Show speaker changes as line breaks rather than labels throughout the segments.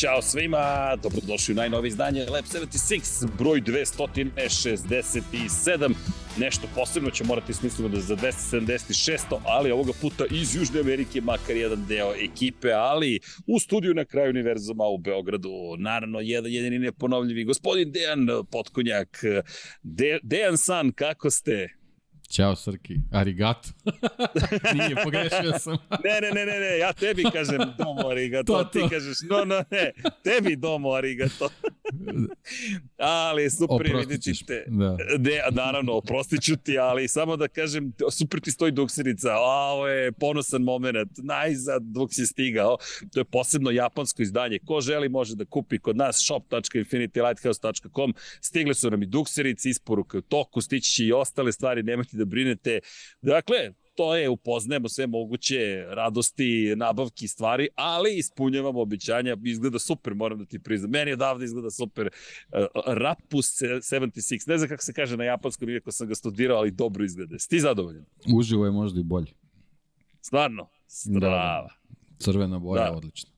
Ćao svima, dobrodošli u najnovije izdanje Lab 76, broj 267. Nešto posebno će morati smislimo da za 276. ali ovoga puta iz Južne Amerike, makar jedan deo ekipe, ali u studiju na kraju univerzuma u Beogradu, naravno jedan jedini neponovljivi gospodin Dejan Potkonjak. De, Dejan San, kako ste?
Ćao Srki, arigato. Nije, pogrešio sam.
ne, ne, ne, ne, ne, ja tebi kažem domo arigato, to, to. ti kažeš no, no, ne, tebi domo arigato. ali super vidite te. Da. Ne, naravno, oprostit ću ti, ali samo da kažem, super ti stoji dukserica, a ovo je ponosan moment, najzad dok si stigao. To je posebno japansko izdanje. Ko želi može da kupi kod nas shop.infinitylighthouse.com. Stigle su nam i dukserice, isporuke u toku, stići će i ostale stvari, nemojte da da brinete. Dakle, to je, upoznajemo sve moguće radosti, nabavki, stvari, ali ispunjavamo običanja, izgleda super, moram da ti priznam. Meni odavde izgleda super. Uh, Rapus 76, ne znam kako se kaže na japanskom, iako sam ga studirao, ali dobro izgleda. Sti zadovoljan?
Uživo je možda i bolje.
Stvarno? Strava. Da, da.
Crvena boja, da. odlično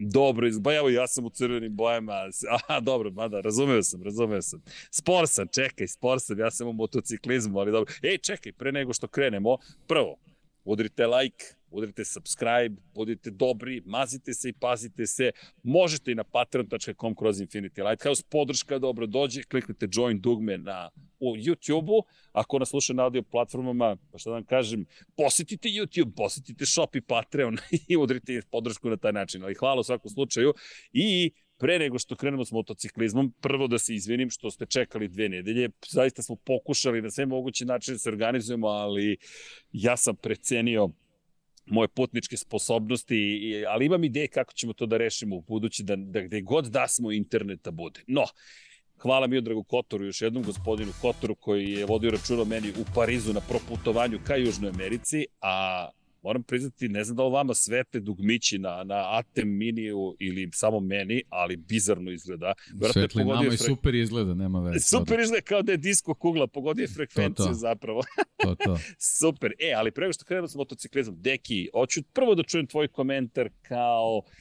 dobro, ba evo ja sam u crvenim bojama, aha, dobro, mada, razumeo sam, razumeo sam. Spor sam, čekaj, spor sam, ja sam u motociklizmu, ali dobro. Ej, čekaj, pre nego što krenemo, prvo, udrite like, udrite subscribe, budite dobri, mazite se i pazite se. Možete i na patreon.com kroz Infinity Lighthouse. Podrška dobro dođe, kliknite join dugme na u YouTube-u. Ako nas sluša na audio platformama, pa šta da vam kažem, posetite YouTube, posetite Shop i Patreon i udrite podršku na taj način. Ali hvala u svakom slučaju. I pre nego što krenemo s motociklizmom, prvo da se izvinim što ste čekali dve nedelje. Zaista smo pokušali na sve moguće načine da se organizujemo, ali ja sam precenio moje putničke sposobnosti, ali imam ideje kako ćemo to da rešimo u budući, da, da gde god da smo interneta bude. No, hvala mi Dragu Kotoru, još jednom gospodinu Kotoru koji je vodio računa meni u Parizu na proputovanju ka Južnoj Americi, a moram priznati, ne znam da li vama svete dugmići na, na Atem miniju ili samo meni, ali bizarno izgleda.
Vjerojatno Svetli nama i super izgleda, nema veze.
Super izgleda kao da je disko kugla, pogodio je frekvenciju to, to. zapravo.
to, to.
super. E, ali prego što krenemo s motociklizmom, Deki, hoću prvo da čujem tvoj komentar kao uh,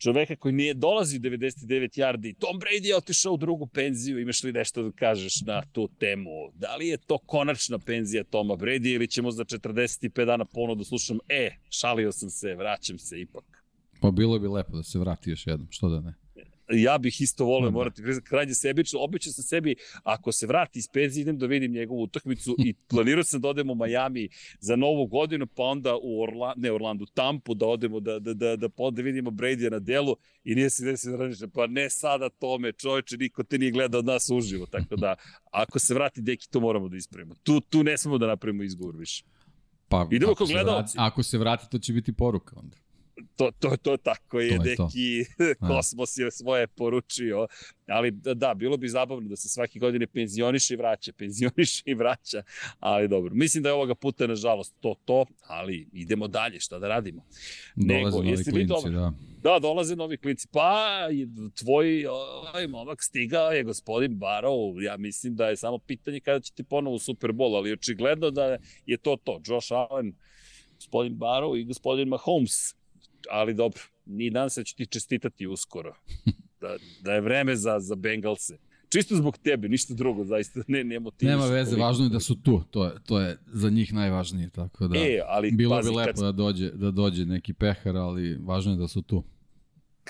čoveka koji nije dolazi 99 yardi. Tom Brady je otišao u drugu penziju. Imaš li nešto da kažeš na tu temu? Da li je to konačna penzija Toma Brady ili ćemo za 45 dana ponovno da slušam e, šalio sam se, vraćam se ipak.
Pa bilo bi lepo da se vrati još jednom, što da ne
ja bih isto volio, da. morati priznati, krajnje sebično, obično sam sebi, ako se vrati iz penzije, idem da vidim njegovu utakmicu i planirao sam da odemo u Miami za novu godinu, pa onda u Orla, ne Orlandu, Tampu, da odemo, da, da, da, da, da, da vidimo Brady na delu i nije se desilo da pa ne sada tome, čoveče, niko te nije gledao od nas uživo, tako da, ako se vrati deki, to moramo da ispravimo. Tu, tu ne smemo da napravimo izgovor više.
Pa, Idemo ako, se vrati, ako se vrati, to će biti poruka onda
to, to, to tako je, to je neki to. kosmos je svoje poručio, ali da, da, bilo bi zabavno da se svake godine penzioniše i vraća, penzioniše i vraća, ali dobro. Mislim da je ovoga puta, nažalost, to to, ali idemo dalje, šta da radimo.
Dolaze Nego, novi klinci, dobro? da.
Da, dolaze novi klinci. Pa, tvoj ovaj momak stigao je gospodin Barrow. Ja mislim da je samo pitanje kada ćete ponovo u Super Bowl, ali očigledno da je to to. Josh Allen, gospodin Barrow i gospodin Mahomes ali dobro, ni dan se da ću ti čestitati uskoro. Da, da je vreme za, za Bengalse. Čisto zbog tebe, ništa drugo, zaista ne, ne motiviš.
Nema veze, koliko. važno je da su tu, to je, to je za njih najvažnije, tako da e, ali, bilo pazi, bi lepo kad... da, dođe, da dođe neki pehar, ali važno je da su tu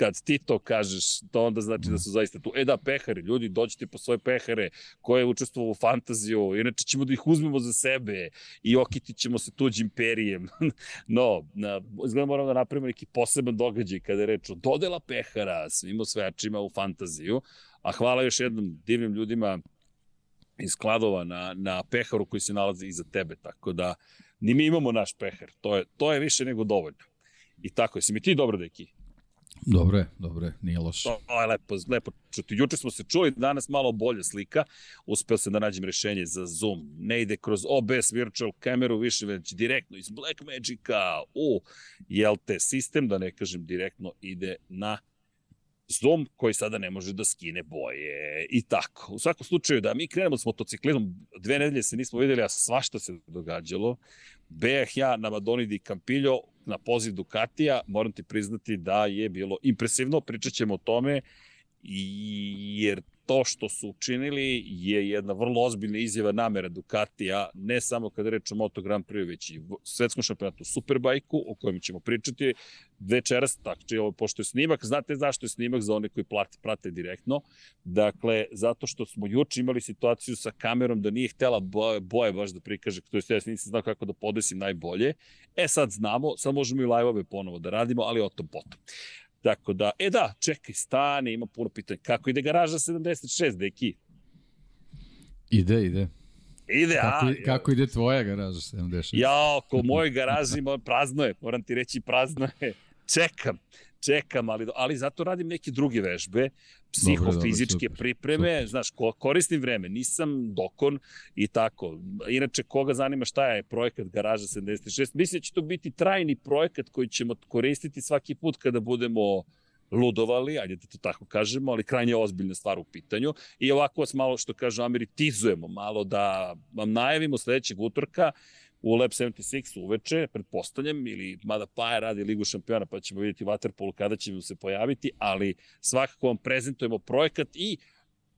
kad ti to kažeš, to onda znači da su zaista tu. E da, pehari, ljudi, dođite po svoje pehare koje učestvuju u fantaziju, inače ćemo da ih uzmemo za sebe i okitit ćemo se tuđim perijem. no, na, izgleda moramo da napravimo neki poseban događaj kada je reč o dodela pehara svim osvajačima u fantaziju, a hvala još jednom divnim ljudima iz Kladova na, na peharu koji se nalazi iza tebe, tako da ni mi imamo naš pehar, to je, to je više nego dovoljno. I tako, jesi mi ti dobro, deki?
Dobro je, dobro je, nije loše.
To je lepo, lepo čuti. Juče smo se čuli, danas malo bolja slika. Uspeo sam da nađem rešenje za Zoom. Ne ide kroz OBS virtual kameru, više već direktno iz Blackmagica u JLT sistem, da ne kažem direktno ide na Zoom koji sada ne može da skine boje i tako. U svakom slučaju da mi krenemo s motociklizmom, dve nedelje se nismo videli, a svašta se događalo. Bejah ja na Madoni di Campillo na poziv Ducatija, moram ti priznati da je bilo impresivno, pričat ćemo o tome, jer to što su učinili je jedna vrlo ozbiljna izjava namera Ducatija, ne samo kada reč o Moto Grand Prix, već i svetskom šampionatu Superbajku, o kojem ćemo pričati večeras, tako če ovo, pošto je snimak, znate zašto je snimak za one koji plate, prate direktno, dakle, zato što smo juče imali situaciju sa kamerom da nije htela boje, boje baš da prikaže, to je ja nisam znao kako da podesim najbolje, e sad znamo, sad možemo i live-ove ponovo da radimo, ali o tom potom. Tako da, e da, čekaj, stani, ima puno pitanja. Kako ide garaža 76, deki?
Ide, ide.
Ide,
kako, a... Kako ide tvoja garaža 76?
Ja, oko moje garaži prazno je, moram ti reći prazno je. Čekam, čekam, ali, ali zato radim neke druge vežbe, psihofizičke dobro, pripreme, super. znaš, ko, koristim vreme, nisam dokon i tako. Inače, koga zanima šta je projekat Garaža 76, mislim da će to biti trajni projekat koji ćemo koristiti svaki put kada budemo ludovali, ajde da to tako kažemo, ali krajnje ozbiljna stvar u pitanju. I ovako vas malo, što kaže ameritizujemo, malo da vam najavimo sledećeg utorka u Lab 76 uveče, pretpostavljam, ili mada Paja radi Ligu šampiona, pa ćemo vidjeti Waterpolo kada ćemo se pojaviti, ali svakako vam prezentujemo projekat i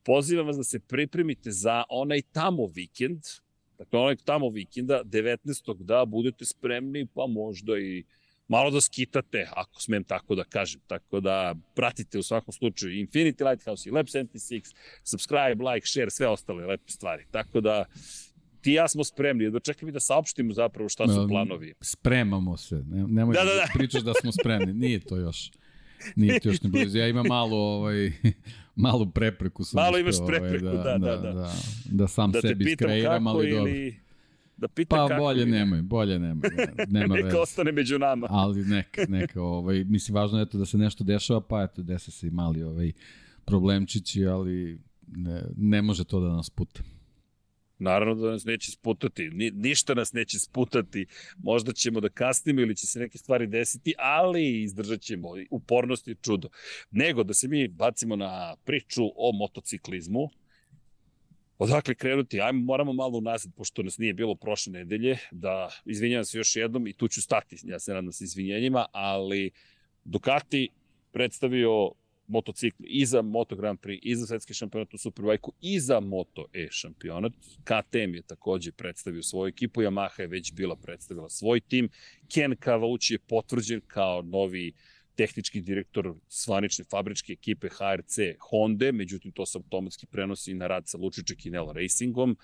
pozivam vas da se pripremite za onaj tamo vikend, dakle onaj tamo vikenda, 19. da budete spremni, pa možda i malo da skitate, ako smem tako da kažem. Tako da pratite u svakom slučaju Infinity Lighthouse i Lab 76, subscribe, like, share, sve ostale lepe stvari. Tako da ti ja smo spremni, da čekaj mi da saopštimo zapravo šta su planovi.
Spremamo se, ne, nemoj da, da, da. da pričaš da smo spremni, nije to još. Nije to još ne blizu. Ja imam malo, ovaj, malu prepreku.
Malo imaš ovaj, prepreku,
ovaj,
da, da, da,
da. Da, da sam da sebi skreiram, ali ili... dobro.
Da pitam
pa
kako
bolje nemoj, bolje nemoj. Da, nema
neka ostane među nama.
Ali neka, neka, ovaj, mislim, važno je to da se nešto dešava, pa eto, desa se i mali ovaj, problemčići, ali ne, ne može to da nas puta.
Naravno da nas neće sputati, Ni, ništa nas neće sputati, možda ćemo da kasnimo ili će se neke stvari desiti, ali izdržat ćemo, upornost je čudo. Nego da se mi bacimo na priču o motociklizmu, Odakle krenuti? Ajmo, moramo malo unazad, pošto nas nije bilo prošle nedelje, da izvinjam se još jednom i tu ću stati, ja se nadam sa izvinjenjima, ali Ducati predstavio motocikli i za Moto Grand Prix, i za svetski šampionat u Superbajku, i za Moto E šampionat. KTM je takođe predstavio svoju ekipu, Yamaha je već bila predstavila svoj tim. Ken Kavauči je potvrđen kao novi tehnički direktor svanične fabričke ekipe HRC Honda, međutim to se automatski prenosi na rad sa Lučiće Kinela Racingom.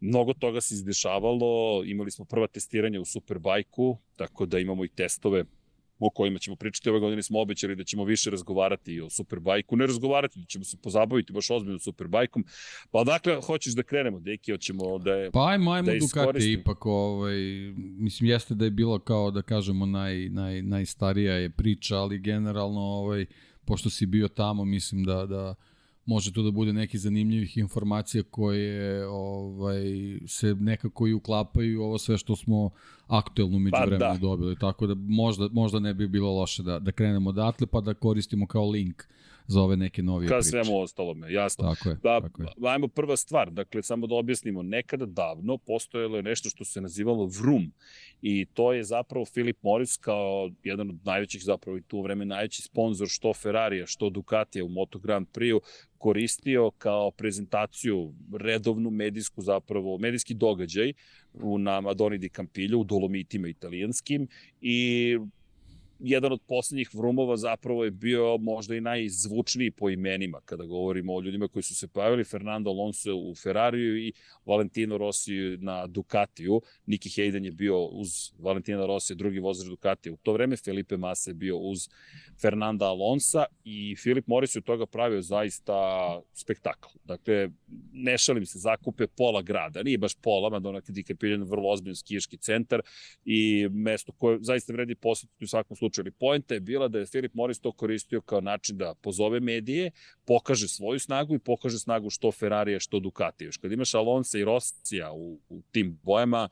Mnogo toga se izdešavalo, imali smo prva testiranja u Superbajku, tako da imamo i testove o kojima ćemo pričati. Ove godine smo obećali da ćemo više razgovarati o Superbajku. Ne razgovarati, da ćemo se pozabaviti baš ozbiljno Superbajkom. Pa dakle, hoćeš da krenemo, Deki, hoćemo da je
Pa ajmo, ajmo da Ducati ipak, ovaj, mislim, jeste da je bilo kao, da kažemo, naj, naj, najstarija je priča, ali generalno, ovaj, pošto si bio tamo, mislim da, da može tu da bude neki zanimljivih informacija koje ovaj se nekako i uklapaju ovo sve što smo aktuelno pa, vremenu da. dobili. Tako da možda, možda ne bi bilo loše da, da krenemo odatle pa da koristimo kao link za ove neke novije
Ka
priče. Ka
svemu ostalome, jasno.
Tako je,
da,
tako je.
Ajmo prva stvar, dakle, samo da objasnimo, nekada davno postojalo je nešto što se nazivalo Vroom i to je zapravo Philip Morris kao jedan od najvećih, zapravo i tu vreme najveći sponsor što Ferrarija, što Ducatija u Moto Grand Prix-u koristio kao prezentaciju, redovnu medijsku zapravo, medijski događaj u, na Madoni di Campillo, u Dolomitima italijanskim i jedan od poslednjih vrumova zapravo je bio možda i najzvučniji po imenima kada govorimo o ljudima koji su se pojavili, Fernando Alonso u Ferrariju i Valentino Rossi na Ducatiju. Niki Hayden je bio uz Valentina Rossi, drugi vozač Ducatija. U to vreme Felipe Massa je bio uz Fernanda Alonsa i Filip Morris je od toga pravio zaista spektakl. Dakle, ne šalim se, zakupe pola grada, nije baš pola, mada onak je vrlo ozbiljno skijaški centar i mesto koje zaista vredi posjetiti u svakom slučaju. Ali pojenta je bila da je Filip Morris to koristio kao način da pozove medije, pokaže svoju snagu i pokaže snagu što Ferrarija, što Ducati. Još kad imaš Alonso i Rossija u, u tim bojama,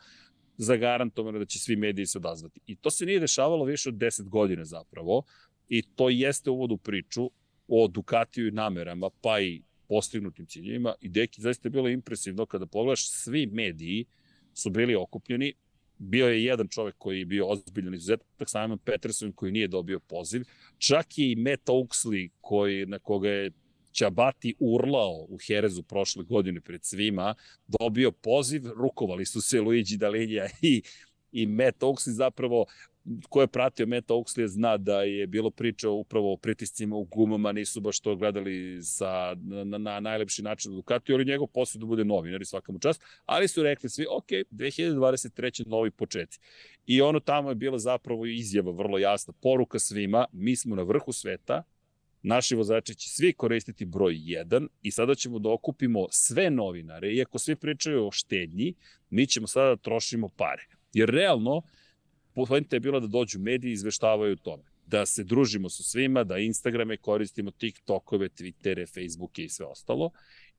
zagarantovano da će svi mediji se odazvati. I to se nije dešavalo više od 10 godina zapravo i to jeste uvod u priču o Ducatiju i namerama, pa i postignutim ciljevima i Deki zaista je bilo impresivno kada pogledaš svi mediji su bili okupljeni bio je jedan čovek koji je bio ozbiljan izuzetak, Simon Peterson koji nije dobio poziv, čak i Matt Oaksley koji, na koga je Čabati urlao u Herezu prošle godine pred svima, dobio poziv, rukovali su se Luigi Dalinja i i Matt Oaksley zapravo ko je pratio Matt Oaksley zna da je bilo priča upravo o pritiscima u gumama, nisu baš to gledali sa, na, na najlepši način u Ducati, ali njegov posao da bude novinar i svaka mu čast, ali su rekli svi, ok, 2023. novi početi. I ono tamo je bila zapravo izjava vrlo jasna, poruka svima, mi smo na vrhu sveta, naši vozači će svi koristiti broj 1 i sada ćemo da okupimo sve novinare, iako svi pričaju o štednji, mi ćemo sada da trošimo pare. Jer realno, poenta je bila da dođu mediji i izveštavaju o tome. Da se družimo sa svima, da Instagrame koristimo, TikTokove, Twittere, Facebooke i sve ostalo.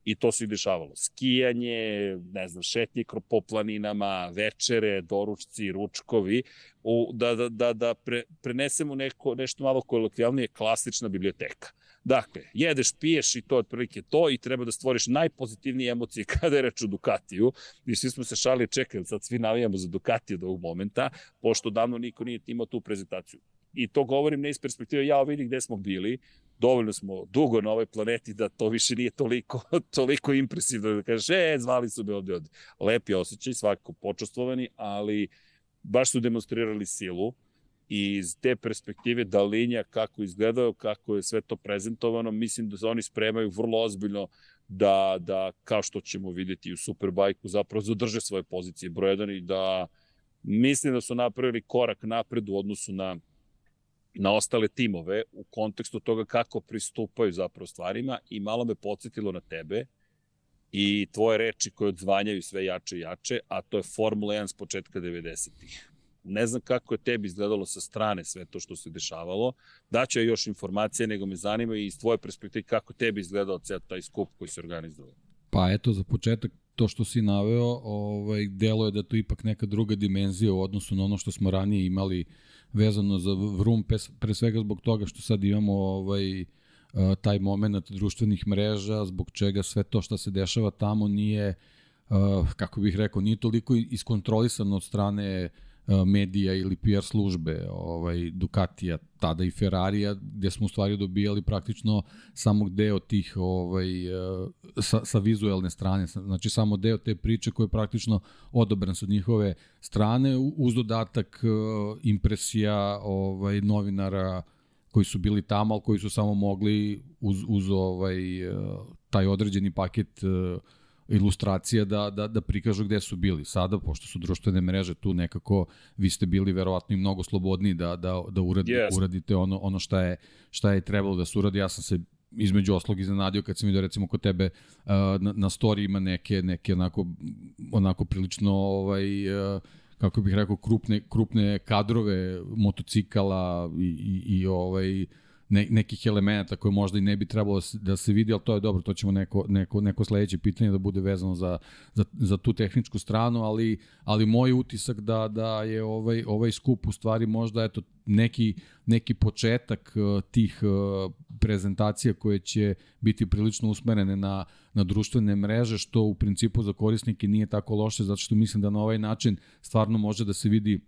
I to se i dešavalo. Skijanje, ne znam, šetnje po planinama, večere, doručci, ručkovi, u, da, da, da, da pre, prenesemo neko, nešto malo kolokvijalnije, klasična biblioteka. Dakle, jedeš, piješ i to je otprilike to i treba da stvoriš najpozitivnije emocije kada je reč o Ducatiju. I svi smo se šali, čekali, sad svi navijamo za Ducati od ovog momenta, pošto davno niko nije imao tu prezentaciju. I to govorim ne iz perspektive, ja vidi gde smo bili, dovoljno smo dugo na ovoj planeti da to više nije toliko, toliko impresivno da kažeš, e, zvali su me ovde od lepi osjećaj, svakako počastvovani, ali baš su demonstrirali silu i iz te perspektive da linija kako izgledaju, kako je sve to prezentovano, mislim da se oni spremaju vrlo ozbiljno da, da kao što ćemo videti u Superbajku, zapravo zadrže svoje pozicije broj 1 i da mislim da su napravili korak napred u odnosu na na ostale timove u kontekstu toga kako pristupaju zapravo stvarima i malo me podsjetilo na tebe i tvoje reči koje odzvanjaju sve jače i jače, a to je Formula 1 s početka 90-ih. Ne znam kako je tebi izgledalo sa strane sve to što se dešavalo. Daću još informacije, nego me zanima i iz tvoje perspektive kako tebi izgledao ceo taj skup koji se organizovao.
Pa eto, za početak to što si naveo, ovaj, delo je da to ipak neka druga dimenzija u odnosu na ono što smo ranije imali vezano za Vrum, pre svega zbog toga što sad imamo ovaj, taj moment društvenih mreža, zbog čega sve to što se dešava tamo nije, kako bih rekao, nije toliko iskontrolisano od strane uh, medija ili PR službe ovaj, Ducatija, tada i Ferrarija, gde smo u stvari dobijali praktično samo deo tih ovaj, e, sa, sa vizuelne strane, znači samo deo te priče koji je praktično odobran sa njihove strane, uz dodatak e, impresija ovaj, novinara koji su bili tamo, ali koji su samo mogli uz, uz ovaj, taj određeni paket uh, ilustracija da, da, da prikažu gde su bili. Sada, pošto su društvene mreže tu nekako, vi ste bili verovatno i mnogo slobodniji da, da, da uradi, yes. uradite ono, ono šta, je, šta je trebalo da se uradi. Ja sam se između oslog iznenadio kad sam vidio recimo kod tebe na, na story ima neke, neke onako, onako prilično ovaj, kako bih rekao krupne, krupne kadrove motocikala i, i, i ovaj ne, nekih elemenata koje možda i ne bi trebalo da se vidi, ali to je dobro, to ćemo neko, neko, neko sledeće pitanje da bude vezano za, za, za tu tehničku stranu, ali, ali moj utisak da, da je ovaj, ovaj skup u stvari možda eto, neki, neki početak uh, tih uh, prezentacija koje će biti prilično usmerene na, na društvene mreže, što u principu za korisnike nije tako loše, zato što mislim da na ovaj način stvarno može da se vidi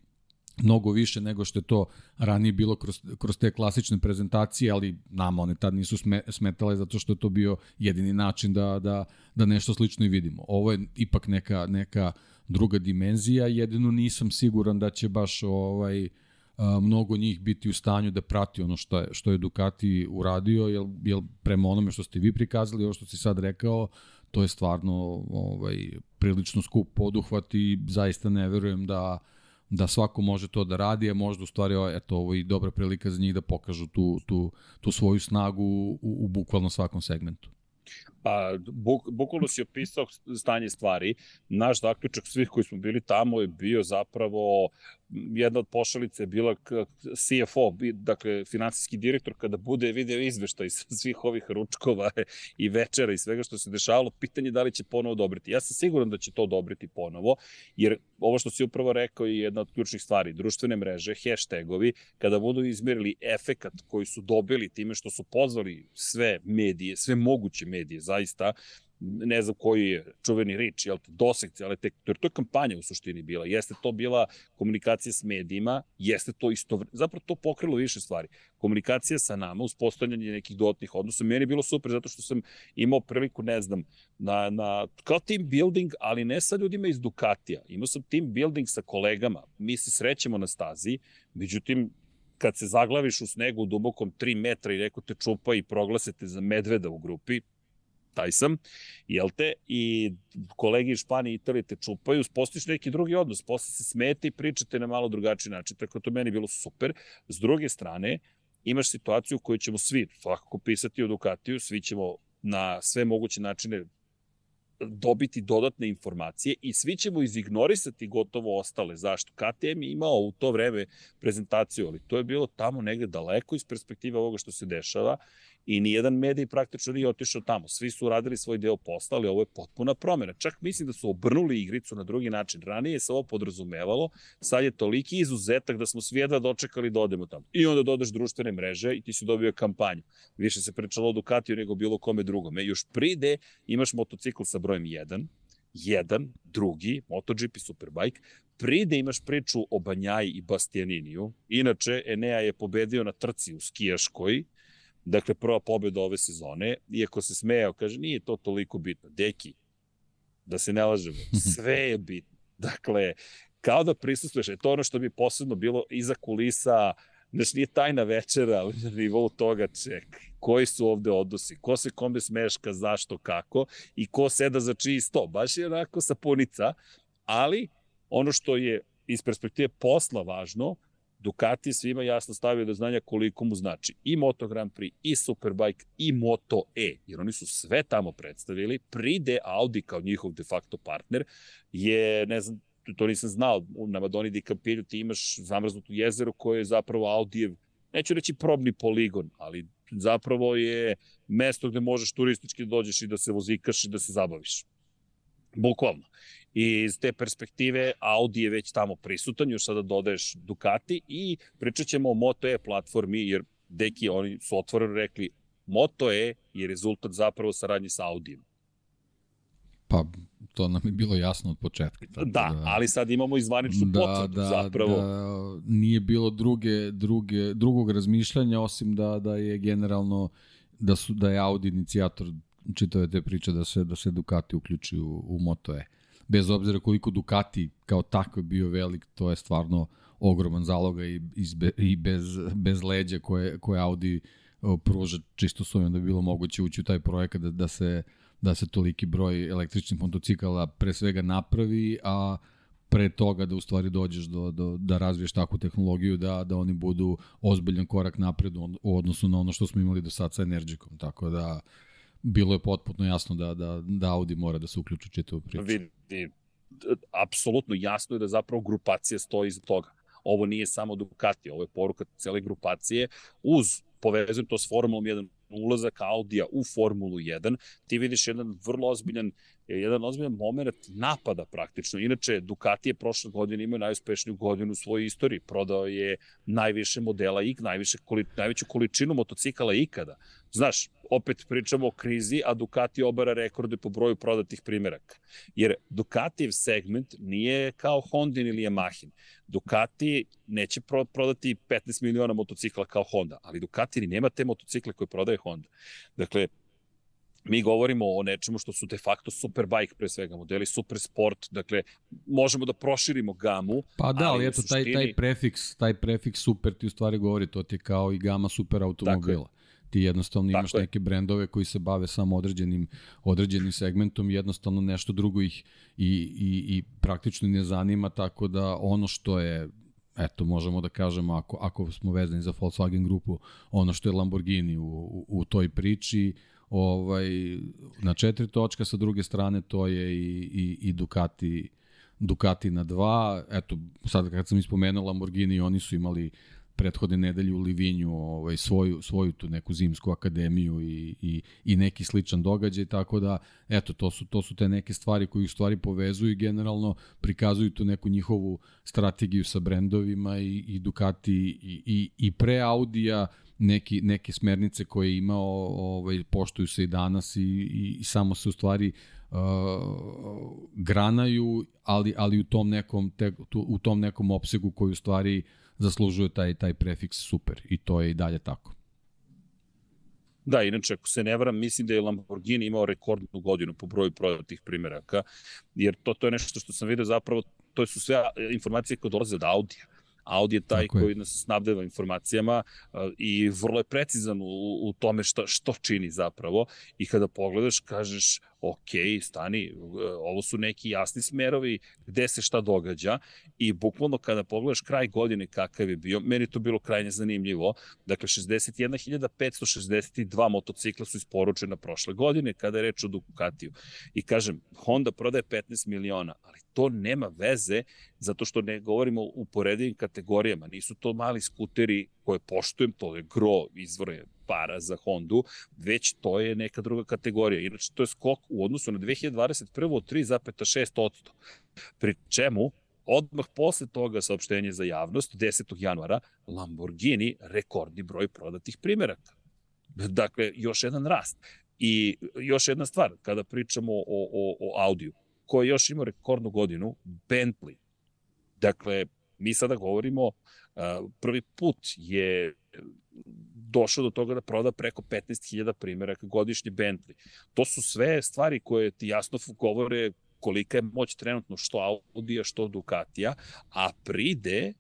mnogo više nego što je to ranije bilo kroz, kroz te klasične prezentacije, ali nama one tad nisu sme, smetale zato što je to bio jedini način da, da, da nešto slično i vidimo. Ovo je ipak neka, neka druga dimenzija, jedino nisam siguran da će baš ovaj, a, mnogo njih biti u stanju da prati ono što je, što je Ducati uradio, jer, jer prema onome što ste vi prikazali, ovo što si sad rekao, to je stvarno ovaj, prilično skup poduhvat i zaista ne verujem da da svako može to da radi, a možda u stvari eto, ovo i dobra prilika za njih da pokažu tu, tu, tu svoju snagu u, u bukvalno svakom segmentu.
Pa, buk, bukvalno si opisao stanje stvari. Naš zaključak svih koji smo bili tamo je bio zapravo jedna od pošalice je bila CFO, dakle finansijski direktor, kada bude video izveštaj svih ovih ručkova i večera i svega što se dešavalo, pitanje da li će ponovo odobriti. Ja sam siguran da će to odobriti ponovo, jer ovo što si upravo rekao je jedna od ključnih stvari. Društvene mreže, hashtagovi, kada budu izmerili efekat koji su dobili time što su pozvali sve medije, sve moguće medije, zaista, ne znam koji je čuveni rič, jel, dosekci, ali tek, to je kampanja u suštini bila. Jeste to bila komunikacija s medijima, jeste to isto, zapravo to pokrilo više stvari. Komunikacija sa nama, uspostavljanje nekih dodatnih odnosa, meni je bilo super zato što sam imao priliku, ne znam, na, na, kao team building, ali ne sa ljudima iz Ducatija. Imao sam team building sa kolegama, mi se srećemo na stazi, međutim, kad se zaglaviš u snegu u dubokom 3 metra i neko te čupa i proglasete za medveda u grupi, taj sam, jel te, i kolegi iz Španije i Italije te čupaju, postiš neki drugi odnos, posle se smete i pričate na malo drugačiji način, tako to meni bilo super. S druge strane, imaš situaciju koju ćemo svi svakako pisati o Ducatiju, svi ćemo na sve moguće načine dobiti dodatne informacije i svi ćemo izignorisati gotovo ostale. Zašto? KTM je imao u to vreme prezentaciju, ali to je bilo tamo negde daleko iz perspektive ovoga što se dešava i nijedan medij praktično nije otišao tamo. Svi su uradili svoj deo posla, ali ovo je potpuna promjena. Čak mislim da su obrnuli igricu na drugi način. Ranije se ovo podrazumevalo, sad je toliki izuzetak da smo svi jedva dočekali da odemo tamo. I onda dodaš društvene mreže i ti si dobio kampanju. Više se pričalo o Ducatiju nego bilo kome drugome. Još pride imaš motocikl sa brojem 1, jedan, drugi, MotoGP Superbike, pride imaš priču o Banjaji i Bastianiniju. Inače, Enea je pobedio na trci u Skijaškoj, Dakle, prva pobjeda ove sezone, iako se smejao, kaže, nije to toliko bitno. Deki, da se ne lažemo, sve je bitno. Dakle, kao da prisustuješ, je to ono što bi posebno bilo iza kulisa, Znaš, nije tajna večera, ali na nivou toga ček. Koji su ovde odnosi? Ko se kome smeška, zašto, kako? I ko seda za čiji sto? Baš je onako sapunica. Ali, ono što je iz perspektive posla važno, Ducati svima jasno stavio do znanja koliko mu znači i Moto Grand Prix, i Superbike, i Moto E, jer oni su sve tamo predstavili. Pride Audi kao njihov de facto partner je, ne znam, to nisam znao, na Madoni di Campillo ti imaš zamrznuto jezero koje je zapravo Audijev, neću reći probni poligon, ali zapravo je mesto gde možeš turistički da dođeš i da se vozikaš i da se zabaviš. Bukvalno. I iz te perspektive Audi je već tamo prisutan, još sada dodaješ Ducati i pričat ćemo o Moto E platformi, jer deki oni su otvoreno rekli Moto E je rezultat zapravo saradnje sa Audijem.
Pa, to nam je bilo jasno od početka.
Tako da, da, ali sad imamo i zvaničnu da, potvrdu da, zapravo.
Da, nije bilo druge, druge, drugog razmišljanja, osim da, da je generalno, da, su, da je Audi inicijator čitave te priče da se, da se Ducati uključi u, u Moto E bez obzira koliko Ducati kao tako bio velik, to je stvarno ogroman zaloga i, izbe, i bez, bez leđa koje, koje Audi pruža čisto s ovim da bi bilo moguće ući u taj projekat da, da se da se toliki broj električnih motocikala pre svega napravi, a pre toga da u stvari dođeš do, do, da razviješ takvu tehnologiju da, da oni budu ozbiljan korak napred u odnosu na ono što smo imali do sad sa Energicom. Tako da bilo je potpuno jasno da, da, da Audi mora da se uključi čitavu priču.
Vidi, apsolutno jasno je da zapravo grupacija stoji iza toga. Ovo nije samo Ducati, ovo je poruka cele grupacije uz povezujem to s Formulom 1 ulazak Audija u Formulu 1, ti vidiš jedan vrlo ozbiljan jedan ozbiljan moment napada praktično. Inače, Ducati je prošle godine imao najuspešniju godinu u svojoj istoriji. Prodao je najviše modela i najviše, najveću količinu motocikala ikada. Znaš, opet pričamo o krizi, a Ducati obara rekorde po broju prodatih primeraka. Jer Ducatijev segment nije kao Hondin ili Yamahin. Ducati neće prodati 15 miliona motocikla kao Honda, ali Ducati nema te motocikle koje prodaje Honda. Dakle, mi govorimo o nečemu što su de facto superbike pre svega, modeli super sport, dakle možemo da proširimo gamu.
Pa da, ali, ali eto suštini... taj, taj prefiks, taj prefiks super ti u stvari govori, to ti je kao i gama super automobila. Dakle, ti jednostavno Tako imaš je. neke brendove koji se bave samo određenim, određenim segmentom, jednostavno nešto drugo ih i, i, i praktično ne zanima, tako da ono što je eto, možemo da kažemo, ako, ako smo vezani za Volkswagen grupu, ono što je Lamborghini u, u, u toj priči, ovaj, na četiri točka, sa druge strane to je i, i, i Ducati, Ducati na dva, eto, sad kad sam ispomenuo Lamborghini, oni su imali prethodne nedelje u Livinju ovaj, svoju, svoju tu neku zimsku akademiju i, i, i neki sličan događaj, tako da, eto, to su, to su te neke stvari koji u stvari povezuju i generalno prikazuju tu neku njihovu strategiju sa brendovima i, i Ducati i, i, i pre Audija, neki, neke smernice koje je imao ovaj, poštuju se i danas i, i, i samo se u stvari uh, granaju, ali, ali u tom nekom, te, tu, u tom nekom opsegu koji u stvari zaslužuje taj, taj prefiks super i to je i dalje tako.
Da, inače, ako se ne varam, mislim da je Lamborghini imao rekordnu godinu po broju prodatih primjeraka, jer to, to je nešto što sam vidio zapravo, to su sve informacije koje dolaze od Audija. Audi je taj Tako koji je. nas snabdeva informacijama i vrlo je precizan u, u tome šta, što čini zapravo i kada pogledaš kažeš ok, stani, ovo su neki jasni smerovi gde se šta događa i bukvalno kada pogledaš kraj godine kakav je bio, meni to bilo krajnje zanimljivo. Dakle, 61.562 motocikla su isporučena prošle godine kada je reč o Ducatiju. I kažem, Honda prodaje 15 miliona, ali to nema veze zato što ne govorimo u poredivim kategorijama. Nisu to mali skuteri koje poštujem, to je gro izvore para za Hondu, već to je neka druga kategorija. Inače, to je skok u odnosu na 2021. od 3,6%. Pri čemu, odmah posle toga saopštenje za javnost, 10. januara, Lamborghini rekordni broj prodatih primjeraka. Dakle, još jedan rast. I još jedna stvar, kada pričamo o, o, o Audiju, koji još ima rekordnu godinu, Bentley. Dakle, mi sada govorimo, prvi put je došao do toga da proda preko 15.000 primjeraka godišnje Bentley. To su sve stvari koje ti jasno govore kolika je moć trenutno što Audija, što Ducatija, a pride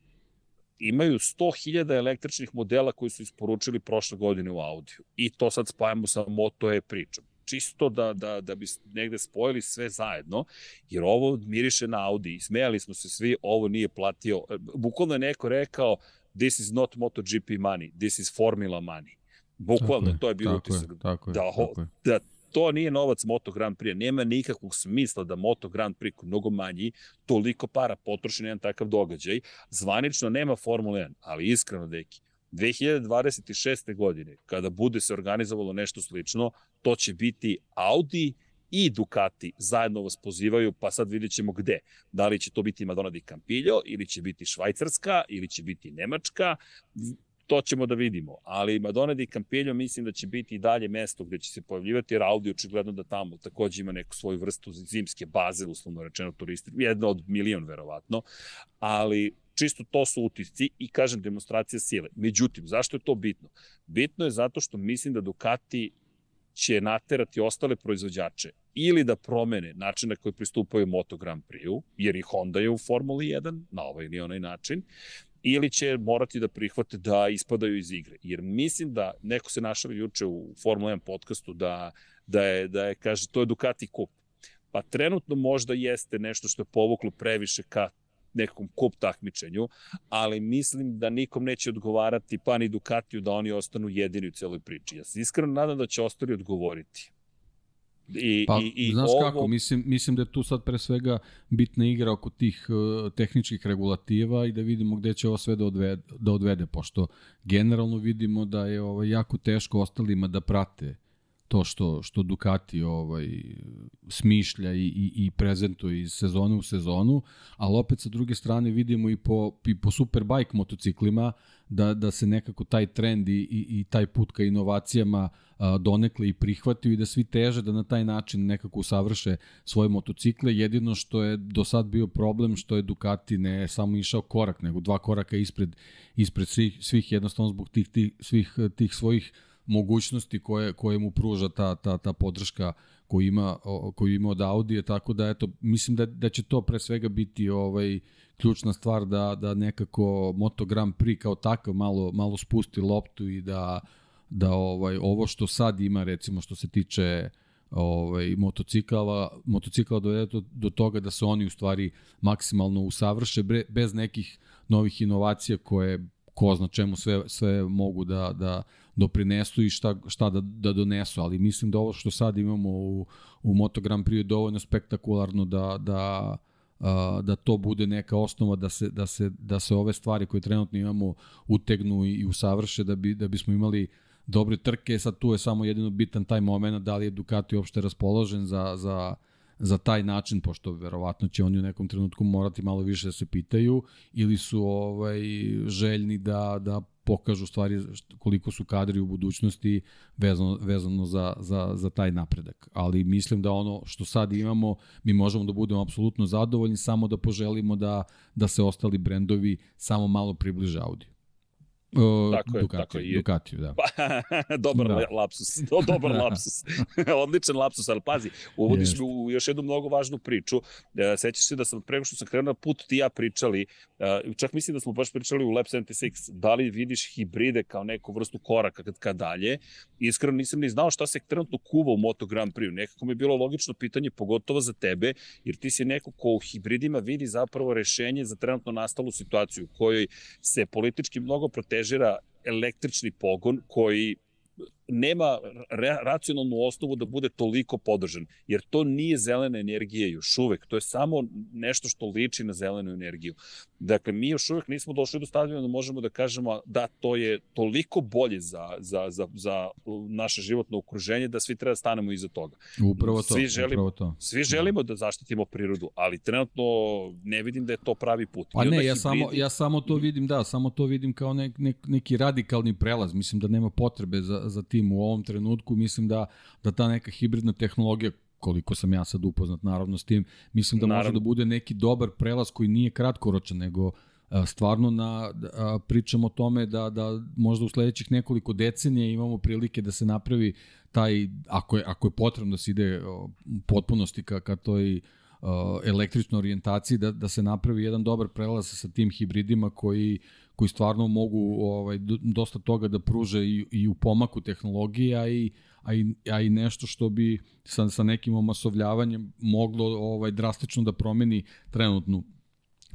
imaju 100.000 električnih modela koji su isporučili prošle godine u Audiju. I to sad spajamo sa Moto E pričom čisto da, da, da bi negde spojili sve zajedno, jer ovo miriše na Audi. Smejali smo se svi, ovo nije platio. Bukvalno je neko rekao, this is not MotoGP money, this is Formula money. Bukvalno,
tako
to je bilo
utisak.
da,
tako je.
da to nije novac Moto Grand Prix. Nema nikakvog smisla da Moto Grand Prix, mnogo manji, toliko para potroši na jedan takav događaj. Zvanično nema Formula 1, ali iskreno, deki, 2026. godine, kada bude se organizovalo nešto slično, to će biti Audi i Ducati zajedno vas pozivaju, pa sad vidjet ćemo gde. Da li će to biti Madonna di Campillo, ili će biti Švajcarska, ili će biti Nemačka, to ćemo da vidimo. Ali Madonna di Campillo mislim da će biti i dalje mesto gde će se pojavljivati, jer Audi očigledno da tamo takođe ima neku svoju vrstu zimske baze, uslovno rečeno turisti, jedna od milion verovatno, ali čisto to su utisci i kažem demonstracija sile. Međutim, zašto je to bitno? Bitno je zato što mislim da Ducati će naterati ostale proizvođače ili da promene način na koji pristupaju Moto Grand Prix-u, jer i Honda je u Formuli 1 na ovaj ili onaj način, ili će morati da prihvate da ispadaju iz igre. Jer mislim da, neko se našao juče u Formula 1 podcastu da, da, je, da je, kaže, to je Ducati kup. Pa trenutno možda jeste nešto što je povuklo previše ka nekom kup takmičenju, ali mislim da nikom neće odgovarati, pa ni Ducatiju, da oni ostanu jedini u celoj priči. Ja se iskreno nadam da će ostali odgovoriti.
I, pa, i, i znaš ovo... kako, mislim, mislim da je tu sad pre svega bitna igra oko tih uh, tehničkih regulativa i da vidimo gde će ovo sve da odvede, da odvede pošto generalno vidimo da je ovo jako teško ostalima da prate to što, što Ducati ovaj, smišlja i, i, i prezentuje iz sezone u sezonu, ali opet sa druge strane vidimo i po, i po superbike motociklima da, da se nekako taj trend i, i, i taj put ka inovacijama a, donekle i prihvatio i da svi teže da na taj način nekako usavrše svoje motocikle. Jedino što je do sad bio problem što je Ducati ne samo išao korak, nego dva koraka ispred, ispred svih, svih jednostavno zbog tih, tih, svih tih svojih mogućnosti koje, koje mu pruža ta, ta, ta podrška koju ima, koju ima od Audije, tako da eto, mislim da, da će to pre svega biti ovaj, ključna stvar da, da nekako Moto Grand Prix kao takav malo, malo spusti loptu i da, da ovaj, ovo što sad ima recimo što se tiče ovaj motocikala motocikala dovede do, do toga da se oni u stvari maksimalno usavrše bez nekih novih inovacija koje ko zna čemu sve, sve mogu da, da doprinesu i šta, šta da, da donesu, ali mislim da ovo što sad imamo u, u Moto Grand Prix je dovoljno spektakularno da, da, da to bude neka osnova da se, da se, da se ove stvari koje trenutno imamo utegnu i, i usavrše da, bi, da bismo imali dobre trke, sad tu je samo jedino bitan taj moment da li je Ducati uopšte raspoložen za, za, za taj način, pošto verovatno će oni u nekom trenutku morati malo više da se pitaju, ili su ovaj, željni da, da pokažu stvari koliko su kadri u budućnosti vezano, vezano za, za, za taj napredak. Ali mislim da ono što sad imamo, mi možemo da budemo apsolutno zadovoljni, samo da poželimo da, da se ostali brendovi samo malo približe Audi.
Uh, tako je,
Ducati,
tako je.
Ducati, da.
Pa, dobar da. lapsus, do, dobar lapsus. Odličan lapsus, ali pazi, uvodiš Jest. mi u još jednu mnogo važnu priču. E, sećaš se da sam preko što sam krenuo na put ti ja pričali, e, čak mislim da smo baš pričali u Lab 76, da li vidiš hibride kao neku vrstu koraka kad, kad dalje. Iskreno nisam ni znao šta se trenutno kuva u Moto Grand Prix. Nekako mi je bilo logično pitanje, pogotovo za tebe, jer ti si neko ko u hibridima vidi zapravo rešenje za trenutno nastalu situaciju u kojoj se politički mnogo proteže težira električni pogon koji nema racionalnu osnovu da bude toliko podržan, jer to nije zelena energija još uvek, to je samo nešto što liči na zelenu energiju. Dakle, mi još uvek nismo došli do stadijuna da možemo da kažemo da to je toliko bolje za, za, za, za naše životno okruženje da svi treba da stanemo iza toga.
Upravo to.
Svi želimo,
upravo to.
Svi želimo da. da zaštitimo prirodu, ali trenutno ne vidim da je to pravi put.
Pa ne, ja, hibridi... samo, ja samo to vidim, da, samo to vidim kao nek, nek, neki radikalni prelaz. Mislim da nema potrebe za, za tim u ovom trenutku. Mislim da, da ta neka hibridna tehnologija koliko sam ja sad upoznat naravno s tim, mislim da naravno. može da bude neki dobar prelaz koji nije kratkoročan, nego stvarno na, pričamo o tome da, da možda u sledećih nekoliko decenija imamo prilike da se napravi taj, ako je, ako je potrebno da se ide u potpunosti ka, ka toj električnoj orijentaciji, da, da se napravi jedan dobar prelaz sa tim hibridima koji koji stvarno mogu ovaj dosta toga da pruže i, i u pomaku tehnologije, a i a i, a i nešto što bi sa, sa nekim omasovljavanjem moglo ovaj drastično da promeni trenutnu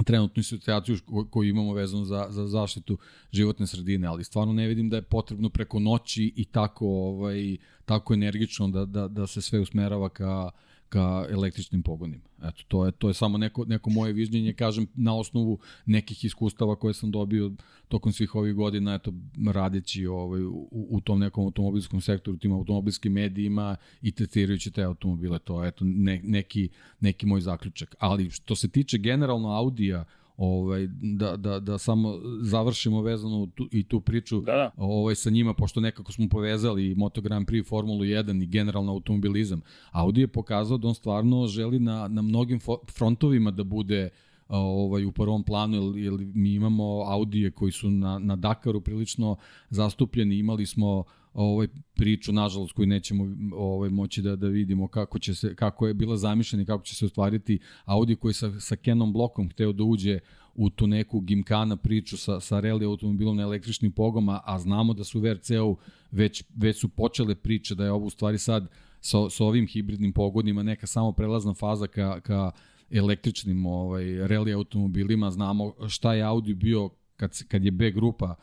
trenutnu situaciju koju imamo vezano za, za zaštitu životne sredine, ali stvarno ne vidim da je potrebno preko noći i tako ovaj tako energično da, da, da se sve usmerava ka ka električnim pogonima. Eto, to je, to je samo neko, neko moje viđenje, kažem, na osnovu nekih iskustava koje sam dobio tokom svih ovih godina, eto, radeći ovaj, u, u tom nekom automobilskom sektoru, tim automobilskim medijima i testirajući te automobile, to je eto, ne, neki, neki moj zaključak. Ali što se tiče generalno Audija, ovaj, da, da, da samo završimo vezano tu, i tu priču da, da. Ovaj, sa njima, pošto nekako smo povezali Moto Grand Prix, Formulu 1 i generalno automobilizam. Audi je pokazao da on stvarno želi na, na mnogim frontovima da bude ovaj u prvom planu jer, jer mi imamo Audije koji su na na Dakaru prilično zastupljeni imali smo ovaj priču nažalost koju nećemo ovaj moći da da vidimo kako će se kako je bila zamišljena i kako će se ostvariti Audi koji sa sa Canon blokom hteo da uđe u tu neku gimkana priču sa sa rally automobilom na električnim pogoma, a znamo da su VRC-u već već su počele priče da je ovo u stvari sad sa, sa ovim hibridnim pogonima neka samo prelazna faza ka, ka električnim ovaj, rally automobilima. Znamo šta je Audi bio kad, kad je B grupa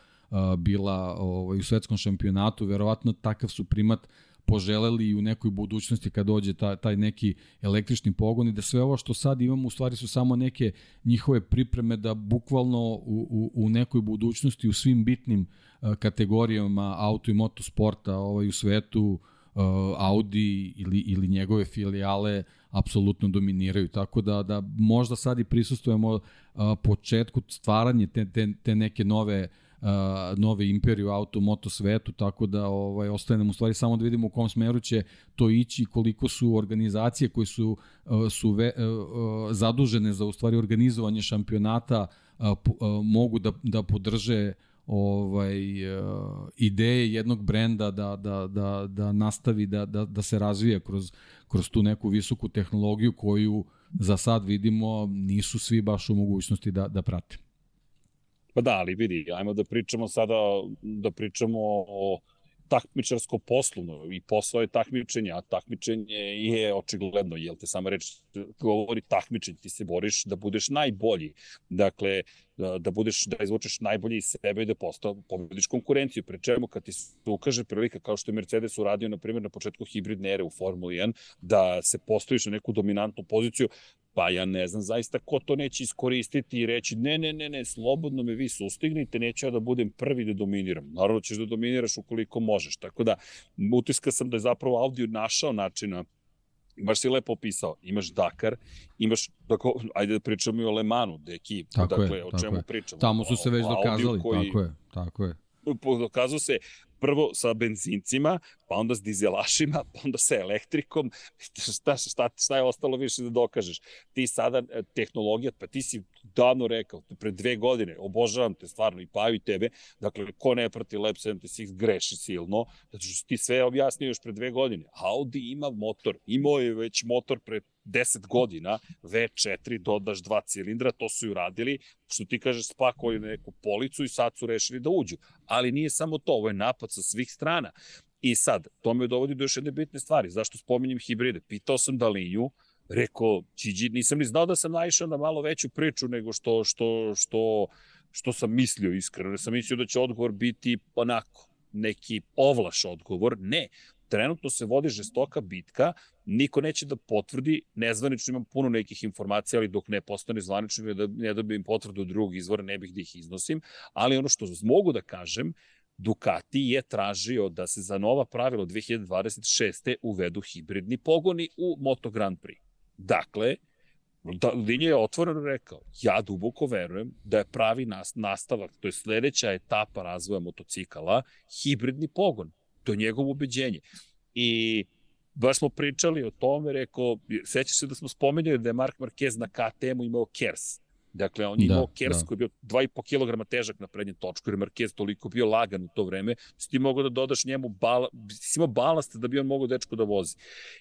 bila ovaj, u svetskom šampionatu, verovatno takav su primat poželeli i u nekoj budućnosti kad dođe taj, taj neki električni pogon i da sve ovo što sad imamo u stvari su samo neke njihove pripreme da bukvalno u, u, u nekoj budućnosti u svim bitnim uh, kategorijama auto i motosporta ovaj, u svetu uh, Audi ili, ili njegove filijale apsolutno dominiraju. Tako da, da možda sad i prisustujemo uh, početku stvaranje te, te, te neke nove uh, nove imperije u auto moto svetu, tako da ovaj ostaje nam u stvari samo da vidimo u kom smeru će to ići koliko su organizacije koje su su ve, zadužene za u stvari organizovanje šampionata mogu da da podrže ovaj ideje jednog brenda da da da da nastavi da da da se razvija kroz kroz tu neku visoku tehnologiju koju za sad vidimo nisu svi baš u mogućnosti da da prate.
Pa da, ali vidi, ajmo da pričamo sada, da pričamo o takmičarsko poslovno i posao je takmičenje, a takmičenje je očigledno, jel te sama reč govori takmičenje, ti se boriš da budeš najbolji. Dakle, da, da budeš, da izvučeš najbolji iz sebe i da postao, pobediš konkurenciju. Pre čemu kad ti se ukaže prilika, kao što je Mercedes uradio, na primjer, na početku hibridne ere u Formuli 1, da se postaviš na neku dominantnu poziciju, Pa ja ne znam zaista ko to neće iskoristiti i reći ne, ne, ne, ne, slobodno me vi sustignite, neću ja da budem prvi da dominiram. Naravno ćeš da dominiraš ukoliko možeš. Tako da utiska sam da je zapravo Audi našao načina baš si lepo opisao, imaš Dakar, imaš, tako, ajde da pričamo i o Le Manu, deki, tako dakle, je, o čemu
je.
pričamo.
Tamo su se već dokazali, koji... tako je, tako je.
Dokazao se prvo sa benzincima, pa onda s dizelašima, pa onda sa elektrikom, šta, šta, šta je ostalo više da dokažeš? Ti sada, e, tehnologija, pa ti si davno rekao, pre dve godine, obožavam te stvarno i Paju i tebe, dakle, ko ne prati Lab 76 greši silno, zato što ti sve objasnio još pre dve godine. Audi ima motor, imao je već motor pre 10 godina, V4, dodaš dva cilindra, to su i uradili, što ti kažeš spakovali na neku policu i sad su rešili da uđu. Ali nije samo to, ovo je napad sa svih strana. I sad, to me dovodi do još jedne bitne stvari. Zašto spominjem hibride? Pitao sam Dalinju, rekao, Čiđi, nisam ni znao da sam naišao na malo veću priču nego što, što, što, što sam mislio iskreno. Sam mislio da će odgovor biti onako, neki ovlaš odgovor. Ne, trenutno se vodi žestoka bitka, niko neće da potvrdi, nezvanično imam puno nekih informacija, ali dok ne postane zvanično da ne dobijem potvrdu od drugog izvora, ne bih da ih iznosim, ali ono što mogu da kažem, Ducati je tražio da se za nova pravila 2026. uvedu hibridni pogoni u Moto Grand Prix. Dakle, da, Linje je otvoreno rekao, ja duboko verujem da je pravi nastavak, to je sledeća etapa razvoja motocikala, hibridni pogon. To je njegovo ubeđenje. I baš smo pričali o tome, rekao, sećaš se da smo spomenuli da je Mark Marquez na KTM-u imao KERS, Dakle, on je da, imao Kers da. koji je bio 2,5 kg težak na prednjem točku, jer Marquez toliko bio lagan u to vreme, si ti mogao da dodaš njemu bala, si imao balast da bi on mogao dečko da vozi.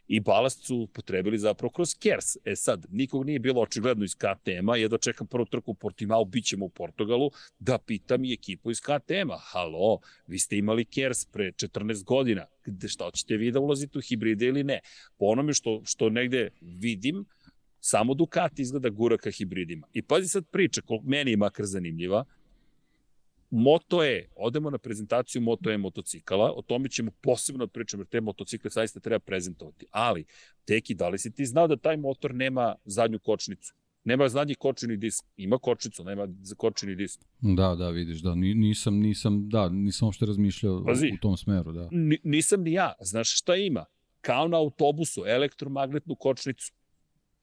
I balast su potrebili zapravo kroz Kers. E sad, nikog nije bilo očigledno iz KTM-a, jedva čekam prvu trku u Portimao, bit ćemo u Portugalu, da pitam i ekipu iz KTM-a. Halo, vi ste imali Kers pre 14 godina, gde šta ćete vi da ulazite u hibride ili ne? Po onome što, što negde vidim, Samo Ducati izgleda gura ka hibridima. I pazi sad priča, koliko meni je makar zanimljiva, Moto E, odemo na prezentaciju Moto E motocikala, o tome ćemo posebno pričati, jer te motocikle saista treba prezentovati. Ali, teki, da li si ti znao da taj motor nema zadnju kočnicu? Nema zadnji kočini disk. Ima kočnicu, nema za kočini disk.
Da, da, vidiš, da. Nisam, nisam, da, nisam uopšte razmišljao Pazi, u tom smeru, da.
Nisam ni ja. Znaš šta ima? Kao na autobusu, elektromagnetnu kočnicu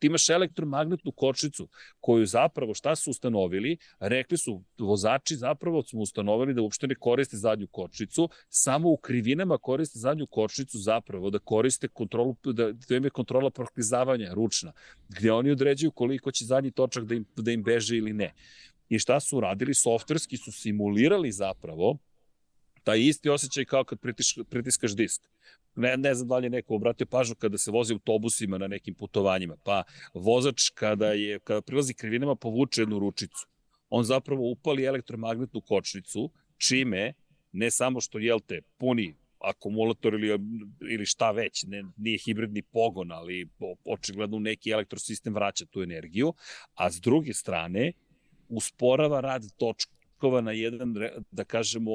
ti imaš elektromagnetnu kočnicu koju zapravo šta su ustanovili, rekli su vozači zapravo su ustanovili da uopšte ne koriste zadnju kočnicu, samo u krivinama koriste zadnju kočnicu zapravo da koriste kontrolu, da, da im je kontrola proklizavanja ručna, gde oni određuju koliko će zadnji točak da im, da im beže ili ne. I šta su uradili? Softverski su simulirali zapravo taj isti osjećaj kao kad pritiš, pritiskaš disk ne, ne znam da li je neko obratio pažnju kada se vozi autobusima na nekim putovanjima, pa vozač kada, je, kada prilazi krivinama povuče jednu ručicu. On zapravo upali elektromagnetnu kočnicu, čime ne samo što, jel te, puni akumulator ili, ili šta već, ne, nije hibridni pogon, ali očigledno neki elektrosistem vraća tu energiju, a s druge strane usporava rad točkova na jedan, da kažemo,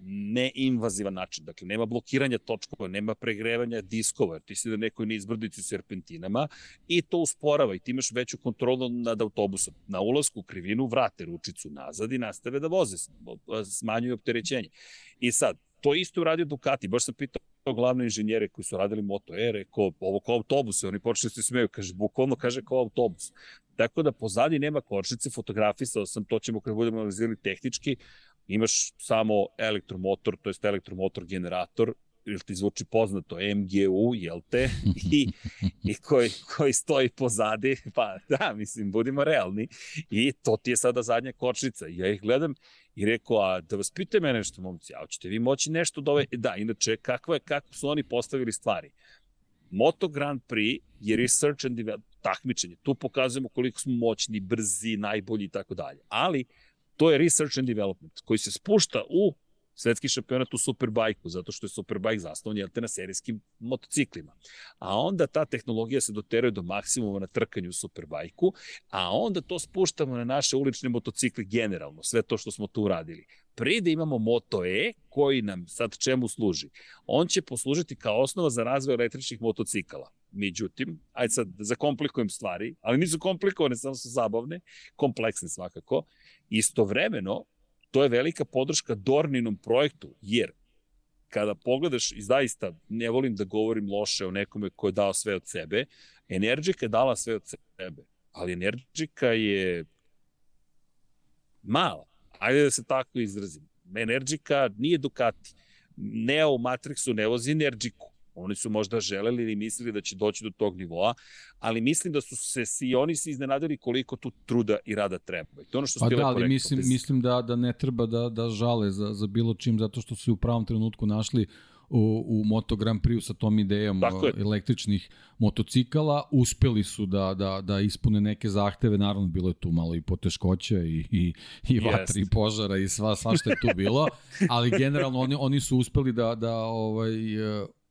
neinvazivan način. Dakle, nema blokiranja točkova, nema pregrevanja diskova, ti si na nekoj neizbrdici serpentinama i to usporava i ti imaš veću kontrolu nad autobusom. Na ulazku u krivinu vrate ručicu nazad i nastave da voze, smanjuju opterećenje. I sad, to isto uradio Ducati, baš sam pitao glavne inženjere koji su radili Moto E, rekao, ovo kao autobus, oni počeli se smeju, kaže, bukvalno kaže kao autobus. Tako da pozadi nema kočnice, fotografisao sam, to ćemo kad budemo analizirali tehnički, imaš samo elektromotor, to jest elektromotor generator, ili ti zvuči poznato, MGU, jel te, i, i koji, koji stoji pozadi, pa da, mislim, budimo realni, i to ti je sada zadnja kočnica. Ja ih gledam i rekao, a da vas pite mene nešto, momci, a hoćete vi moći nešto da ove... Da, inače, kakva je, kako su oni postavili stvari? Moto Grand Prix je research and development, takmičenje. Tu pokazujemo koliko smo moćni, brzi, najbolji i tako dalje. Ali, To je research and development koji se spušta u svetski šampionat u Superbajku, zato što je Superbajk zasnovan jelte na serijskim motociklima. A onda ta tehnologija se doteruje do maksimuma na trkanju u Superbajku, a onda to spuštamo na naše ulične motocikle generalno, sve to što smo tu uradili. Prije da imamo Moto E, koji nam sad čemu služi? On će poslužiti kao osnova za razvoj električnih motocikala. Međutim, ajde sad da zakomplikujem stvari, ali nisu komplikovane, samo su zabavne, kompleksne svakako. Istovremeno, to je velika podrška Dorninom projektu, jer kada pogledaš, i zaista ne volim da govorim loše o nekome ko je dao sve od sebe, Energica je dala sve od sebe, ali Energica je mala. Ajde da se tako izrazim. Energika nije Ducati. Neo u Matrixu ne vozi Energiku. Oni su možda želeli ili mislili da će doći do tog nivoa, ali mislim da su se i oni se iznenadili koliko tu truda i rada treba. I to ono što
pa
da,
ali mislim, mislim da, da ne treba da, da žale za, za bilo čim, zato što su u pravom trenutku našli u, u Moto Grand Prix sa tom idejom električnih motocikala. Uspeli su da, da, da ispune neke zahteve, naravno bilo je tu malo i poteškoća i, i, i vatri i požara i sva, sva što je tu bilo, ali generalno oni, oni su uspeli da, da ovaj,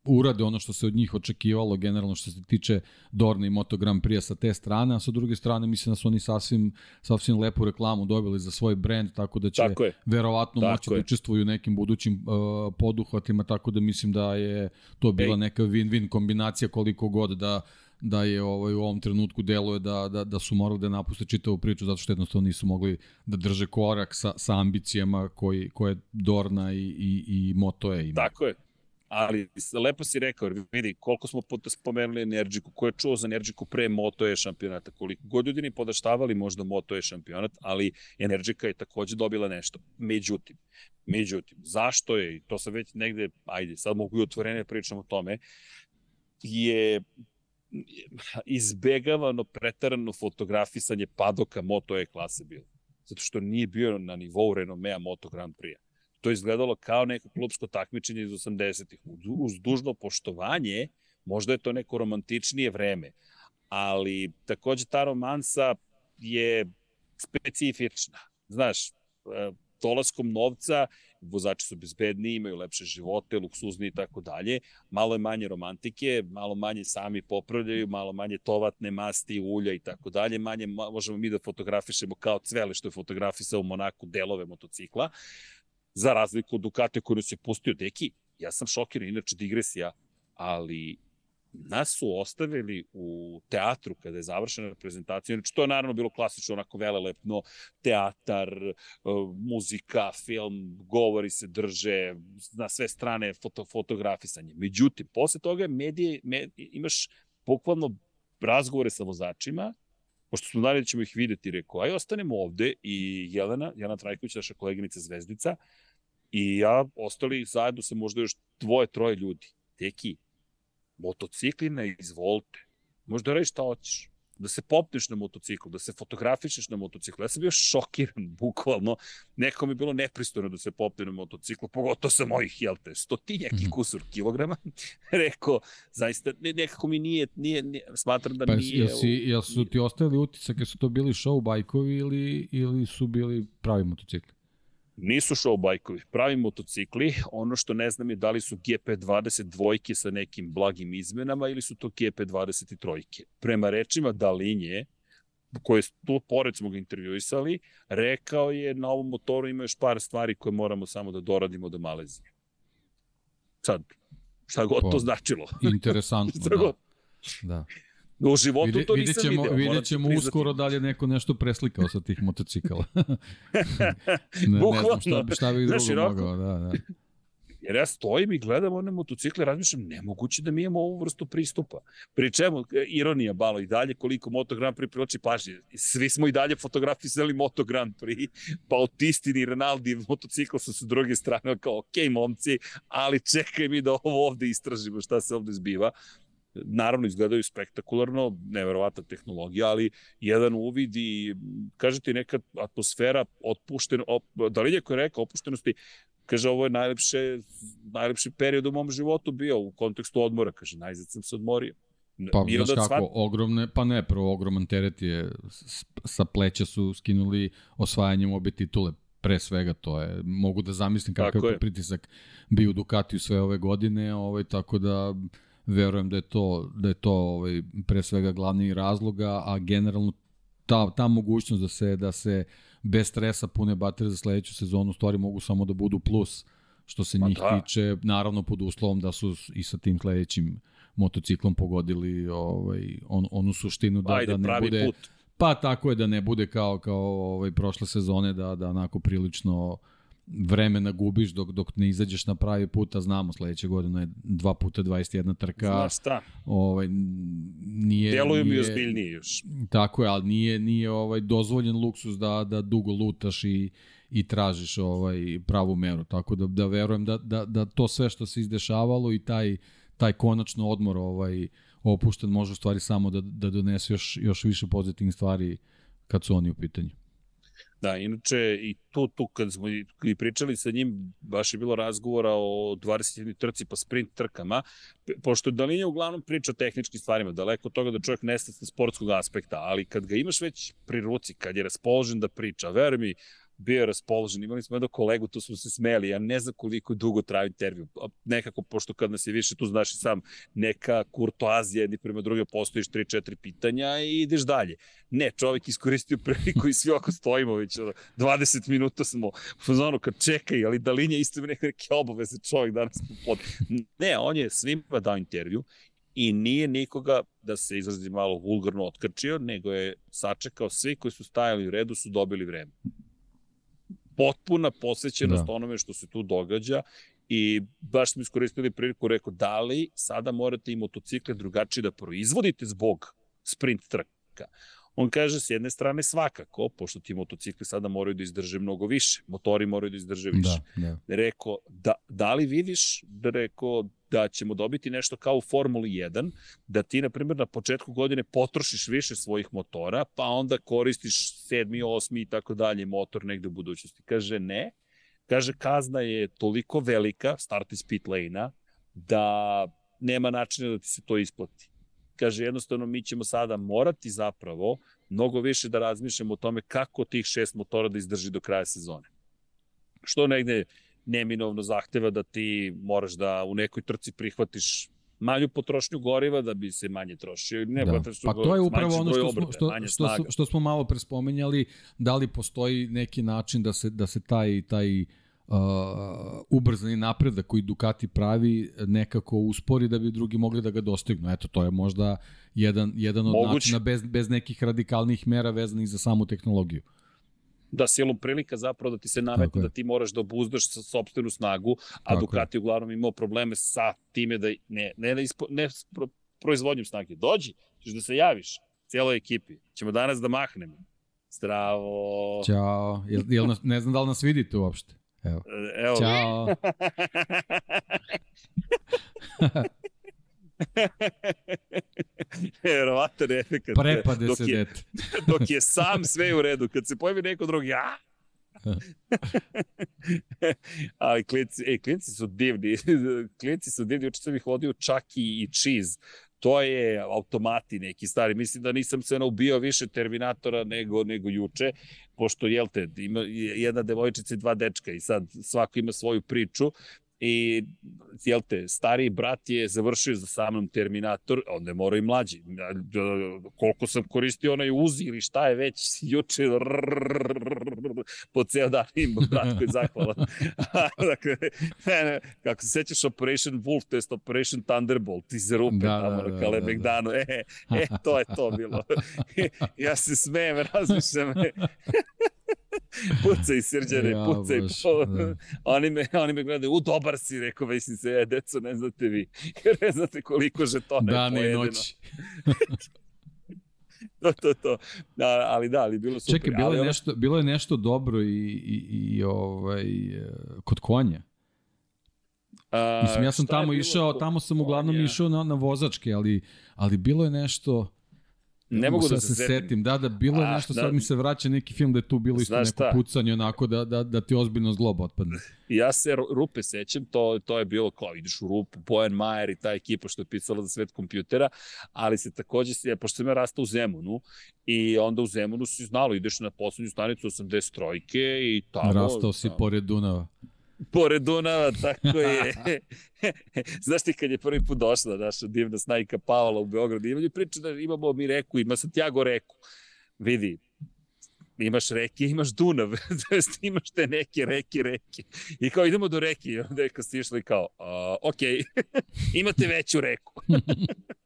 urade ono što se od njih očekivalo generalno što se tiče Dorna i Moto Grand Prix sa te strane, a sa druge strane mislim da su oni sasvim, sasvim lepu reklamu dobili za svoj brend, tako da će tako verovatno tako moći da je. da učestvuju u nekim budućim uh, poduhvatima, tako da mislim da je to bila Ej. neka win-win kombinacija koliko god da da je ovaj, u ovom trenutku deluje da, da, da su morali da napuste čitavu priču zato što jednostavno nisu mogli da drže korak sa, sa ambicijama koji, koje Dorna i, i, i Moto E ima.
Tako je, ali lepo si rekao, vidi, koliko smo puta spomenuli Energiku, ko je čuo za Energiku pre Moto E šampionata, koliko god ljudi ni podaštavali možda Moto E šampionat, ali Energika je takođe dobila nešto. Međutim, međutim, zašto je, i to sam već negde, ajde, sad mogu i otvorene pričam o tome, je izbegavano pretarano fotografisanje padoka Moto E klase bilo. Zato što nije bio na nivou renomea Moto Grand Prix to izgledalo kao neko klubsko takmičenje iz 80-ih. Uz dužno poštovanje, možda je to neko romantičnije vreme, ali takođe ta romansa je specifična. Znaš, e, dolaskom novca, vozači su bezbedni, imaju lepše živote, luksuzni i tako dalje, malo je manje romantike, malo manje sami popravljaju, malo manje tovatne masti, ulja i tako dalje, manje možemo mi da fotografišemo kao cvele što je fotografisao u Monaku delove motocikla, za razliku od Ducati koji nas je pustio deki. Ja sam šokiran, inače digresija, ali nas su ostavili u teatru kada je završena prezentacija. Inače, to je naravno bilo klasično, onako velelepno, teatar, e, muzika, film, govori se drže, na sve strane foto, fotografisanje. Međutim, posle toga medije, med, imaš bukvalno razgovore sa vozačima, pošto smo znali da ćemo ih videti, rekao, aj ostanemo ovde i Jelena, Jelena Trajković, naša koleginica Zvezdica, I ja, ostali zajedno se možda još dvoje, troje ljudi. Teki, motocikli ne izvolite. Možda reći šta hoćeš. Da se popneš na motociklu, da se fotografišeš na motociklu. Ja sam bio šokiran, bukvalno. Neko mi je bilo nepristojno da se popne na motociklu, pogotovo sa mojih, jel te, stotinjak i mhm. kusur kilograma. Rekao, zaista, nekako mi nije, nije, nije smatram da
pa,
nije...
Jel, si, jel su ti ostali utisak, su to bili show bajkovi ili, ili su bili pravi motocikli?
Nisu show bajkovi, pravi motocikli. Ono što ne znam je da li su GP20 dvojke sa nekim blagim izmenama ili su to GP20 trojke. Prema rečima Dalinje, koje tu pored smo ga intervjuisali, rekao je na ovom motoru ima još par stvari koje moramo samo da doradimo do Malezije. Sad, šta god to značilo.
Interesantno, da. Da.
U životu Vide, to nisam
ćemo,
video.
Vidjet ćemo uskoro da li je neko nešto preslikao sa tih motocikala. ne,
Bukvalno.
ne znam šta, šta bih drugo Znaš, mogao. Da, da.
Jer ja stojim i gledam one motocikle, razmišljam, nemoguće da mi imamo ovu vrstu pristupa. Pri čemu, ironija balo i dalje, koliko Moto Grand Prix prilači pažnje. Svi smo i dalje fotografisali Moto Grand Prix, pa Autistini i Rinaldi motocikla su sa druge strane, kao, ok, momci, ali čekaj mi da ovo ovde istražimo šta se ovde zbiva naravno izgledaju spektakularno, neverovatna tehnologija, ali jedan uvid i, kažete, neka atmosfera otpuštena, op, da li je rekao, opuštenosti, kaže, ovo je najlepše, najlepši period u mom životu bio u kontekstu odmora, kaže, najzad sam se odmorio.
Pa, znaš kako, svat... ogromne, pa ne, prvo ogroman teret je, sa pleća su skinuli osvajanjem obe titule, pre svega to je, mogu da zamislim kakav je. pritisak bio u Ducatiju sve ove godine, ovaj, tako da verujem da je to, da je to ovaj, pre svega glavni razloga, a generalno ta, ta mogućnost da se, da se bez stresa pune baterije za sledeću sezonu stvari mogu samo da budu plus što se pa njih da. tiče, naravno pod uslovom da su i sa tim sledećim motociklom pogodili ovaj, on, onu suštinu da, Ajde, da ne bude... Put. Pa tako je da ne bude kao kao ovaj prošle sezone da da onako prilično vremena gubiš dok, dok ne izađeš na pravi put, a znamo sledeće godine je 2 puta 21 trka.
Znaš šta?
Ovaj, nije,
Deluju
mi
ozbiljnije još.
Tako je, ali nije, nije ovaj dozvoljen luksus da, da dugo lutaš i, i tražiš ovaj pravu meru. Tako da, da verujem da, da, da to sve što se izdešavalo i taj, taj konačno odmor ovaj, opušten može u stvari samo da, da donese još, još više pozitivnih stvari kad su oni u pitanju.
Da, inače i tu, tu kad smo i pričali sa njim, baš je bilo razgovora o 20. trci pa sprint trkama, pošto Dalinja uglavnom priča o tehničkim stvarima, daleko od toga da čovjek nestaje sa sportskog aspekta, ali kad ga imaš već pri ruci, kad je raspoložen da priča, veruj mi, bio je raspoložen. Imali smo jednog kolegu, tu smo se smeli, ja ne znam koliko dugo traju intervju. Nekako, pošto kad nas je više, tu znaš i sam, neka kurtoazija jedni prema druge, postojiš 3-4 pitanja i ideš dalje. Ne, čovjek iskoristio priliku i svi oko stojimo već 20 minuta smo zonu kad čekaj, ali da linija isto ima neke, obaveze čovjek danas pod. Ne, on je svima dao intervju i nije nikoga, da se izrazi malo vulgarno otkrčio, nego je sačekao svi koji su stajali u redu su dobili vreme potpuna posvećenost da. onome što se tu događa i baš smo iskoristili priliku, rekao, da li sada morate i motocikle drugačije da proizvodite zbog sprint trka? On kaže, s jedne strane svakako, pošto ti motocikli sada moraju da izdrže mnogo više, motori moraju da izdrže više. Da, da. Rekao, da, da li vidiš, da rekao, da ćemo dobiti nešto kao u Formuli 1, da ti, na primjer, na početku godine potrošiš više svojih motora, pa onda koristiš sedmi, osmi i tako dalje motor negde u budućnosti. Kaže, ne. Kaže, kazna je toliko velika, start iz pit lane-a, da nema načina da ti se to isplati. Kaže, jednostavno mi ćemo sada morati zapravo mnogo više da razmišljamo o tome kako tih šest motora da izdrži do kraja sezone. Što negde neminovno zahteva da ti moraš da u nekoj trci prihvatiš manju potrošnju goriva da bi se manje trošio. Ne,
da. Pa to je upravo ono što, obrte, smo, što, što, što, što smo malo prespomenjali, da li postoji neki način da se, da se taj, taj uh, ubrzani napredak koji Ducati pravi nekako uspori da bi drugi mogli da ga dostignu. Eto, to je možda jedan, jedan od Moguće. načina bez, bez nekih radikalnih mera vezanih za samu tehnologiju
da silom prilika zapravo da ti se nametne da ti moraš da obuzdaš sa sobstvenu snagu, a Tako Ducati je. uglavnom imao probleme sa time da ne, ne, da ispo, ne pro, proizvodnjom snage. Dođi, ćeš da se javiš cijeloj ekipi. Ćemo danas da mahnemo. Zdravo.
Ćao. Jel, jel nas, ne znam da li nas vidite uopšte. Evo. Evo. Ćao.
Verovatan efekt.
Prepade dok
se
je,
dete. dok je sam sve u redu, kad se pojavi neko drugi, ja, Ali klinci, ej, klinci su divni. klinci su divni. Uče sam ih vodio čak i, i cheese. To je automati neki stari. Mislim da nisam se naubio više Terminatora nego, nego juče, pošto, jel te, ima jedna devojčica i dva dečka i sad svako ima svoju priču i jel te, stariji brat je završio za samom Terminator, onda je morao i mlađi. Koliko sam koristio onaj uzi ili šta je već juče po ceo dan im brat koji je zahvalan. dakle, kako se sećaš Operation Wolf, to je Operation Thunderbolt iz rupe da, tamo da, na Kale da, da, da. E, e, to je to bilo. ja se smejem, razmišljam. pucaj srđane, ja, pucaj. Baš, po... da. oni, me, oni me gledaju, u dobar si, rekao, mislim se, e, deco, ne znate vi, ne znate koliko žetona
Dan je pojedeno. Dan i noć.
to, to, to. Da, ali da, ali bilo super.
Čekaj, bilo, ali je, nešto, bilo je nešto dobro i, i, i ovaj, kod konja. A, Mislim, ja sam tamo išao, tamo sam uglavnom konja? išao na, na vozačke, ali, ali bilo je nešto
Ne mogu da se,
se setim. Da, da, bilo je nešto, da, sad mi se vraća neki film da je tu bilo isto neko šta? pucanje onako da, da, da ti ozbiljno zloba otpadne.
Ja se rupe sećam, to, to je bilo kao ideš u rupu, Bojan Majer i ta ekipa što je pisala za svet kompjutera, ali se takođe, pošto sam ja rastao u Zemunu i onda u Zemunu si znalo, ideš na poslednju stanicu 83 i tamo...
Rastao si tamo, pored Dunava
pored Dunava, tako je. Znaš ti kad je prvi put došla naša divna snajka Paola u Beogradu, imaju priča da imamo mi reku, ima Santiago reku. Vidi, imaš reke, imaš Dunav, to jest imaš te neke reke, reke. I kao idemo do reke, i onda je kad ste išli kao, uh, ok, imate veću reku.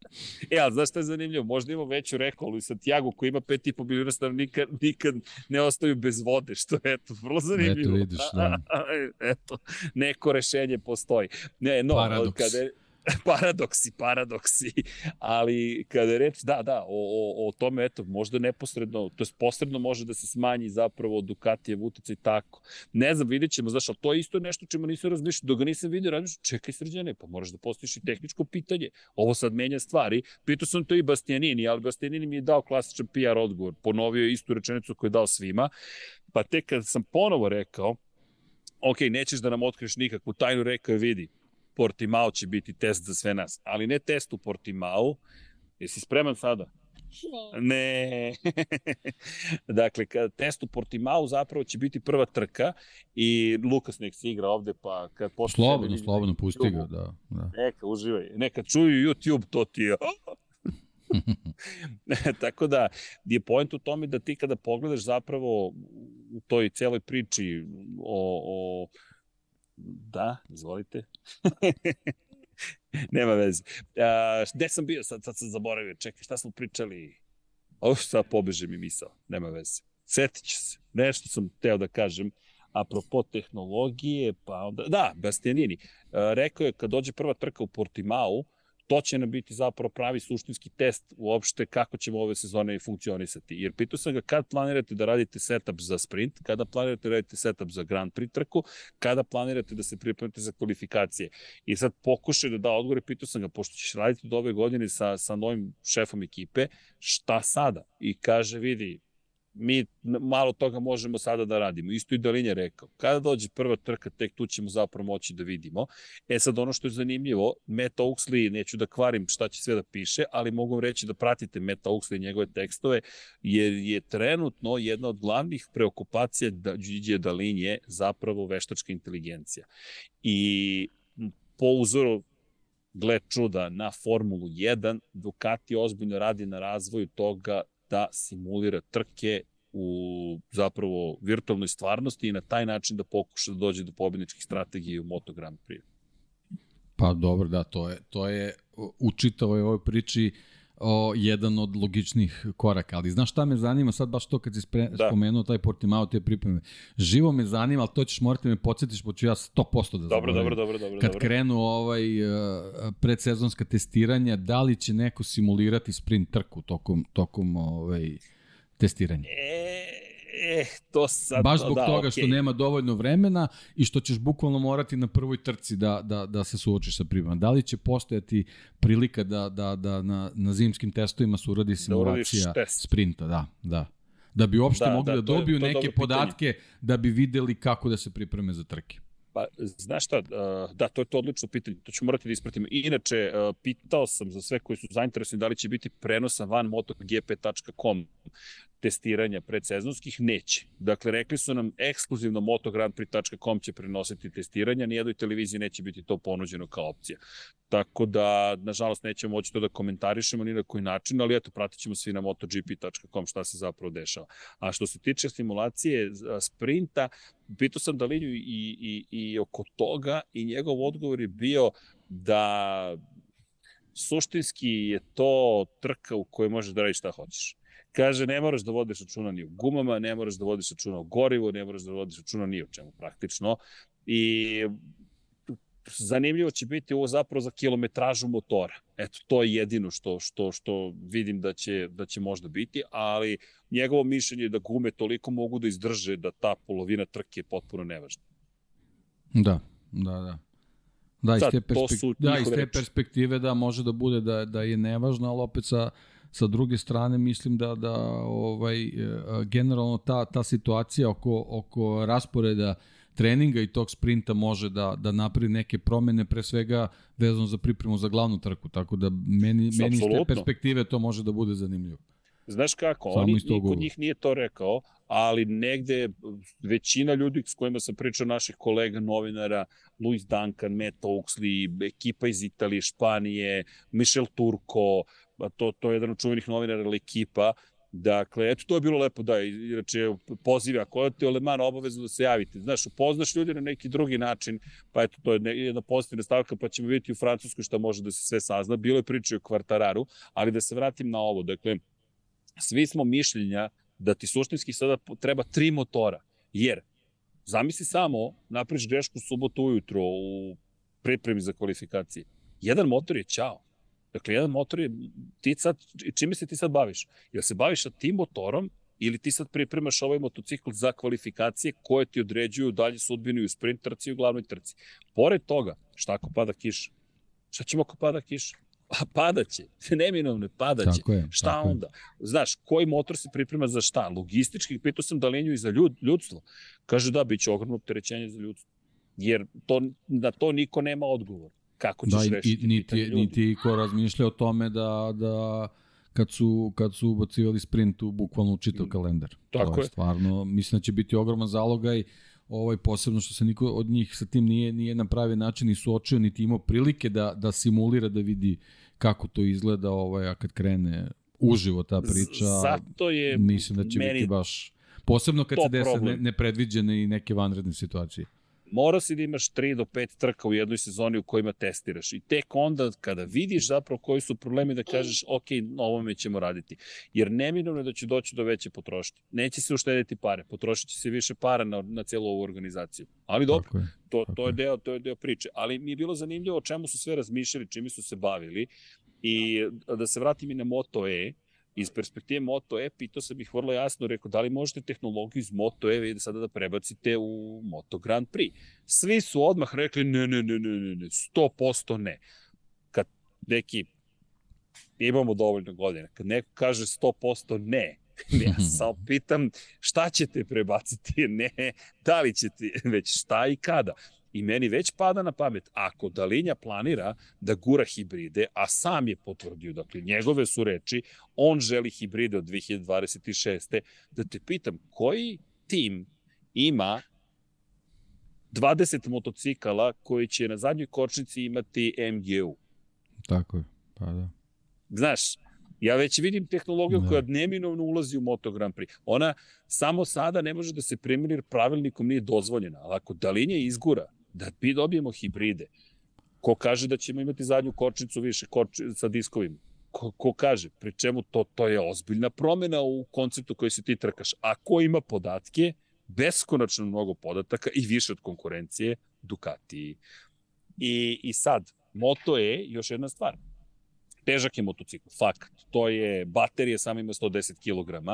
e, ali znaš šta je zanimljivo? Možda ima veću rekolu i Santiago koji ima 5,5 miliona stanovnika nikad ne ostaju bez vode, što je eto, vrlo zanimljivo.
Eto vidiš, da.
eto, neko rešenje postoji. Ne, no,
Paradoks.
kada je, paradoksi, paradoksi, ali kada je reč, da, da, o, o, o tome, eto, možda neposredno, to je posredno može da se smanji zapravo Ducatijev uticaj tako. Ne znam, vidjet ćemo, znaš, ali to je isto nešto čemu nisam razmišljao, dok ga nisam vidio, razmišljao, čekaj srđane, pa moraš da postojiš i tehničko pitanje. Ovo sad menja stvari. Pitao sam to i Bastianini, ali Bastianini mi je dao klasičan PR odgovor, ponovio je istu rečenicu koju je dao svima, pa tek kad sam ponovo rekao, ok, nećeš da nam otkriješ nikakvu tajnu, rekao je, vidi, Portimao će biti test za sve nas, ali ne test u Portimao. Jesi spreman sada? Ne. dakle, kad test u Portimao zapravo će biti prva trka i Lukas nek se igra ovde, pa kad
posle... Slobodno, slobodno, pusti ga, da, da.
Neka, uživaj. Neka čuju YouTube, to ti je... Tako da je point u tome da ti kada pogledaš zapravo u toj celoj priči o, o Da, izvolite. Nema veze. A, gde sam bio? Sad, sad sam zaboravio. Čekaj, šta smo pričali? Ovo sad pobeže mi misao. Nema veze. Setit ću se. Nešto sam teo da kažem apropo tehnologije, pa onda... Da, Bastianini. Rekao je kad dođe prva trka u Portimao, to će nam biti zapravo pravi suštinski test uopšte kako ćemo ove sezone funkcionisati. Jer pitao sam ga kad planirate da radite setup za sprint, kada planirate da radite setup za Grand Prix trku, kada planirate da se pripremite za kvalifikacije. I sad pokušaj da da odgovore, pitao sam ga, pošto ćeš raditi do ove godine sa, sa novim šefom ekipe, šta sada? I kaže, vidi, mi malo toga možemo sada da radimo. Isto i Dalin je rekao. Kada dođe prva trka, tek tu ćemo zapravo moći da vidimo. E sad ono što je zanimljivo, Matt Oaksley, neću da kvarim šta će sve da piše, ali mogu reći da pratite Matt Oaksley i njegove tekstove, jer je trenutno jedna od glavnih preokupacija da, Gigi Dalin je zapravo veštačka inteligencija. I po uzoru gle čuda na Formulu 1, Ducati ozbiljno radi na razvoju toga da simulira trke u zapravo virtualnoj stvarnosti i na taj način da pokuša da dođe do pobedničkih strategija u Moto Grand Prix.
Pa dobro, da, to je, to je u čitavoj ovoj priči o, jedan od logičnih koraka. Ali znaš šta me zanima sad baš to kad si spre, da. spomenuo taj Portimao te pripreme. Živo me zanima, ali to ćeš morati da me podsjetiš, poću ja 100% da
dobro, dobro, dobro, dobro,
Kad
dobro.
krenu ovaj uh, predsezonska testiranja, da li će neko simulirati sprint trku tokom, tokom ovaj, testiranja?
E, Eh, to sad...
Baš zbog
da,
toga
okay.
što nema dovoljno vremena i što ćeš bukvalno morati na prvoj trci da, da, da se suočiš sa primama. Da li će postojati prilika da, da, da na, na zimskim testovima se uradi da simulacija da sprinta? Da, da. Da bi uopšte da, mogli da, da dobiju je, neke podatke pitanje. da bi videli kako da se pripreme za trke.
Pa, znaš šta, da, to je to odlično pitanje, to ću morati da ispratimo. Inače, pitao sam za sve koji su zainteresovani da li će biti prenosa van motogp.com testiranja predsezonskih, neće. Dakle, rekli su nam ekskluzivno motograndprix.com će prenositi testiranja, nijednoj televiziji neće biti to ponuđeno kao opcija. Tako da, nažalost, nećemo moći to da komentarišemo ni na koji način, ali eto, pratit ćemo svi na motogp.com šta se zapravo dešava. A što se tiče simulacije sprinta, pitao sam Dalinju i, i, i oko toga i njegov odgovor je bio da suštinski je to trka u kojoj možeš da radiš šta hoćeš. Kaže, ne moraš da vodiš računa ni o gumama, ne moraš da vodiš računa o gorivu, ne moraš da vodiš računa ni o čemu praktično. I zanimljivo će biti ovo zapravo za kilometražu motora. Eto, to je jedino što, što, što vidim da će, da će možda biti, ali njegovo mišljenje je da gume toliko mogu da izdrže da ta polovina trke je potpuno nevažna.
Da, da, da. Da, iz te, perspek... da, iz te perspektive da može da bude da, da je nevažno, ali opet sa, sa druge strane mislim da da ovaj e, generalno ta ta situacija oko oko rasporeda treninga i tog sprinta može da da napravi neke promene pre svega vezano za pripremu za glavnu trku. Tako da meni meni iz te perspektive to može da bude zanimljivo.
Znaš kako, Samo oni, niko od njih nije to rekao, ali negde većina ljudi s kojima sam pričao, naših kolega, novinara, Luis Duncan, Matt Oaksley, ekipa iz Italije, Španije, Michel Turco, to, to je jedan od čuvenih novinara ili ekipa, Dakle, eto, to je bilo lepo, da, inače, poziv, ako odete u Lemana, obavezno da se javite. Znaš, upoznaš ljudi na neki drugi način, pa eto, to je jedna pozitivna stavka, pa ćemo vidjeti u Francuskoj šta može da se sve sazna. Bilo je priče o kvartararu, ali da se vratim na ovo. Dakle, svi smo mišljenja da ti suštinski sada treba tri motora, jer zamisli samo, napriš grešku subotu ujutro u pripremi za kvalifikacije. Jedan motor je ćao. Dakle, jedan motor je, ti sad, čime se ti sad baviš? Jel se baviš sa tim motorom ili ti sad pripremaš ovaj motocikl za kvalifikacije koje ti određuju dalje sudbinu i u sprint trci i u glavnoj trci. Pored toga, šta ako pada kiša? Šta ćemo ako pada kiša? A padaće, neminovno padaće.
Tako je,
šta
tako
onda? Je. Znaš, koji motor se priprema za šta? Logistički, pitao sam Dalinju i za ljud, ljudstvo. Kaže da, bit će ogromno opterećenje za ljudstvo. Jer to, na to niko nema odgovor kako ćeš
da,
rešiti
i, niti, niti ko razmišlja o tome da, da kad su, kad su ubacivali sprint u bukvalno čitav mm. kalendar.
Tako
to
je.
Stvarno, mislim da će biti ogroman zalogaj ovaj posebno što se niko od njih sa tim nije nije na pravi način ni suočio niti imao prilike da da simulira da vidi kako to izgleda ovaj a kad krene uživo ta priča.
Zato je
mislim da će biti baš posebno kad se dese ne, nepredviđene i neke vanredne situacije
mora si da imaš 3 do 5 trka u jednoj sezoni u kojima testiraš. I tek onda kada vidiš zapravo koji su problemi da kažeš ok, ovome ćemo raditi. Jer neminovno je da će doći do veće potrošnje. Neće se uštediti pare, potrošit će se više para na, na celu ovu organizaciju. Ali dobro, je, to, to, je deo, to je deo priče. Ali mi je bilo zanimljivo o čemu su sve razmišljali, čime su se bavili. I da se vratim i na Moto E, iz perspektive Moto E, pitao sam ih vrlo jasno, rekao, da li možete tehnologiju iz Moto E da sada da prebacite u Moto Grand Prix? Svi su odmah rekli, ne, ne, ne, ne, ne, ne, 100% ne. Kad neki, imamo dovoljno godina, kad neko kaže 100% ne, ja samo pitam šta ćete prebaciti, ne da li ćete, već šta i kada. I meni već pada na pamet, ako Dalinja planira da gura hibride, a sam je potvrdio, dakle, njegove su reči, on želi hibride od 2026. Da te pitam, koji tim ima 20 motocikala koji će na zadnjoj kočnici imati MGU?
Tako je, pa da.
Znaš, Ja već vidim tehnologiju da. koja neminovno ulazi u Moto Grand Prix. Ona samo sada ne može da se primjeri jer pravilnikom nije dozvoljena. Ali ako dalinja izgura da mi dobijemo hibride. Ko kaže da ćemo imati zadnju kočnicu više koči, sa diskovima? Ko, ko kaže? Pri čemu to, to je ozbiljna promena u konceptu koji se ti trkaš. A ko ima podatke, beskonačno mnogo podataka i više od konkurencije, Ducati. I, I sad, Moto E, još jedna stvar, težak je motocikl, fakt. To je, baterije samo ima 110 kg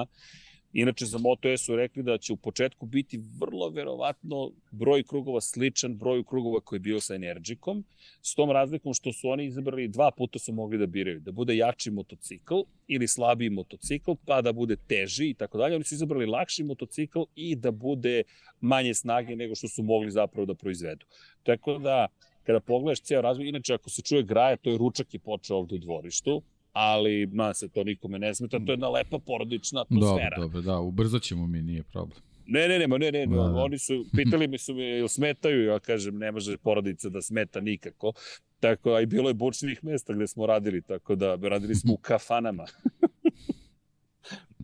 Inače, za Moto su rekli da će u početku biti vrlo verovatno broj krugova sličan broju krugova koji je bio sa Energikom, s tom razlikom što su oni izabrali, dva puta su mogli da biraju, da bude jači motocikl ili slabiji motocikl, pa da bude teži i tako dalje. Oni su izabrali lakši motocikl i da bude manje snage nego što su mogli zapravo da proizvedu. Tako da, kada pogledaš ceo razvoj, inače ako se čuje graje, to je ručak je počeo ovde u dvorištu, ali ma se to nikome ne smeta, to je jedna lepa porodična atmosfera.
Dobro, dobro, da, ubrzat ćemo mi, nije problem.
Ne, ne, ne, ne, ne, da, da. oni su, pitali mi su me, jel smetaju, ja kažem, ne može porodica da smeta nikako. Tako, a i bilo je bučnih mesta gde smo radili, tako da radili smo u kafanama.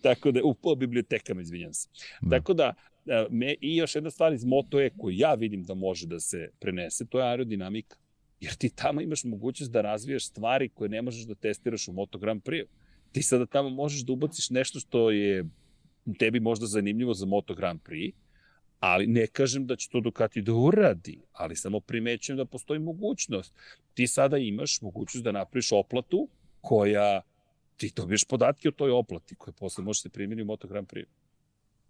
tako da, u po bibliotekama, izvinjam se. Da. Tako da, e, me, i još jedna stvar iz Moto E koju ja vidim da može da se prenese, to je aerodinamika. Jer ti tamo imaš mogućnost da razvijaš stvari koje ne možeš da testiraš u Moto Grand Prix. Ti sada tamo možeš da ubaciš nešto što je tebi možda zanimljivo za Moto Grand Prix, ali ne kažem da će to Ducati da uradi, ali samo primećujem da postoji mogućnost. Ti sada imaš mogućnost da napraviš oplatu koja ti dobiješ podatke o toj oplati koje posle možeš da primjeni u Moto Grand Prix.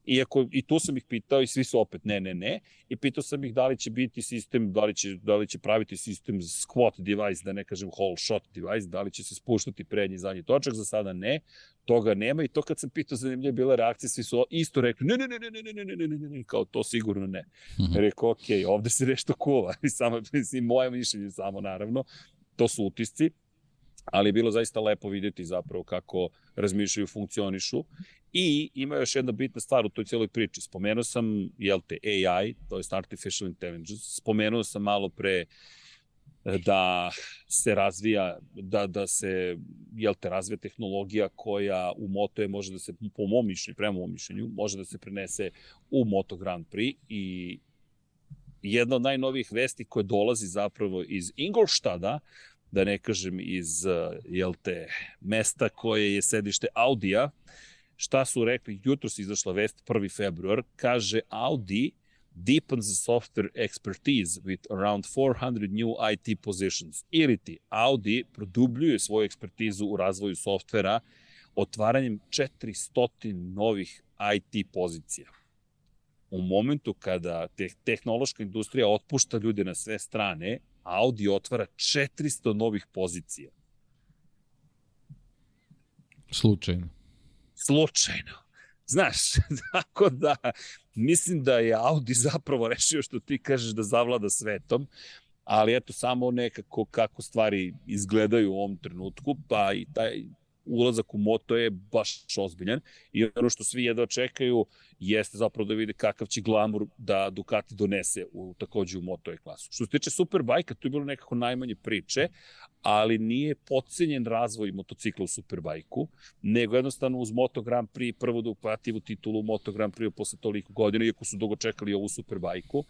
Iako i tu sam ih pitao i svi su opet ne, ne, ne. I pitao sam ih da li će biti sistem, da li će, da li će praviti sistem squat device, da ne kažem whole shot device, da li će se spuštati prednji i zadnji točak, za sada ne. Toga nema i to kad sam pitao zanimljiva bila reakcija, svi su isto rekli ne, ne, ne, ne, ne, ne, ne, ne, ne, ne, ne, kao to sigurno ne. Mm -hmm. Rekao, ok, ovde se nešto kuva. I samo, mislim, moje mišljenje samo, naravno. To su utisci ali je bilo zaista lepo videti zapravo kako razmišljaju, funkcionišu I ima još jedna bitna stvar u toj cijeloj priči. Spomenuo sam, jel te, AI, to je Artificial Intelligence. Spomenuo sam malo pre e, da se razvija, da, da se jel te, razvija tehnologija koja u Moto je može da se, po mom mišljenju, prema mom mišljenju, može da se prenese u Moto Grand Prix i jedna od najnovijih vesti koje dolazi zapravo iz Ingolštada, da ne kažem iz, jel te, mesta koje je sedište Audija, šta su rekli, jutro se izašla vest 1. februar, kaže Audi deepens the software expertise with around 400 new IT positions. Ili ti, Audi produbljuje svoju ekspertizu u razvoju softvera otvaranjem 400 novih IT pozicija. U momentu kada te, tehnološka industrija otpušta ljude na sve strane, Audi otvara 400 novih pozicija.
Slučajno.
Slučajno. Znaš, tako da mislim da je Audi zapravo rešio što ti kažeš da zavlada svetom, ali eto samo nekako kako stvari izgledaju u ovom trenutku, pa i taj ulazak u moto je baš ozbiljan i ono što svi jedva čekaju jeste zapravo da vide kakav će glamur da Ducati donese u, takođe u Moto E klasu. Što se tiče Superbajka, tu je bilo nekako najmanje priče, ali nije podcenjen razvoj motocikla u Superbajku, nego jednostavno uz Moto Grand Prix prvo Ducativu titulu u Moto Grand Prix posle toliko godina, iako su dugo čekali ovu Superbajku,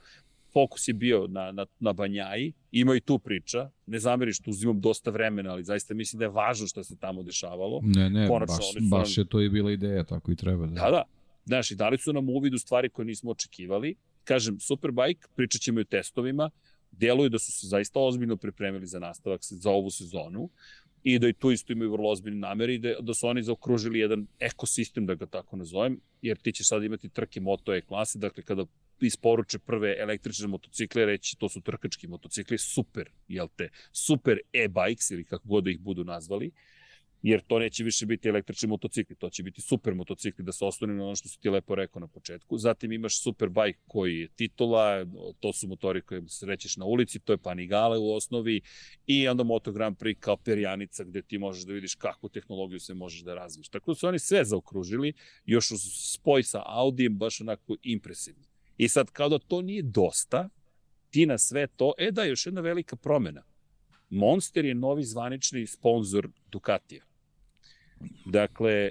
fokus je bio na, na, na Banjaji, ima i tu priča, ne zameriš, tu uzimam dosta vremena, ali zaista mislim da je važno što se tamo dešavalo.
Ne, ne, Konačno, baš, baš je to i bila ideja, tako i treba.
Da, da, da Znaš, i dali su nam uvid u stvari koje nismo očekivali. Kažem, Superbike, pričat ćemo i o testovima, deluju da su se zaista ozbiljno pripremili za nastavak za ovu sezonu i da i tu isto imaju vrlo ozbiljne namere i da, da su oni zaokružili jedan ekosistem, da ga tako nazovem, jer ti će sad imati trke Moto E klase, dakle kada isporuče prve električne motocikle, reći to su trkački motocikli, super, jel te, super e-bikes ili kako god da ih budu nazvali. Jer to neće više biti električni motocikli, to će biti super motocikli da se osnovim na ono što si ti lepo rekao na početku. Zatim imaš Superbike koji je titula, to su motori koje se rećeš na ulici, to je Panigale u osnovi i onda Moto Grand Prix kao perjanica gde ti možeš da vidiš kakvu tehnologiju se možeš da razviš. Tako da su oni sve zaokružili, još uz spoj sa Audijem baš onako impresivno. I sad kao da to nije dosta, ti na sve to, e da, još jedna velika promena. Monster je novi zvanični sponsor Ducatija. Dakle,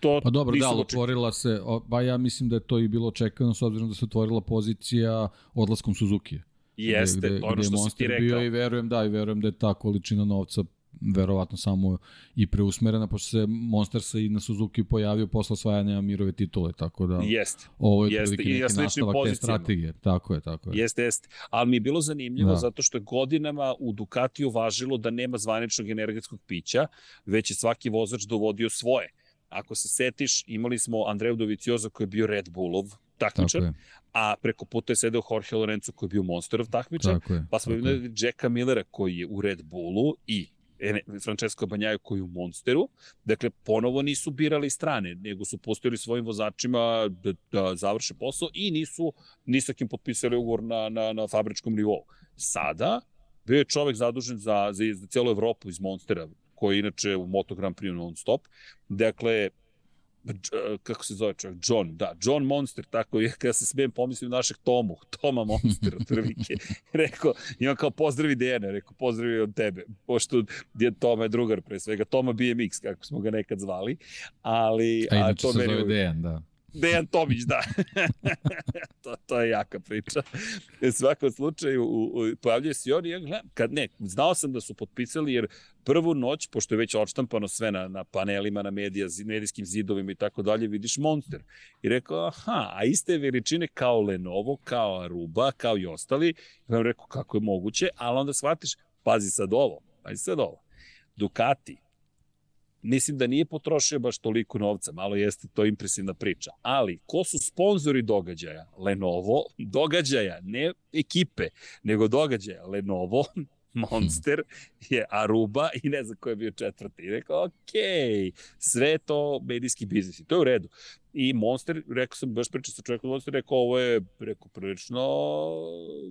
to
Pa dobro, da, otvorila se, pa ja mislim da je to i bilo čekano s obzirom da se otvorila pozicija odlaskom Suzuki.
Jeste, gde, gde, ono što si ti rekao. Bio
i verujem, da, i verujem da je ta količina novca verovatno samo i preusmerena, pošto se Monster se i na Suzuki pojavio posle osvajanja Mirove titule, tako da
jest,
ovo je jest, prilike neki nastavak te strategije. Tako je, tako je.
Jeste, jeste. Ali mi je bilo zanimljivo da. zato što je godinama u Ducatiju važilo da nema zvaničnog energetskog pića, već je svaki vozač dovodio svoje. Ako se setiš, imali smo Andreju Dovicioza koji je bio Red Bullov takmičar, a preko puta je sedeo Jorge Lorenzo koji je bio Monsterov takmičar, pa smo imali Jacka Millera koji je u Red Bullu i Francesco Banjaju koji u Monsteru. Dakle, ponovo nisu birali strane, nego su postojili svojim vozačima da, da završe posao i nisu ni sa kim potpisali ugovor na, na, na fabričkom nivou. Sada, bio je čovek zadužen za, za, za celu Evropu iz Monstera, koji je inače u Moto Grand non stop. Dakle, kako se zove čovjek, John, da, John Monster, tako je, kada se smijem pomislim našeg Tomu, Toma Monster od Trvike, rekao, ima kao pozdravi Dejane, rekao, pozdravi od tebe, pošto je Toma je drugar pre svega, Toma BMX, kako smo ga nekad zvali, ali...
A inače a to se zove Dejan, da.
Dejan Tomić, da. to, to je jaka priča. U svakom slučaju, u, u, pojavljuje se i on i ja gledam, kad ne, znao sam da su potpisali, jer prvu noć, pošto je već odštampano sve na, na panelima, na medija, medijskim zidovima i tako dalje, vidiš Monster. I rekao, aha, a iste veličine kao Lenovo, kao Aruba, kao i ostali. I vam rekao, kako je moguće, ali onda shvatiš, pazi sad ovo, pazi sad ovo. Ducati, mislim da nije potrošio baš toliko novca, malo jeste to impresivna priča. Ali, ko su sponzori događaja? Lenovo, događaja, ne ekipe, nego događaja. Lenovo, Monster je Aruba i ne znam ko je bio četvrti. I rekao, ok, sve to medijski biznis i to je u redu. I Monster, rekao sam, baš pričao sa čovjekom Monster, rekao, ovo je, rekao, prilično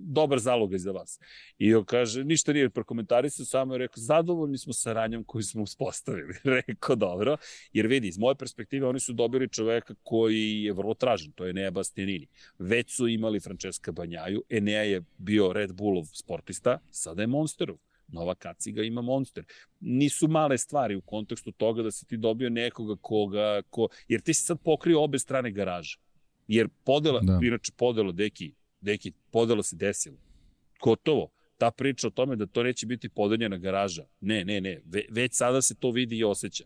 dobar zalog za vas. I on kaže, ništa nije prokomentarisao, samo je rekao, zadovoljni smo sa ranjom koju smo uspostavili. rekao, dobro, jer vidi, iz moje perspektive oni su dobili čoveka koji je vrlo tražen, to je Enea Bastianini. Već su imali Francesca Banjaju, Enea je bio Red Bullov sportista, sada je Monsterov nova kaciga ima Monster. Nisu male stvari u kontekstu toga da si ti dobio nekoga koga, ko, jer ti si sad pokrio obe strane garaža. Jer podela, da. inače podela, deki, deki, podela se desila. Gotovo. Ta priča o tome da to neće biti podeljena garaža. Ne, ne, ne. Ve, već sada se to vidi i osjeća.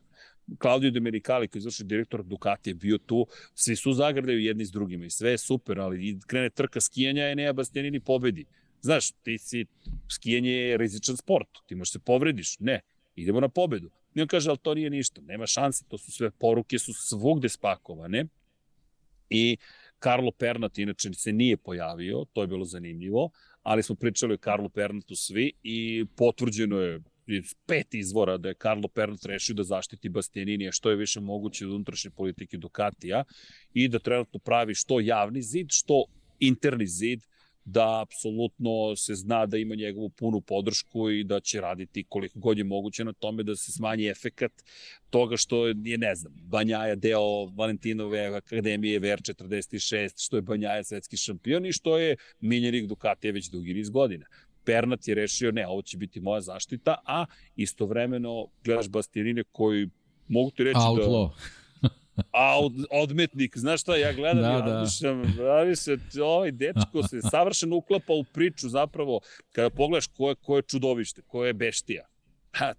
Claudio Domenicali, koji je izvršen direktor Ducati, je bio tu, svi su zagradaju jedni s drugima i sve je super, ali krene trka skijanja, Enea Bastianini pobedi. Znaš, ti si, skijanje je rizičan sport, ti možeš se povrediš. Ne, idemo na pobedu. I on kaže, ali to nije ništa, nema šanse, to su sve poruke, su svugde spakovane. I Karlo Pernat inače se nije pojavio, to je bilo zanimljivo, ali smo pričali o Karlu Pernatu svi i potvrđeno je iz pet izvora da je Karlo Pernat rešio da zaštiti Bastianinija što je više moguće od unutrašnje politike Ducatija i da trenutno pravi što javni zid, što interni zid da apsolutno se zna da ima njegovu punu podršku i da će raditi koliko god je moguće na tome da se smanji efekat toga što je, ne znam, Banjaja deo Valentinove akademije VR46, što je Banjaja svetski šampion i što je Miljenik Ducatija već dugi niz godina. Pernat je rešio, ne, ovo će biti moja zaštita, a istovremeno gledaš Bastianine koji mogu ti reći
Outlaw. da...
A od, odmetnik, znaš šta, ja gledam da, i razmišljam, da. se, ovaj dečko se savršeno uklapa u priču zapravo, kada pogledaš ko je, ko je čudovište, ko je beštija. Ha,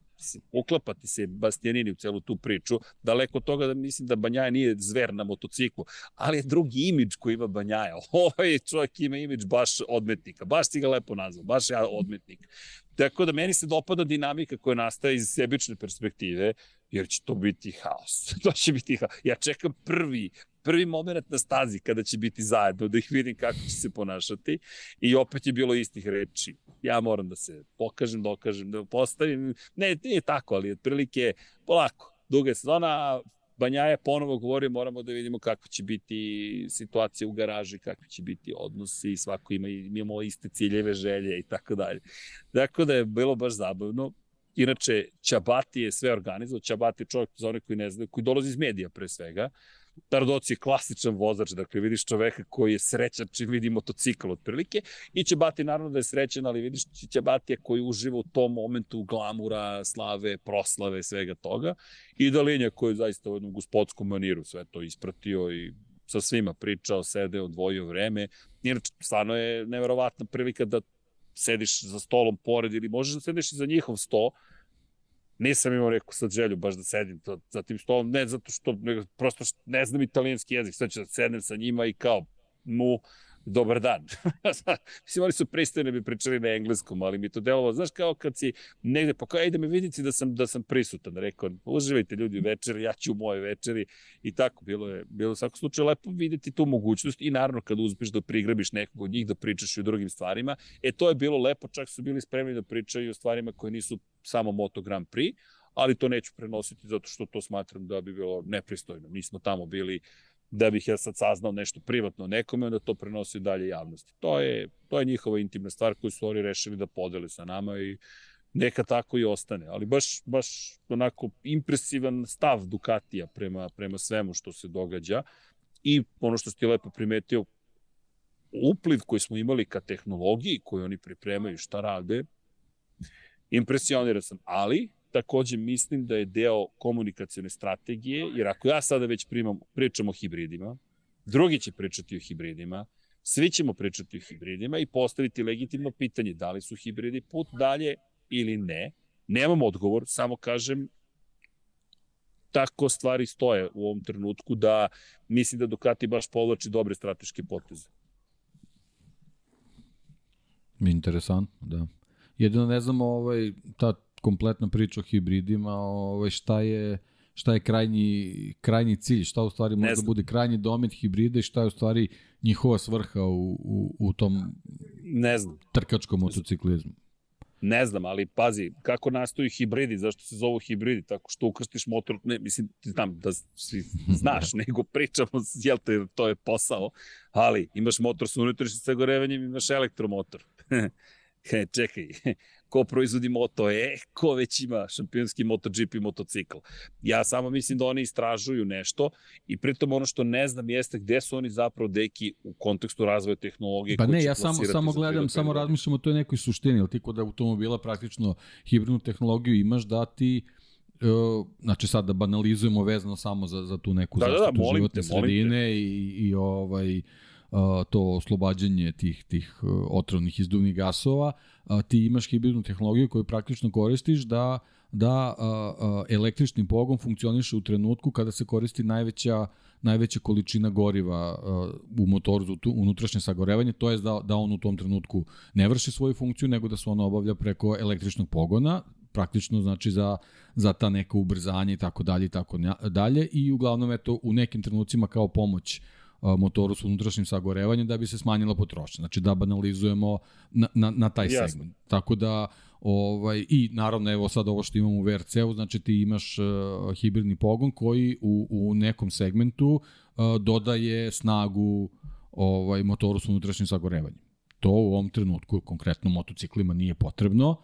uklapati se Bastianini u celu tu priču. Daleko od toga da mislim da Banjaja nije zver na motociklu, ali je drugi imidž koji ima Banjaja. Ovaj čovjek ima imidž baš odmetnika. Baš si ga lepo nazvao, baš ja odmetnik. Tako da meni se dopada dinamika koja nastaje iz sebične perspektive, jer će to biti haos. to će biti haos. Ja čekam prvi, prvi moment na stazi kada će biti zajedno, da ih vidim kako će se ponašati i opet je bilo istih reči. Ja moram da se pokažem, dokažem, da postavim. Ne, nije tako, ali otprilike polako. Duga je sezona, Banjaja ponovo govori, moramo da vidimo kako će biti situacija u garaži, kakvi će biti odnosi, svako ima, imamo iste ciljeve, želje i tako dalje. Dakle, da je bilo baš zabavno. Inače, Čabati je sve organizovao. Čabati je čovjek, za one koji ne znaju, koji dolazi iz medija pre svega. Tardoci je klasičan vozač, dakle vidiš čoveka koji je srećan čim vidi motocikl otprilike i Čabati naravno da je srećan, ali vidiš Čabatija koji uživa u tom momentu glamura, slave, proslave, svega toga i Dalinja koji je zaista u jednom gospodskom maniru sve to ispratio i sa svima pričao, sede, odvojio vreme. Inače, stvarno je neverovatna prilika da sediš za stolom pored ili možeš da sediš i za njihov sto, nisam imao neku sad želju baš da sedim to, za tim stolom, ne zato što, ne, prosto što ne znam italijanski jezik, sad ću da sednem sa njima i kao mu dobar dan. Mislim, oni su pristojni da bi pričali na engleskom, ali mi to delovalo, znaš, kao kad si negde, pa kao, ej da me vidite da sam, da sam prisutan, rekao, uživajte ljudi večeri, ja ću u moje večeri i tako, bilo je, bilo u svakom slučaju lepo videti tu mogućnost i naravno kad uspeš da prigrabiš nekog od njih, da pričaš i o drugim stvarima, e to je bilo lepo, čak su bili spremni da pričaju o stvarima koje nisu samo Moto Grand Prix, ali to neću prenositi zato što to smatram da bi bilo nepristojno. Mi smo tamo bili da bih ja sad saznao nešto privatno nekome, onda to prenosi dalje javnosti. To je, to je njihova intimna stvar koju su oni rešili da podele sa nama i neka tako i ostane. Ali baš, baš onako impresivan stav Ducatija prema, prema svemu što se događa i ono što ste lepo primetio, upliv koji smo imali ka tehnologiji koju oni pripremaju, šta rade, impresioniran sam. Ali, takođe mislim da je deo komunikacione strategije, jer ako ja sada već primam, pričam o hibridima, drugi će pričati o hibridima, svi ćemo pričati o hibridima i postaviti legitimno pitanje da li su hibridi put dalje ili ne. Nemam odgovor, samo kažem tako stvari stoje u ovom trenutku da mislim da Ducati baš povlači dobre strateške poteze.
Interesantno, da. Jedino ne znamo ovaj, ta kompletna priča o hibridima, ovaj, šta je šta je krajnji, krajnji cilj, šta u stvari može da bude krajnji domet hibrida i šta je u stvari njihova svrha u, u, u tom
ne znam.
trkačkom motociklizmu.
Ne znam, ali pazi, kako nastaju hibridi, zašto se zovu hibridi, tako što ukrstiš motor, ne, mislim, ti znam da svi znaš, nego pričamo, jel te, to je posao, ali imaš motor sa unutrašnjim sagorevanjem, imaš elektromotor. Čekaj, ko proizvodi Moto E, ko već ima šampionski MotoGP motocikl. Ja samo mislim da oni istražuju nešto i pritom ono što ne znam jeste gde su oni zapravo deki u kontekstu razvoja tehnologije.
Pa ne, ja samo, samo gledam, samo razmišljam o toj nekoj suštini, ali ti kod automobila praktično hibridnu tehnologiju imaš da ti uh, znači sad da banalizujemo vezano samo za, za tu neku
da, zaštitu
da,
da,
životne te, sredine i, i ovaj to oslobađanje tih, tih uh, otrovnih izduvnih gasova, ti imaš hibridnu tehnologiju koju praktično koristiš da da uh, uh, električni pogon funkcioniše u trenutku kada se koristi najveća najveća količina goriva uh, u motoru za unutrašnje sagorevanje, to je da, da on u tom trenutku ne vrši svoju funkciju, nego da se ona obavlja preko električnog pogona, praktično znači za, za ta neka ubrzanje i tako dalje i tako dalje i uglavnom eto u nekim trenucima kao pomoć motoru s unutrašnjim sagorevanjem da bi se smanjila potrošnja. Znači da banalizujemo na, na, na taj Jasne. segment. Tako da ovaj i naravno evo sad ovo što imamo u VRC-u, znači ti imaš uh, hibridni pogon koji u, u nekom segmentu uh, dodaje snagu ovaj motoru s unutrašnjim sagorevanjem. To u ovom trenutku konkretno motociklima nije potrebno,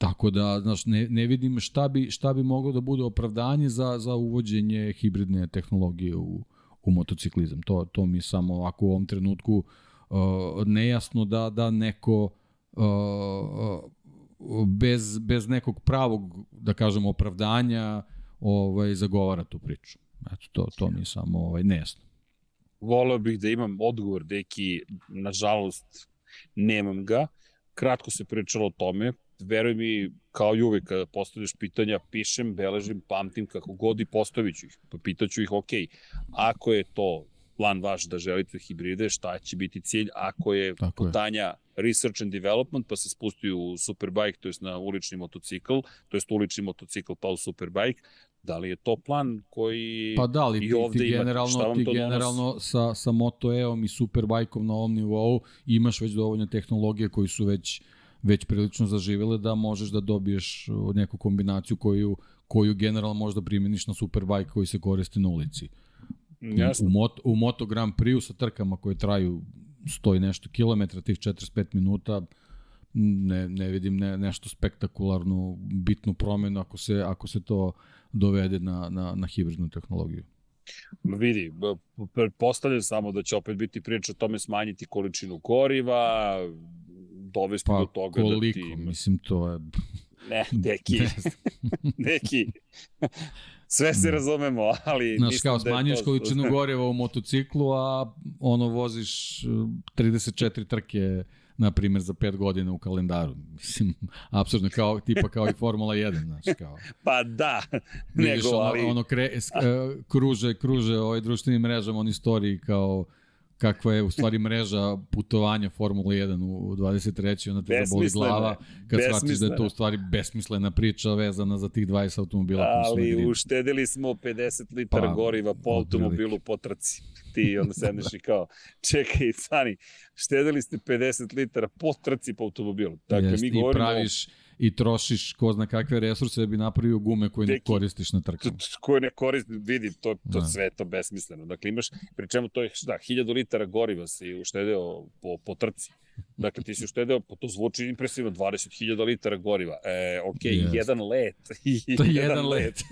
Tako da, znaš, ne, ne vidim šta bi, šta bi moglo da bude opravdanje za, za uvođenje hibridne tehnologije u, u motociklizam. To, to mi samo ovako u ovom trenutku uh, nejasno da, da neko uh, bez, bez nekog pravog, da kažemo, opravdanja ovaj, zagovara tu priču. Eto, to, to mi je samo ovaj, nejasno.
Voleo bih da imam odgovor, deki, nažalost, nemam ga. Kratko se pričalo o tome, veruj mi, kao i uvek, kada postavljaš pitanja, pišem, beležim, pamtim kako god i postavit ću ih. Pitaću ih, ok, ako je to plan vaš da želite hibride, šta će biti cilj ako je Tako putanja je. research and development, pa se spusti u superbike, to je na ulični motocikl, to je ulični motocikl pa u superbike, da li je to plan koji
pa da li, i ovde ti, ti generalno, ti generalno sa, sa Moto E-om i Superbike-om na ovom nivou imaš već dovoljno tehnologije koji su već već prilično zaživele da možeš da dobiješ neku kombinaciju koju, koju generalno možda primjeniš na Superbike koji se koristi na ulici. Jasno. U, mot, u Moto Grand Prix sa trkama koje traju 100 i nešto kilometra, tih 45 minuta, ne, ne vidim ne, nešto spektakularnu, bitnu promenu ako se, ako se to dovede na, na, na hibridnu tehnologiju.
Vidi, pretpostavljam samo da će opet biti priča o tome smanjiti količinu goriva, dovesti pa, do toga
koliko,
da ti...
mislim, to je...
Ne, deki, deki, sve se razumemo, ali...
Znaš, kao, smanjuješ to... količinu goriva u motociklu, a ono, voziš 34 uh, trke, na primjer, za 5 godina u kalendaru. Mislim, apsurdno, kao, tipa kao i Formula 1, znaš, kao.
Pa da,
nego, ono, ali... ono kre, uh, kruže, kruže ovaj društvenim mrežama, on istoriji kao kakva je u stvari mreža putovanja Formula 1 u 23. onda te zaboli glava kad shvatiš da je to u stvari besmislena priča vezana za tih 20 automobila.
Ali uštedili smo 50 litara pa, goriva po automobilu po trci. Ti onda sedneš i kao, čekaj, Sani, štedili ste 50 litara po trci po automobilu. Dakle, Jest, mi govorimo...
I praviš, i trošiš ko zna kakve resurse da bi napravio gume koje ne koristiš na trkama.
Koje ne koristiš, vidi, to, to da. sve to besmisleno. Dakle, imaš, pri čemu to je, šta, hiljadu litara goriva si uštedeo po, po trci. Dakle, ti si uštedeo, po to zvuči impresivno, 20.000 litara goriva. E, ok, yes. jedan let.
to je jedan let. let.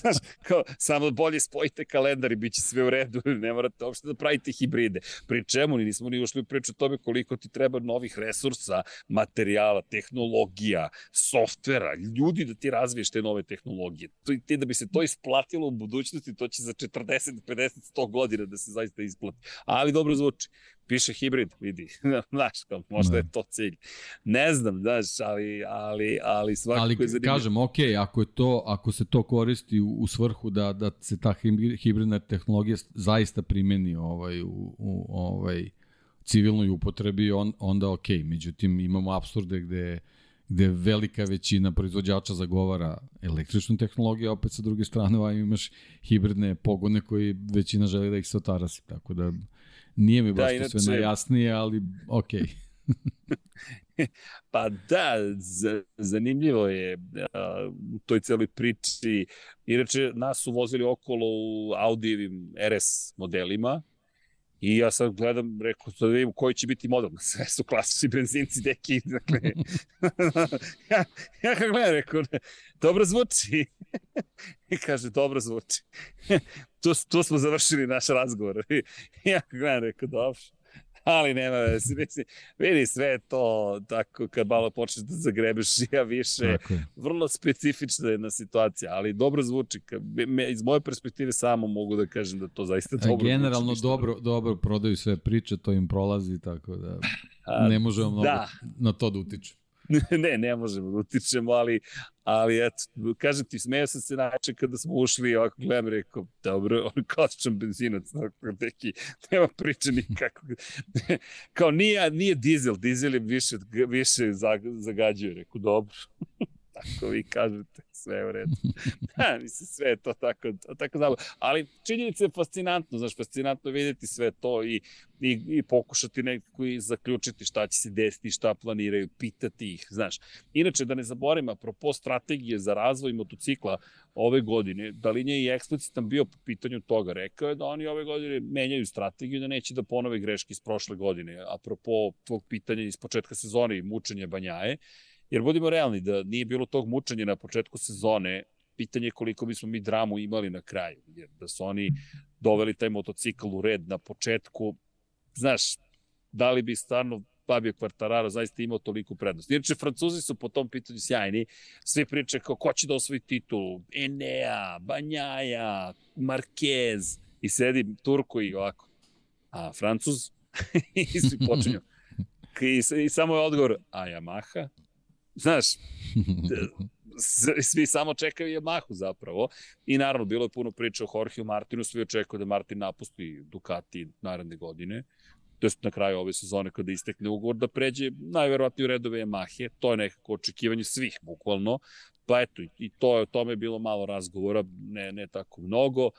Znaš, kao, samo bolje spojite kalendar i bit će sve u redu, ne morate uopšte da pravite hibride. Pri čemu ni nismo ni ušli u priču o tome koliko ti treba novih resursa, materijala, tehnologija, softvera, ljudi da ti razviješ te nove tehnologije. To, ti da bi se to isplatilo u budućnosti, to će za 40, 50, 100 godina da se zaista isplati. Ali dobro zvuči piše hibrid, vidi, znaš, kao, možda ne. je to cilj. Ne znam, znaš, ali, ali, ali svakako ali, je zanimljivo.
kažem, ok, ako, je to, ako se to koristi u, u svrhu da, da se ta hibridna tehnologija zaista primeni ovaj, u, u ovaj, civilnoj upotrebi, on, onda ok. Međutim, imamo absurde gde gde velika većina proizvođača zagovara električnu tehnologiju, a opet sa druge strane ovaj, imaš hibridne pogone koji većina želi da ih se otarasi. Tako da Nije mi baš da, inače... sve najjasnije, ali okej.
Okay. pa da, zanimljivo je u toj celoj priči. Inače, nas su vozili okolo u Audijevim RS modelima I ja sad gledam, rekao, da vidim koji će biti model. Sve su klasični benzinci, deki, dakle. ja, ja ga gledam, rekao, dobro zvuči. I kaže, dobro zvuči. tu, tu smo završili naš razgovor. Ja ga gledam, rekao, dobro ali nema veze. Mislim, vidi sve to tako kad malo počneš da zagrebeš ja više. Vrlo specifična jedna situacija, ali dobro zvuči. Me, iz moje perspektive samo mogu da kažem da to zaista dobro
zvuči. Generalno dobro, dobro prodaju sve priče, to im prolazi, tako da ne možemo mnogo da. na to da utiču.
ne, ne možemo da utičemo, ali, ali eto, kažem ti, smeja sam se najče kada smo ušli, ovako gledam, rekao, dobro, on klasičan benzinac, tako, neki, nema priče nikako. Kao, nije, nije dizel, dizel je više, više zagađuje, rekao, dobro. Tako vi kažete, sve u redu. Ha, mislim, sve je to tako, tako znamo. Ali činjenica je fascinantno, znaš, fascinantno vidjeti sve to i, i, i pokušati nekako i zaključiti šta će se desiti, šta planiraju, pitati ih, znaš. Inače, da ne zaborim, apropo strategije za razvoj motocikla ove godine, Dalinja je i eksplicitan bio po pitanju toga. Rekao je da oni ove godine menjaju strategiju, da neće da ponove greške iz prošle godine. Apropo tvog pitanja iz početka sezone i mučenja Banjaje, Jer budimo realni, da nije bilo tog mučanja na početku sezone, pitanje je koliko bismo mi dramu imali na kraju. Jer da su oni doveli taj motocikl u red na početku, znaš, da li bi stvarno Fabio Quartararo zaista imao toliko prednost. Inače, Francuzi su po tom pitanju sjajni. Svi priče kao ko će da osvoji titulu. Enea, Banjaja, Marquez. I sedi Turko i ovako. A Francuz? I svi počinju. I, I samo je odgovor, a Yamaha? Znaš, svi samo čekaju Yamahu zapravo. I naravno, bilo je puno priča o Jorgeu Martinu, svi očekuju da Martin napusti Ducati naredne godine. To je na kraju ove sezone kada istekne ugovor da pređe najverovatnije u redove Yamahe. To je nekako očekivanje svih, bukvalno. Pa eto, i to je, o tome je bilo malo razgovora, ne, ne tako mnogo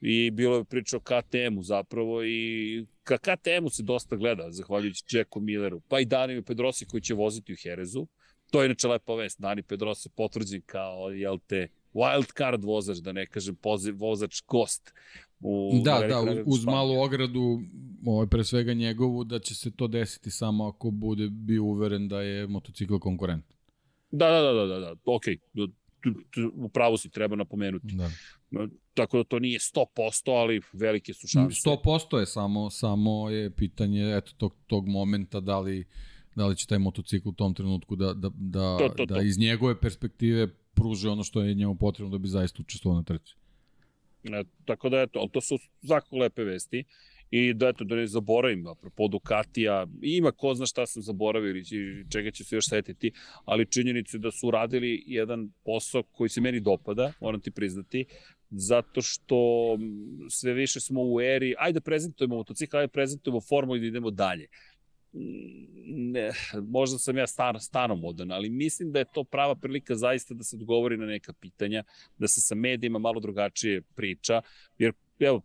i bilo je priča o KTM-u zapravo i ka KTM-u se dosta gleda, zahvaljujući Jacku Milleru, pa i Daniju Pedrosi koji će voziti u Herezu. To je inače lepa vest. Dani Pedrosa potvrđen kao, jel te, wild card vozač, da ne kažem poziv, vozač gost.
U da, da, uz malu ogradu, ovaj, pre svega njegovu, da će se to desiti samo ako bude bio uveren da je motocikl konkurent.
Da, da, da, da, da, da. ok, u pravu si treba napomenuti. Da. Tako da to nije 100%, ali velike su šanse.
100% je samo, samo je pitanje eto, tog, tog momenta da li da li će taj motocikl u tom trenutku da, da, da, to, to, to. da iz njegove perspektive pruže ono što je njemu potrebno da bi zaista učestvovao na trci.
E, tako da eto, to su zako lepe vesti i da eto, da ne zaboravim, apropo Ducatija, ima ko zna šta sam zaboravio ili čega će se još setiti, ali činjenicu da su radili jedan posao koji se meni dopada, moram ti priznati, zato što sve više smo u eri, ajde da prezentujemo motocikl, ajde da prezentujemo formu i da idemo dalje ne, možda sam ja star, stanomodan, ali mislim da je to prava prilika zaista da se odgovori na neka pitanja, da se sa medijima malo drugačije priča, jer evo,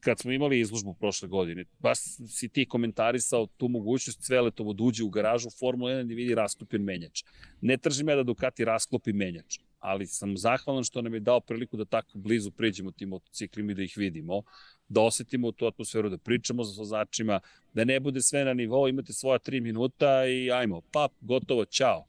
kad smo imali izložbu prošle godine, baš si ti komentarisao tu mogućnost Cveletovo da uđe u garažu Formula 1 da vidi rasklopljen menjač. Ne tržim ja da Ducati rasklopi menjač, ali sam zahvalan što nam je dao priliku da tako blizu priđemo tim motociklima i da ih vidimo da osetimo tu atmosferu, da pričamo sa vozačima, da ne bude sve na nivou, imate svoja tri minuta i ajmo, pap, gotovo, čao.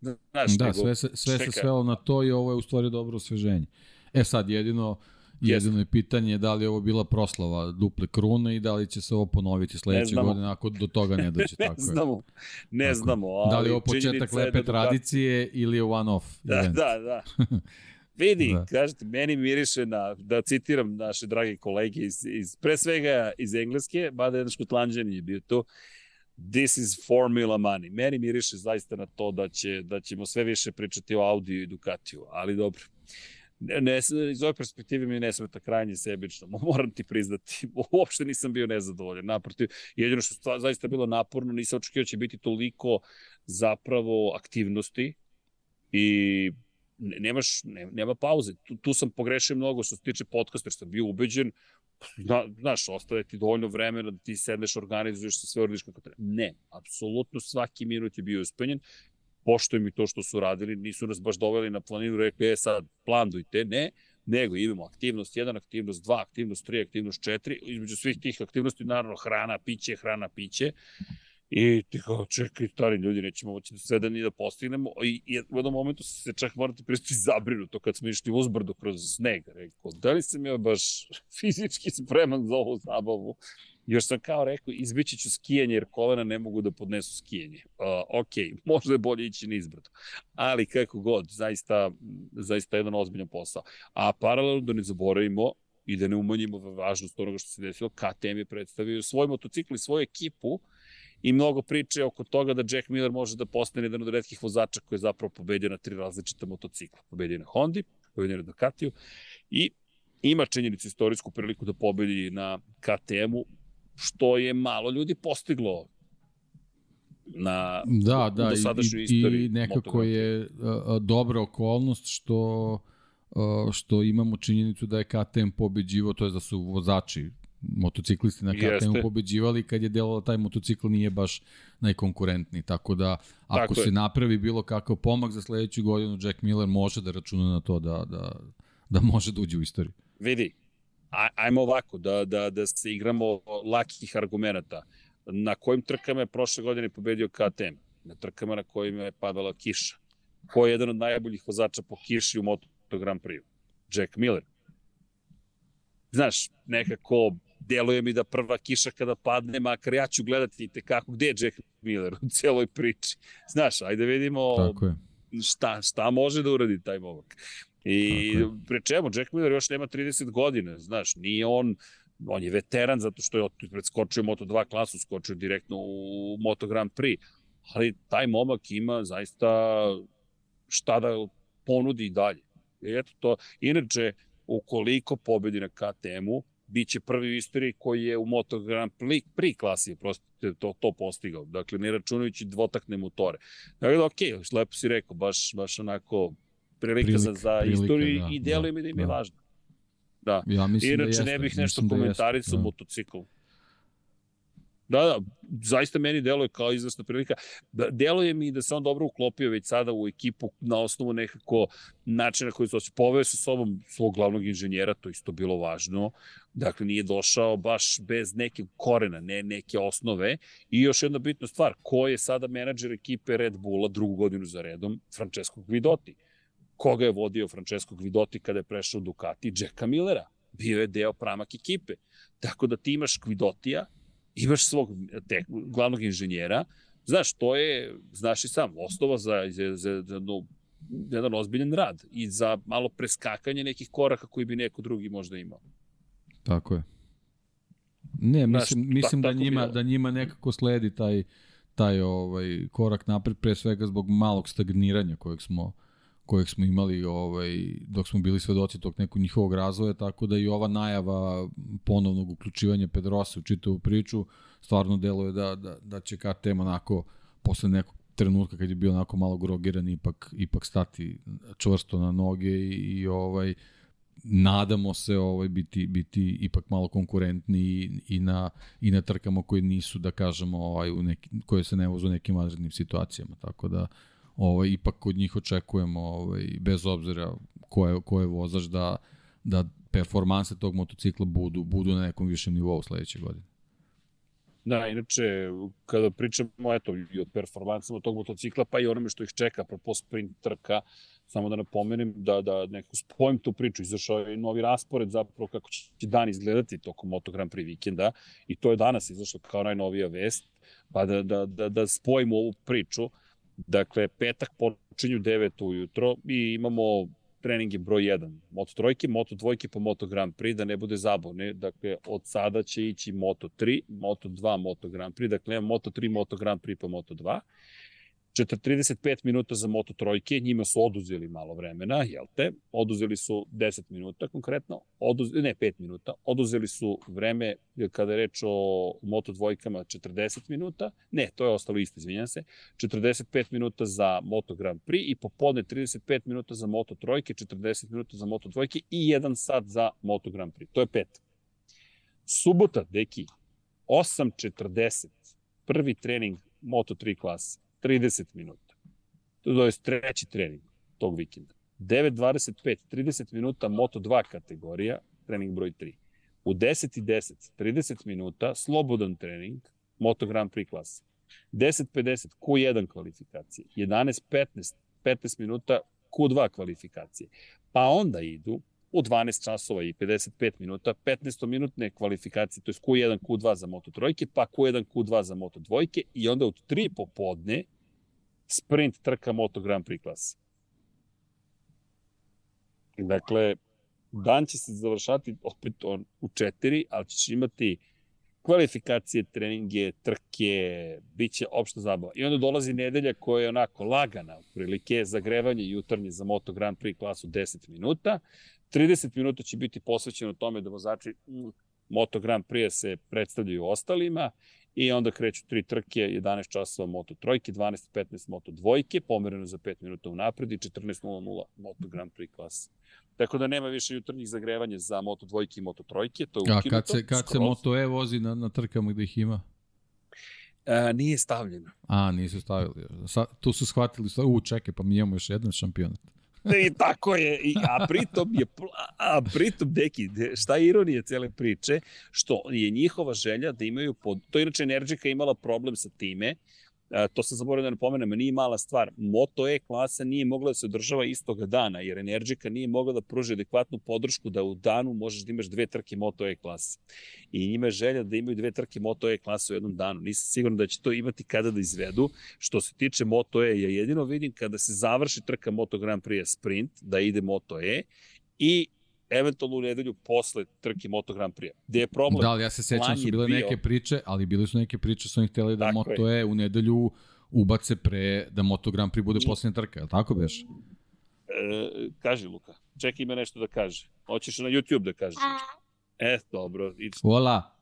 Znaš, da, nego, sve, se, sve se svelo na to i ovo je u stvari dobro osveženje. E sad, jedino, jedino je pitanje da li je ovo bila proslava duple krune i da li će se ovo ponoviti sledeće godine ako do toga ne dođe.
ne tako znamo, ne tako. znamo.
Ali da li je ovo početak lepe da tradicije ili je one-off
da, event? Da, da. Vidi, da. kažete, meni miriše na, da citiram naše drage kolege iz, iz pre svega iz Engleske, mada jedan škotlanđan je bio tu, this is formula money. Meni miriše zaista na to da, će, da ćemo sve više pričati o Audiju i Ducatiju, ali dobro. Ne, iz ove perspektive mi ne smeta krajnje sebično, moram ti priznati. Uopšte nisam bio nezadovoljan. Naprotiv, jedino što zaista bilo naporno, nisam očekio da će biti toliko zapravo aktivnosti i nemaš, ne, nema pauze. Tu, tu sam pogrešio mnogo što se tiče podcasta, jer sam bio ubeđen, zna, znaš, ostaje ti dovoljno vremena da ti sedneš, organizuješ se sve uradiš kako treba. Ne, apsolutno svaki minut je bio uspenjen, poštujem i to što su radili, nisu nas baš doveli na planinu, rekli, e sad, plandujte, ne, nego imamo aktivnost 1, aktivnost 2, aktivnost 3, aktivnost 4, između svih tih aktivnosti naravno hrana, piće, hrana, piće. I ti kao, čekaj, stari ljudi, nećemo moći da sve da ni da postignemo. I, I u jednom momentu se čak morate pristati zabrinuto kad smo išli uzbrdo kroz sneg. Rekao, da li sam ja baš fizički spreman za ovu zabavu? Još sam kao rekao, izbići ću skijanje jer kolena ne mogu da podnesu skijanje. Uh, ok, možda je bolje ići na izbrdo. Ali kako god, zaista, zaista jedan ozbiljan posao. A paralelno da ne zaboravimo i da ne umanjimo važnost onoga što se desilo, KTM je predstavio svoj motocikl i svoju ekipu i mnogo priče oko toga da Jack Miller može da postane jedan od redkih vozača koji je zapravo pobedio na tri različita motocikla. Pobedio na Hondi, pobedio na Ducatiju i ima činjenicu istorijsku priliku da pobedi na KTM-u, što je malo ljudi postiglo na
da, da, i, istoriji. I nekako je a, dobra okolnost što a, što imamo činjenicu da je KTM pobeđivo, to je da su vozači motociklisti na KTM pobeđivali kad je delalo taj motocikl nije baš najkonkurentniji. Tako da ako Tako se je. napravi bilo kakav pomak za sledeću godinu, Jack Miller može da računa na to da, da, da može da uđe u istoriju.
Vidi, ajmo ovako, da, da, da se igramo lakih argumenta. Na kojim trkama je prošle godine pobedio KTM? Na trkama na kojima je padala kiša. Ko je jedan od najboljih vozača po kiši u Moto Grand Prix? Jack Miller. Znaš, nekako deluje mi da prva kiša kada padne, makar ja ću gledati te kako, gde je Jack Miller u celoj priči. Znaš, ajde vidimo šta, šta može da uradi taj momak. I pre čemu, Jack Miller još nema 30 godina, znaš, nije on, on je veteran zato što je predskočio Moto2 klasu, skočio direktno u Moto Grand Prix, ali taj momak ima zaista šta da ponudi i dalje. I eto to, inače, ukoliko pobedi na KTM-u, bit će prvi u istoriji koji je u Moto Grand Prix klasi prosto to, to postigao. Dakle, ne računajući dvotakne motore. Dakle, ok, lepo si rekao, baš, baš onako prilika, prilika za, za prilika, istoriju da, i deluje da, mi da im je da. važno. Da. Ja mislim da Inače, da jeste, ne bih nešto komentarisao da. motocikl. Da, da, zaista meni deluje kao izvrsna prilika. Da, deluje mi da se on dobro uklopio već sada u ekipu na osnovu nekako načina koji se poveo sa sobom svog glavnog inženjera, to isto bilo važno. Dakle, nije došao baš bez neke korena, ne neke osnove. I još jedna bitna stvar, ko je sada menadžer ekipe Red Bulla drugu godinu za redom? Francesco Guidotti. Koga je vodio Francesco Guidotti kada je prešao u Ducati? Jacka Millera. Bio je deo pramak ekipe. Tako da ti imaš Guidottija, imaš svog te, glavnog inženjera, znaš, to je, znaš i sam, osnova za, za, za, za no, jedan ozbiljan rad i za malo preskakanje nekih koraka koji bi neko drugi možda imao.
Tako je. Ne, mislim, znaš, mislim da, njima, da njima nekako sledi taj, taj ovaj korak napred, pre svega zbog malog stagniranja kojeg smo kojeg smo imali ovaj, dok smo bili svedoci tog nekog njihovog razvoja, tako da i ova najava ponovnog uključivanja Pedrosa u čitavu priču stvarno deluje da, da, da će KTM onako posle nekog trenutka kad je bio onako malo grogiran ipak ipak stati čvrsto na noge i, i ovaj nadamo se ovaj biti biti ipak malo konkurentni i, i na i na trkama koje nisu da kažemo ovaj u neki koje se ne vozu u nekim vanrednim situacijama tako da ovaj, ipak kod njih očekujemo, ovaj, bez obzira ko je, ko je vozač, da, da performanse tog motocikla budu, budu na nekom višem nivou sledeće godine.
Da, inače, kada pričamo eto, i o performansama tog motocikla, pa i onome što ih čeka, apropo sprint trka, samo da napomenem da, da nekako spojim tu priču, izašao je novi raspored zapravo kako će dan izgledati tokom Moto Grand Prix vikenda i to je danas izašlo kao najnovija vest, pa da, da, da, da spojimo ovu priču. Dakle, petak počinju 9 ujutro i imamo treninge broj 1. Moto trojke, Moto dvojke po Moto Grand Prix, da ne bude zabavne. Dakle, od sada će ići Moto 3, Moto 2, Moto Grand Prix. Dakle, imamo Moto 3, Moto Grand Prix pa Moto 2. 35 minuta za Moto trojke, njima su oduzeli malo vremena, jel te? Oduzeli su 10 minuta konkretno, oduzeli, ne 5 minuta, oduzeli su vreme kada je reč o Moto dvojkama 40 minuta, ne, to je ostalo isto, izvinjam se, 45 minuta za Moto Grand Prix i popodne 35 minuta za Moto trojke, 40 minuta za Moto dvojke i 1 sat za Moto Grand Prix. To je pet. Subota, deki, 8.40, prvi trening Moto 3 klase 30 minuta. To je treći trening tog vikenda. 9.25, 30 minuta Moto2 kategorija, trening broj 3. U 10 i 10, 30 minuta, slobodan trening, Moto Grand Prix klasa. 10.50, Q1 kvalifikacije. 11.15, 15 minuta, Q2 kvalifikacije. Pa onda idu u 12 časova i 55 minuta, 15-minutne kvalifikacije, to je Q1, Q2 za Moto trojke, pa Q1, Q2 za Moto dvojke i onda od 3 popodne sprint trka Moto Grand Prix klasa. Dakle, dan će se završati opet on u četiri, ali ćeš imati kvalifikacije, treninge, trke, bit će opšta zabava. I onda dolazi nedelja koja je onako lagana, prilike zagrevanje jutarnje za Moto Grand Prix klasu 10 minuta. 30 minuta će biti posvećeno tome da vozači Moto Grand Prix se predstavljaju ostalima i onda kreću tri trke, 11 časova Moto trojke, 12.15 Moto dvojke, pomereno za 5 minuta u napred i 14.00 Moto Grand Prix klasa. Tako da nema više jutarnjih zagrevanja za Moto dvojke i Moto trojke, to je
ukinuto. A kad se, kad se Moto E vozi na, na trkama gde ih ima?
A, nije stavljeno.
A, nisu stavili. Sa, tu su shvatili, u čekaj, pa mi imamo još jedan šampionat.
I tako je, I, a pritom je, a pritom, deki, šta je ironija cele priče, što je njihova želja da imaju, pod, to je inače Energika imala problem sa time, E, to sam zaboravio da ne pomenem, nije mala stvar. Moto E klasa nije mogla da se održava istoga dana, jer Energika nije mogla da pruži adekvatnu podršku da u danu možeš da imaš dve trke Moto E klase. I njima je želja da imaju dve trke Moto E klase u jednom danu. Nisam siguran da će to imati kada da izvedu. Što se tiče Moto E, ja jedino vidim kada se završi trka Moto Grand Prix sprint, da ide Moto E, i eventualno u nedelju posle trke Moto Grand Prix. Gde je problem?
Da, ali ja se sećam su bile bio... neke priče, ali bile su neke priče su oni hteli da tako Moto je. e u nedelju ubace pre da Moto Grand Prix bude poslednja trka, je li tako beš? E,
kaži Luka, čekaj ima nešto da kaže. Hoćeš na YouTube da kažeš E, dobro.
It's... Ola.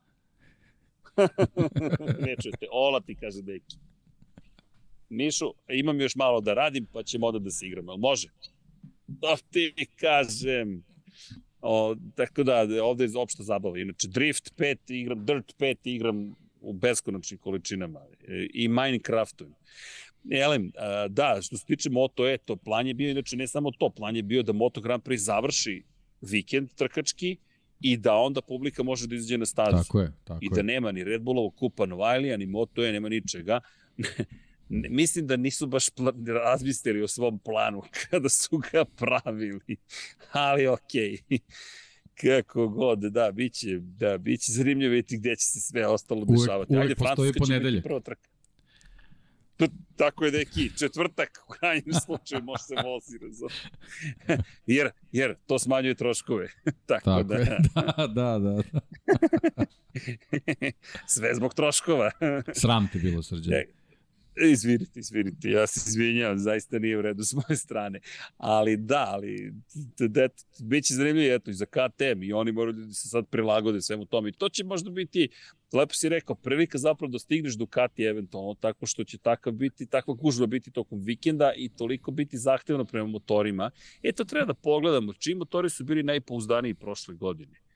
ne čujete, ola ti kaže deki. Mišu, imam još malo da radim, pa ćemo onda da se igramo. Može? To ti mi kažem. O, tako da, ovde je opšta zabava. Inače, Drift 5 igram, Dirt 5 igram u beskonačnim količinama e, i Minecraftujem. Elem, da, što se tiče Moto E, to plan je bio, inače ne samo to, plan je bio da Moto Grand Prix završi vikend trkački i da onda publika može da izađe na stazu.
Tako je, tako
I da nema ni Red Bullovog kupa Novajlija, ni Moto E, nema ničega. mislim da nisu baš razmislili o svom planu kada su ga pravili, ali okej. Okay. Kako god, da, biće, da, biće zanimljivo vidjeti gde će se sve ostalo dešavati.
Uvek, uvek postoji ponedelje. Prvo trka.
Tako je neki četvrtak u krajnjem slučaju može se vozi jer, jer to smanjuje troškove. Tako, Tako da. Je.
da, da, da. da.
Sve zbog troškova.
Sram ti bilo, srđe.
Izvinite, izvinite, ja se izvinjavam, zaista nije u redu s moje strane. Ali da, ali da, bit će zanimljivo eto, i za KTM i oni moraju da se sad prilagode svemu tome. I to će možda biti, lepo si rekao, prilika zapravo da stigneš Ducati eventualno, tako što će takav biti, takva gužba biti tokom vikenda i toliko biti zahtevno prema motorima. Eto, treba da pogledamo čiji motori su bili najpouzdaniji prošle godine.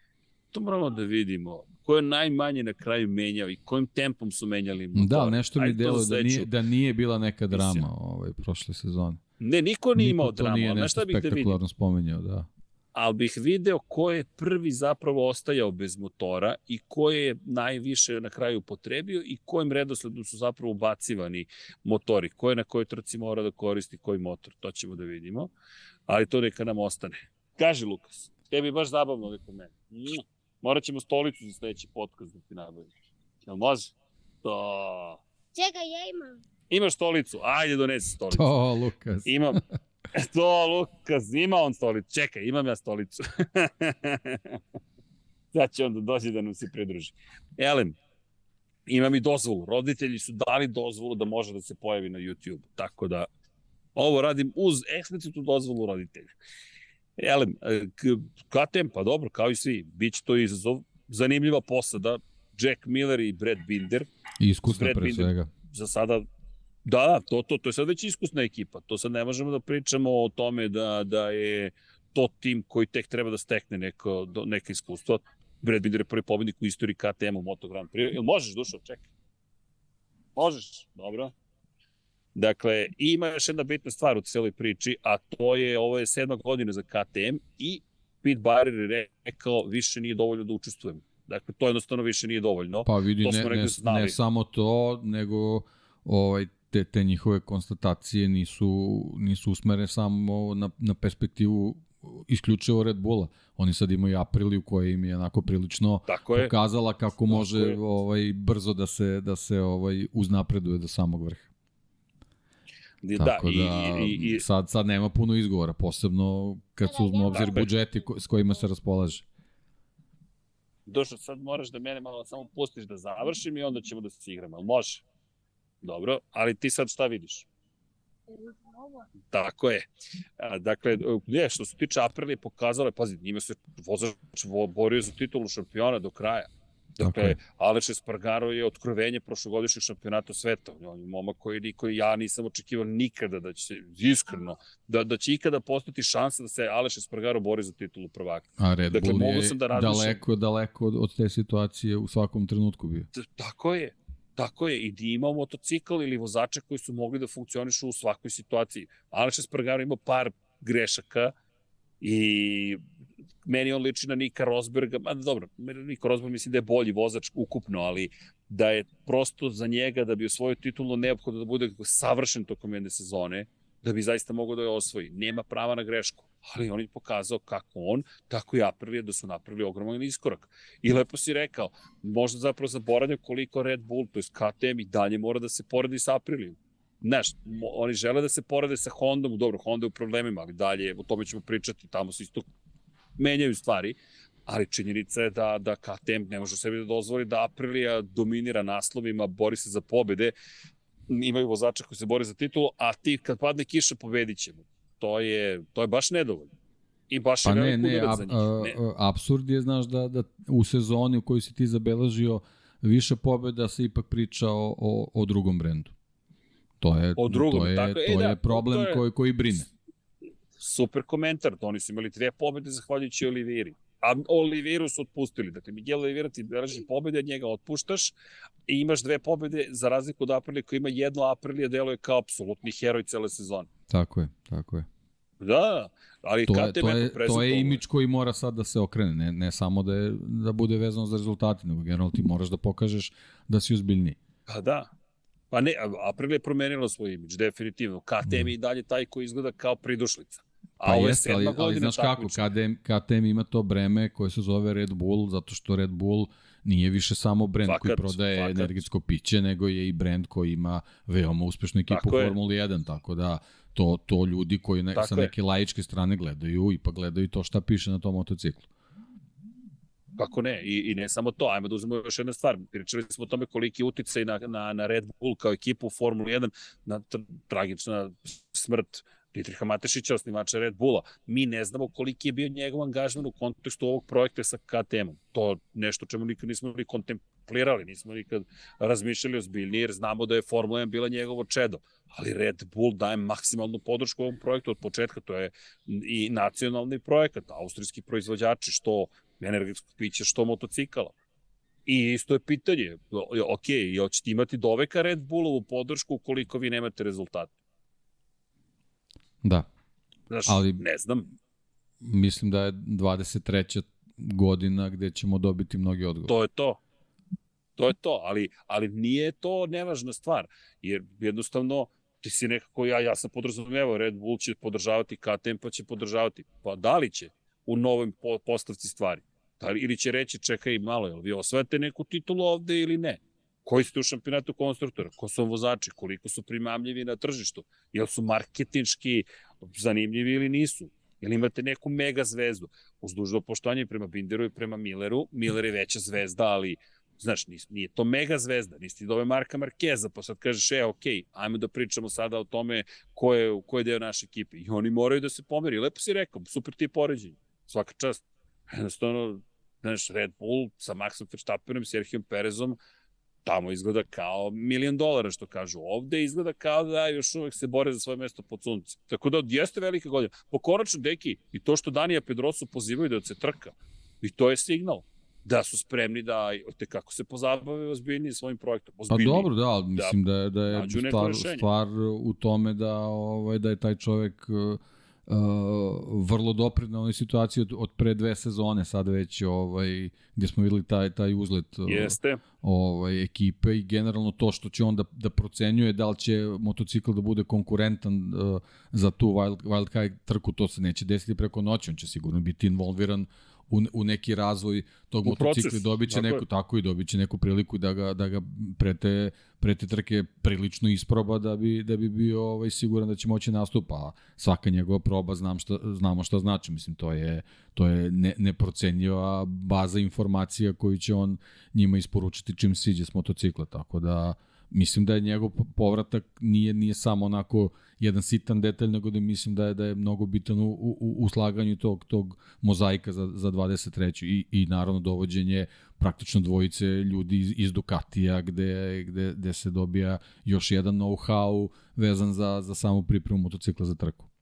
To moramo da vidimo ko je najmanje na kraju menjao i kojim tempom su menjali motor.
Da, nešto mi delo da nije, da nije bila neka drama ovaj, prošle sezone.
Ne, niko nije imao dramu,
nije nešto šta bih da spomenjao, da.
Ali bih video ko je prvi zapravo ostajao bez motora i ko je najviše na kraju potrebio i kojim redosledom su zapravo ubacivani motori. Ko je na kojoj trci mora da koristi koji motor, to ćemo da vidimo. Ali to neka nam ostane. Kaži Lukas, tebi baš zabavno ovdje kod mene. Morat ćemo stolicu za sledeći podcast da ti nabavim. Jel može? To.
Čekaj, ja imam.
Imaš stolicu? Ajde, donesi stolicu.
To, Lukas.
Imam. To, Lukas, ima on stolicu. Čekaj, imam ja stolicu. Sad će on da dođe da nam se pridruži. Elem, imam i dozvolu. Roditelji su dali dozvolu da može da se pojavi na YouTube. Tako da, ovo radim uz eksplicitnu dozvolu roditelja. Elem, e, KTM, pa dobro, kao i svi, bit će to izazov. Zanimljiva posada, Jack Miller i Brad Binder.
I iskusna pre Binder, svega.
Za sada, da, da, to, to, to je sad već iskusna ekipa. To sad ne možemo da pričamo o tome da, da je to tim koji tek treba da stekne neko, neka iskustva. Brad Binder je prvi pobednik u istoriji KTM u Moto Grand Prix. Ili možeš, Dušo, čekaj. Možeš, dobro. Dakle, ima još jedna bitna stvar u cijeloj priči, a to je, ovo je sedma godina za KTM i Pete Bayer je rekao, više nije dovoljno da učestvujem. Dakle, to jednostavno više nije dovoljno.
Pa vidi, to ne, ne, ne samo to, nego ovaj, te, te njihove konstatacije nisu, nisu usmere samo na, na perspektivu isključivo Red Bulla. Oni sad imaju Apriliju koja im je onako prilično Tako je. pokazala kako Tako može je. ovaj brzo da se da se ovaj uznapreduje do samog vrha. Da, Tako da, i, i, sad, sad nema puno izgovora, posebno kad su uzme obzir budžeti ko, s kojima se raspolaže.
Došao, sad moraš da mene malo samo pustiš da završim i onda ćemo da se igramo. Može? Dobro, ali ti sad šta vidiš? Tako je. Dakle, je, što se tiče Aprilije, pokazalo je, pazi, njima se vozač borio za titulu šampiona do kraja. Dakle, okay. Aleš Espargaro je otkrovenje prošlogodišnjeg šampionata sveta. On je momak koji niko ja nisam očekivao nikada da će, iskreno, da, da će ikada postati šansa da se Aleš Espargaro bori za titulu prvaka.
A Red dakle, Bull je sam da razmišljam... daleko, daleko od, od te situacije u svakom trenutku bio.
Tako je. Tako je, i da imao motocikl ili vozača koji su mogli da funkcionišu u svakoj situaciji. Aleš Espargaro imao par grešaka i meni on liči na Nika Rosberga, ma dobro, Nika Rosberg mislim da je bolji vozač ukupno, ali da je prosto za njega da bi osvojio titulu neophodno da bude savršen tokom jedne sezone, da bi zaista mogao da je osvoji. Nema prava na grešku, ali on je pokazao kako on, tako i Aprilia da su napravili ogroman iskorak. I lepo si rekao, možda zapravo zaboravljaju koliko Red Bull, to je KTM i dalje mora da se poredi sa Aprilijom. Znaš, oni žele da se porede sa Hondom, dobro, Honda je u problemima, ali dalje, o tome ćemo pričati, tamo se isto menjaju stvari, ali činjenica je da, da KTM ne može sebi da dozvoli da Aprilia dominira naslovima, bori se za pobede, imaju vozača koji se bore za titulu, a ti kad padne kiša pobedit ćemo. To je, to je baš nedovoljno. I baš
pa je ne, ne, ab, za njih. Ne. Absurd je, znaš, da, da u sezoni u kojoj si ti zabeležio više pobeda se ipak priča o, o, o drugom brendu. To je, o drugom, to je, tako, to e, je da, problem to je, koji, koji brine
super komentar, oni su imali dve pobede zahvaljujući Oliviri. A Oliviru su otpustili. Dakle, Miguel Olivira ti beleži pobede, njega otpuštaš i imaš dve pobede za razliku od Aprilije koji ima jedno Aprilije deluje kao apsolutni heroj cele sezone.
Tako je, tako je.
Da, ali
to je, to je, to je imič koji mora sad da se okrene, ne, ne samo da, je, da bude vezano za rezultate, nego generalno ti moraš da pokažeš da si uzbiljniji.
Pa da, Pa ne, April je promenilo svoj imidž, definitivno. KTM mm. i dalje taj koji izgleda kao pridušlica.
A pa je jeste, ali, ali znaš kako, KTM, KTM ima to breme koje se zove Red Bull, zato što Red Bull nije više samo brend fakat, koji prodaje fakat. energetsko piće, nego je i brend koji ima veoma uspešnu ekipu tako Formuli 1, tako da to, to ljudi koji ne, sa neke laičke strane gledaju i pa gledaju to šta piše na tom motociklu.
Kako ne? I, I ne samo to, ajmo da uzmemo još jedna stvar. Pričali smo o tome koliki uticaj na, na, na Red Bull kao ekipu u Formuli 1, na tragična smrt Dietriha Matešića, osnivača Red Bulla. Mi ne znamo koliki je bio njegov angažman u kontekstu ovog projekta sa KTM-om. To nešto čemu nikad nismo ni kontemplirali, nismo nikad razmišljali ozbiljnije, jer znamo da je Formula 1 bila njegovo čedo. Ali Red Bull daje maksimalnu podršku ovom projektu od početka. To je i nacionalni projekat, austrijski proizvođači, što energetskog pića, što motocikala. I isto je pitanje, ok, hoćete imati doveka Red Bullovu podršku ukoliko vi nemate rezultate?
Da.
Znaš, ali ne znam.
Mislim da je 23. godina gde ćemo dobiti mnogi odgovor.
To je to. To je to, ali, ali nije to nevažna stvar, jer jednostavno ti si nekako, ja, ja sam podrazumevao, Red Bull će podržavati KTM, pa će podržavati. Pa da li će u po, postavci stvari? Da li, ili će reći, čekaj malo, jel vi osvajate neku titulu ovde ili ne? Koji ste u šampionatu konstruktora? Ko su vozači? Koliko su primamljivi na tržištu? Jel su marketinški zanimljivi ili nisu? Jel imate neku mega zvezdu? Uz dužno poštovanje prema Binderu i prema Milleru. Miller je veća zvezda, ali Znaš, nije to mega zvezda, nisi ti dove Marka Markeza, pa sad kažeš, e, ok, ajmo da pričamo sada o tome ko je, ko je deo naše ekipe. I oni moraju da se pomeri. Lepo si rekao, super ti poređenje. Svaka čast. Jednostavno, znaš, Red Bull sa Maxom Verstappenom, Serhijom Perezom, tamo izgleda kao milion dolara, što kažu. Ovde izgleda kao da još uvek se bore za svoje mesto pod suncem. Tako da jeste velika godina. Po konačno, deki, i to što Danija Pedrosu pozivaju da se trka, i to je signal. da su spremni da te kako se pozabave ozbiljnije svojim projektom.
Ozbiljniji. Pa dobro, da, ali mislim da, da je, da je stvar, stvar u tome da, ovaj, da je taj čovek uh, vrlo doprinao onoj situaciji od, od pre dve sezone, sad već ovaj, gde smo videli taj, taj uzlet uh,
Jeste.
ovaj, ekipe i generalno to što će on da, da procenjuje da li će motocikl da bude konkurentan uh, za tu wild, wild card trku, to se neće desiti preko noći, on će sigurno biti involviran u, u neki razvoj tog u motocikla dobit će neku, je. tako i dobit će neku priliku da ga, da ga pre, te, pre te trke prilično isproba da bi, da bi bio ovaj, siguran da će moći nastupa. A svaka njegova proba znam šta, znamo šta znači. Mislim, to je, to je ne, neprocenjiva baza informacija koju će on njima isporučiti čim siđe s motocikla. Tako da mislim da je njegov povratak nije nije samo onako jedan sitan detalj, nego da mislim da je da je mnogo bitan u, u, u slaganju tog tog mozaika za za 23. i i naravno dovođenje praktično dvojice ljudi iz, iz Ducatija gde, gde, gde se dobija još jedan know-how vezan za, za samu pripremu motocikla za trku.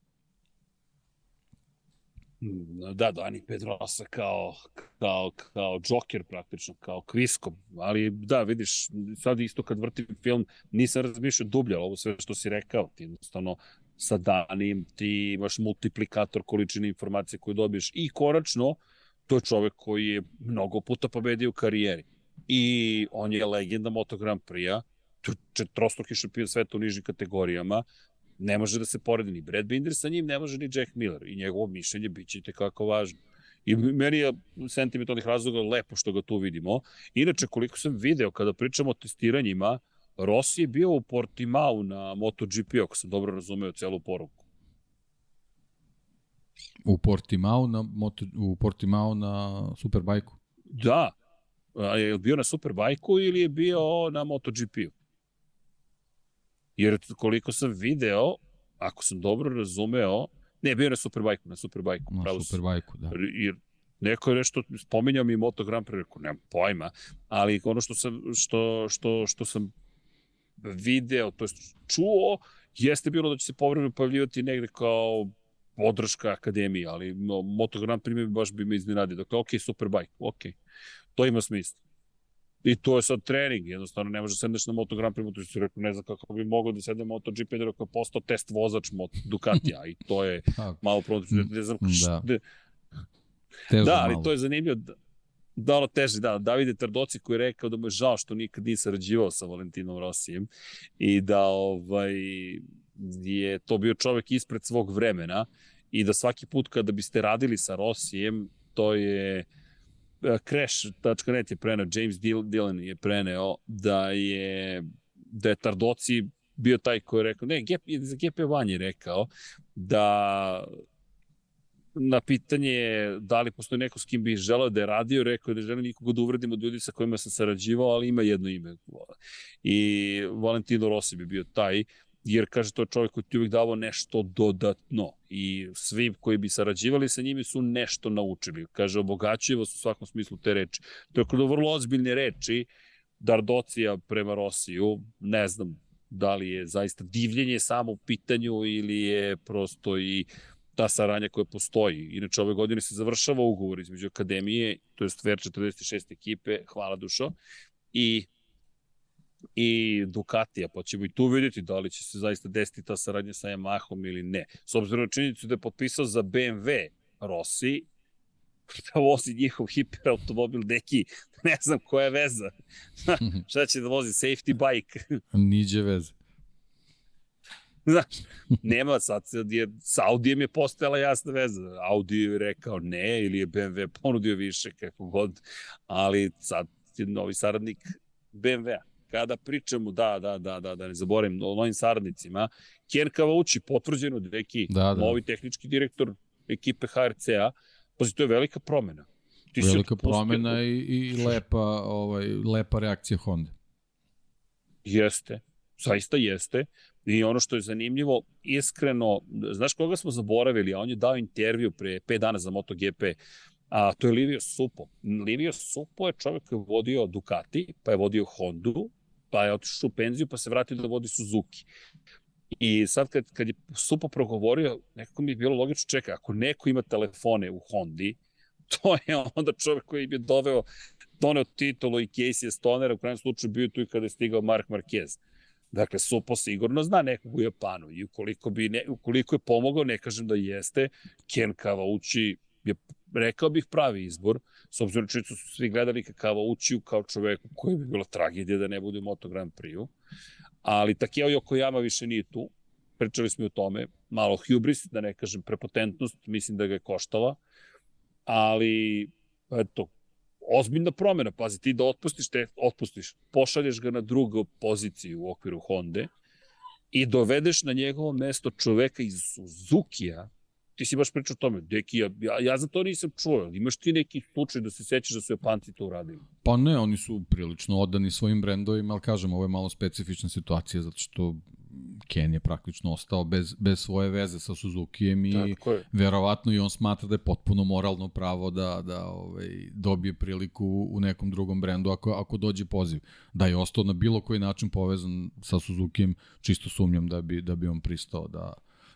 Mm, da, Dani Pedrosa kao, kao, kao Joker praktično, kao Kvisko, ali da, vidiš, sad isto kad vrtim film, nisam razmišljao dublje, ovo sve što si rekao, ti jednostavno sa Danim ti imaš multiplikator količine informacije koje dobiješ i konačno, to je čovek koji je mnogo puta pobedio u karijeri. I on je legenda Moto Grand Prix-a, četrostruki šampion sveta u nižim kategorijama, ne može da se poredi ni Brad Binder sa njim, ne može ni Jack Miller i njegovo mišljenje bit će kako važno. I meni je sentimentalnih razloga lepo što ga tu vidimo. Inače, koliko sam video kada pričamo o testiranjima, Rossi je bio u Portimao na MotoGP, ako sam dobro razumeo celu poruku.
U Portimao na, moto, u Portimao na Superbajku?
Da. A je bio na Superbajku ili je bio na MotoGP-u? Jer koliko sam video, ako sam dobro razumeo, ne, bio je na Superbajku, na Superbajku.
Na Superbajku, da.
Jer neko je nešto, spominjao mi Moto Grand Prix, rekao, nemam pojma, ali ono što sam, što, što, što sam video, to je čuo, jeste bilo da će se povremeno pojavljivati negde kao podrška akademije, ali no, Moto Grand Prix bi baš bi me iznenadio. Dakle, ok, Superbike, ok. To ima smisla. I to je sad trening, jednostavno ne može da sedneš na Moto Grand Prix, tu si rekao, ne znam kako bi mogao da sedne MotoGP, da rekao, postao test vozač Ducatija i to je malo protiv, ne znam
da.
De, da, ali malo. to je zanimljivo. Da, da ono teže, da, Davide Tardoci koji je rekao da mu je žao što nikad nije sarađivao sa Valentinom Rosijem i da ovaj, je to bio čovek ispred svog vremena i da svaki put kada biste radili sa Rosijem, to je Crash.net je preneo, James Dillon je preneo da je da je Tardoci bio taj koji je rekao, ne, GP, za GP1 je rekao da na pitanje da li postoji neko s kim bi želeo da je radio, rekao da želim nikoga da uvredim od ljudi sa kojima sam sarađivao, ali ima jedno ime. I Valentino Rossi bi bio taj jer kaže to je čovjek koji ti uvijek davao nešto dodatno i svi koji bi sarađivali sa njimi su nešto naučili. Kaže, obogaćuje vas u svakom smislu te reči. To je kod vrlo ozbiljne reči, Dardocija prema Rosiju, ne znam da li je zaista divljenje samo u pitanju ili je prosto i ta saranja koja postoji. Inače, ove godine se završava ugovor između Akademije, to je stver 46 ekipe, hvala dušo, i i Ducatija, pa ćemo i tu vidjeti da li će se zaista desiti ta saradnja sa Yamahom ili ne. S obzirom na činjenicu da je potpisao za BMW Rossi, da vozi njihov hiperautomobil neki, ne znam koja je veza. Šta će da vozi? Safety bike.
Niđe veze.
Znaš, nema sad, je, sa Audijem je postojala jasna veza. Audi je rekao ne, ili je BMW ponudio više, kako god, ali sad je novi saradnik BMW-a kada pričamo, da, da, da, da, da ne zaboravim, o novim saradnicima, Ken Kavauči, potvrđeno deki, da, da. novi tehnički direktor ekipe HRC-a, pazi, to je velika promena.
Ti velika promena i, i lepa, ovaj, lepa reakcija Honda.
Jeste, zaista jeste. I ono što je zanimljivo, iskreno, znaš koga smo zaboravili, a on je dao intervju pre 5 dana za MotoGP, a to je Livio Supo. Livio Supo je čovjek koji je vodio Ducati, pa je vodio Hondu, pa je otišao u penziju, pa se vratio da vodi Suzuki. I sad kad, kad je Supo progovorio, nekako mi je bilo logično, čeka, ako neko ima telefone u Hondi, to je onda čovjek koji bi doveo doneo titulu i Casey Stoner, u krajem slučaju bio tu i kada je stigao Mark Marquez. Dakle, Supo sigurno zna nekog u Japanu i ukoliko, bi ne, ukoliko je pomogao, ne kažem da jeste, Ken Kavauči je, rekao bih, pravi izbor, s obzirom činjenicu su svi gledali ka Kavaučiju kao čoveku koji bi bilo tragedija da ne bude u Moto Grand Prix-u, ali Takeo Yokoyama više nije tu, pričali smo i o tome, malo hubris, da ne kažem prepotentnost, mislim da ga je koštala, ali eto, ozbiljna promena, pazi, ti da otpustiš, te otpustiš, pošalješ ga na drugu poziciju u okviru Honda i dovedeš na njegovo mesto čoveka iz Suzuki-a, ti si baš pričao o tome, deki, ja, ja, ja za to nisam čuo, imaš ti neki slučaj da se sećaš da su Japanci to uradili?
Pa ne, oni su prilično odani svojim brendovima, ali kažem, ovo je malo specifična situacija, zato što Ken je praktično ostao bez, bez svoje veze sa Suzukijem i verovatno i on smatra da je potpuno moralno pravo da, da ovaj, dobije priliku u nekom drugom brendu ako, ako dođe poziv. Da je ostao na bilo koji način povezan sa Suzukijem, čisto sumnjam da bi, da bi on pristao da,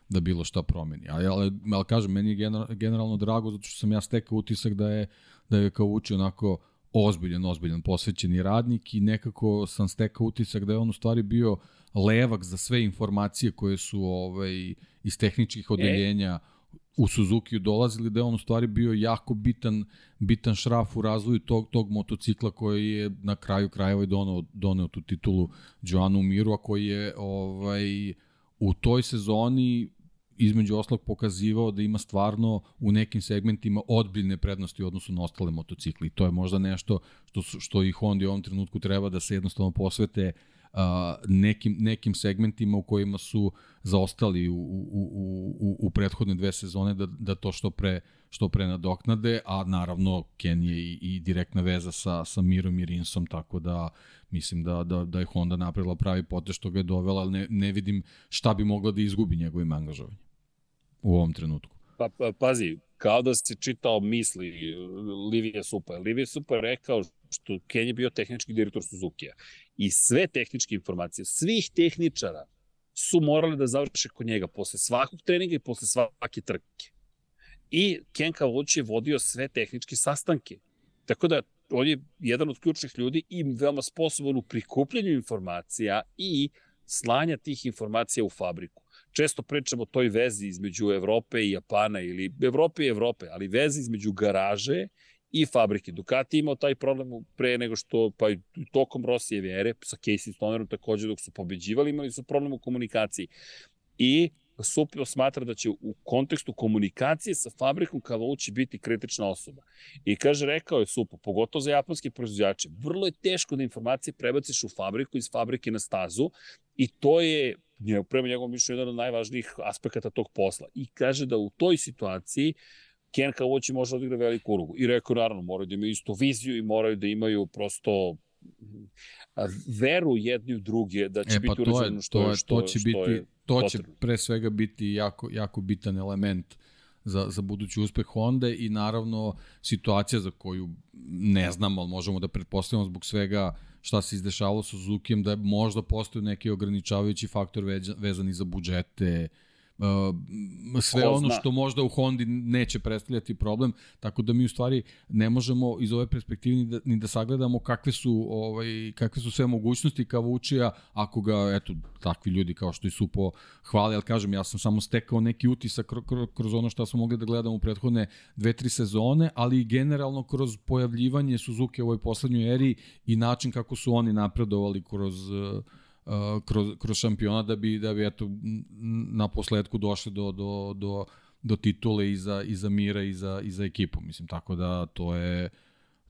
da bilo šta promeni. Ali, ali, ali kažem, meni je generalno drago zato što sam ja stekao utisak da je, da je kao uči onako ozbiljan, ozbiljan posvećeni radnik i nekako sam stekao utisak da je on u stvari bio levak za sve informacije koje su ovaj, iz tehničkih odeljenja e? u Suzuki dolazili, da je on u stvari bio jako bitan, bitan šraf u razvoju tog, tog motocikla koji je na kraju krajeva i doneo, doneo tu titulu Joanu Miru, a koji je ovaj, u toj sezoni između oslog pokazivao da ima stvarno u nekim segmentima odbiljne prednosti u odnosu na ostale motocikli. To je možda nešto što, što i Honda u ovom trenutku treba da se jednostavno posvete uh, nekim, nekim segmentima u kojima su zaostali u, u, u, u, u prethodne dve sezone da, da to što pre što pre nadoknade, a naravno Ken je i, i direktna veza sa, sa Mirom i Rinsom, tako da mislim da, da, da je Honda napravila pravi pote što ga je dovela, ali ne, ne vidim šta bi mogla da izgubi njegovim angažovanjem u ovom trenutku.
Pa, pa pazi, kao da se čitao misli Livije Supa. Livije Supa je rekao što Ken je bio tehnički direktor Suzuki-a i sve tehničke informacije, svih tehničara su morali da završe kod njega posle svakog treninga i posle svake trke. I Ken Kavući je vodio sve tehničke sastanke. Tako da on je jedan od ključnih ljudi i veoma sposoban u prikupljanju informacija i slanja tih informacija u fabriku često pričamo o toj vezi između Evrope i Japana ili Evrope i Evrope, ali vezi između garaže i fabrike. Ducati imao taj problem pre nego što, pa i tokom Rosijeve ere, sa Casey Stonerom takođe dok su pobeđivali, imali su problem u komunikaciji. I Supio smatra da će u kontekstu komunikacije sa fabrikom Kavauči biti kritična osoba. I kaže, rekao je Supo, pogotovo za japanske proizvođače, vrlo je teško da informacije prebaciš u fabriku, iz fabrike na stazu i to je prema njegovom mišljenju jedan od najvažnijih aspekata tog posla. I kaže da u toj situaciji Ken Kavoći može odigra veliku ulogu. I rekao, naravno, moraju da imaju istu viziju i moraju da imaju prosto veru jedni u druge da će e, pa biti urađeno što, to je, što, to će što biti, je
To će pre svega biti jako, jako bitan element za, za budući uspeh Honda i naravno situacija za koju ne znamo, ali možemo da pretpostavimo zbog svega šta se izdešavalo sa Suzukijem, da je možda postoji neki ograničavajući faktor vezani za budžete, Uh, sve Ko ono što možda u Hondi neće predstavljati problem, tako da mi u stvari ne možemo iz ove perspektive ni da, ni da sagledamo kakve su, ovaj, kakve su sve mogućnosti Kavučija ako ga, eto, takvi ljudi kao što i Supo hvali, ali kažem, ja sam samo stekao neki utisak kroz ono što smo mogli da gledamo u prethodne dve, tri sezone, ali i generalno kroz pojavljivanje Suzuki u ovoj poslednjoj eri i način kako su oni napredovali kroz Uh, kroz, kroz šampiona da bi, da bi eto, na posledku došli do, do, do, do titule i za, i za Mira i za, i za ekipu. Mislim, tako da to je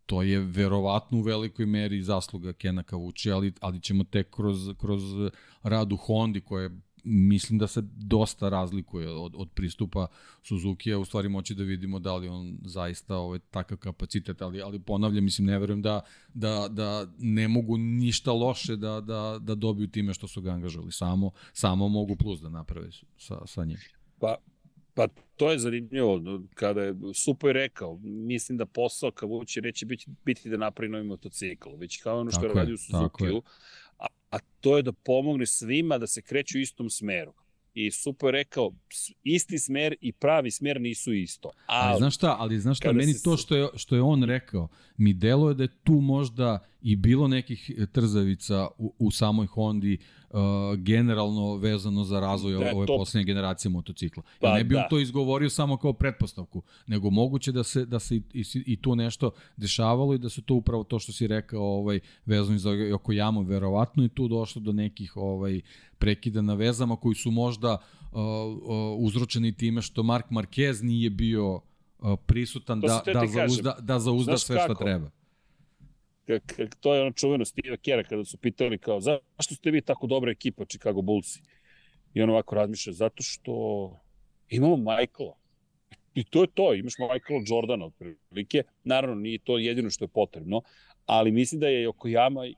to je verovatno u velikoj meri zasluga Kena Kavuči, ali, ali ćemo tek kroz, kroz rad u Hondi koja je mislim da se dosta razlikuje od, od pristupa Suzuki-a, u stvari moći da vidimo da li on zaista ovaj, takav kapacitet, ali, ali ponavljam, mislim, ne verujem da, da, da ne mogu ništa loše da, da, da dobiju time što su ga angažovali, samo, samo mogu plus da naprave sa, sa njim.
Pa, Pa to je zanimljivo, kada je Supo je rekao, mislim da posao Kavući neće biti, biti da napravi novi motocikl, već kao ono što tako je radio u Suzuki-u, a, a to je da pomogne svima da se kreću u istom smeru. I super rekao, isti smer i pravi smer nisu isto.
Ali, ali znaš šta, ali znaš šta, meni se... to što je, što je on rekao, mi deluje da je tu možda i bilo nekih trzavica u, u samoj Hondi, uh, generalno vezano za razvoj da, ove to... poslednje generacije motocikla. Pa, ja ne bi da. on to izgovorio samo kao pretpostavku, nego moguće da se, da se i, i, i tu nešto dešavalo i da se to upravo to što si rekao ovaj, vezano za Yokoyama, verovatno i tu došlo do nekih ovaj, prekida na vezama koji su možda uh, uh, uzročeni time što Mark Marquez nije bio uh, prisutan da, da, zauzda, da zauzda sve što treba
to je ono čuveno Steve Kera kada su pitali kao zašto ste vi tako dobra ekipa Chicago Bullsi? I on ovako razmišlja, zato što imamo Michaela. I to je to, imaš Michaela Jordana otprilike. Naravno, nije to jedino što je potrebno, ali mislim da je Yokoyama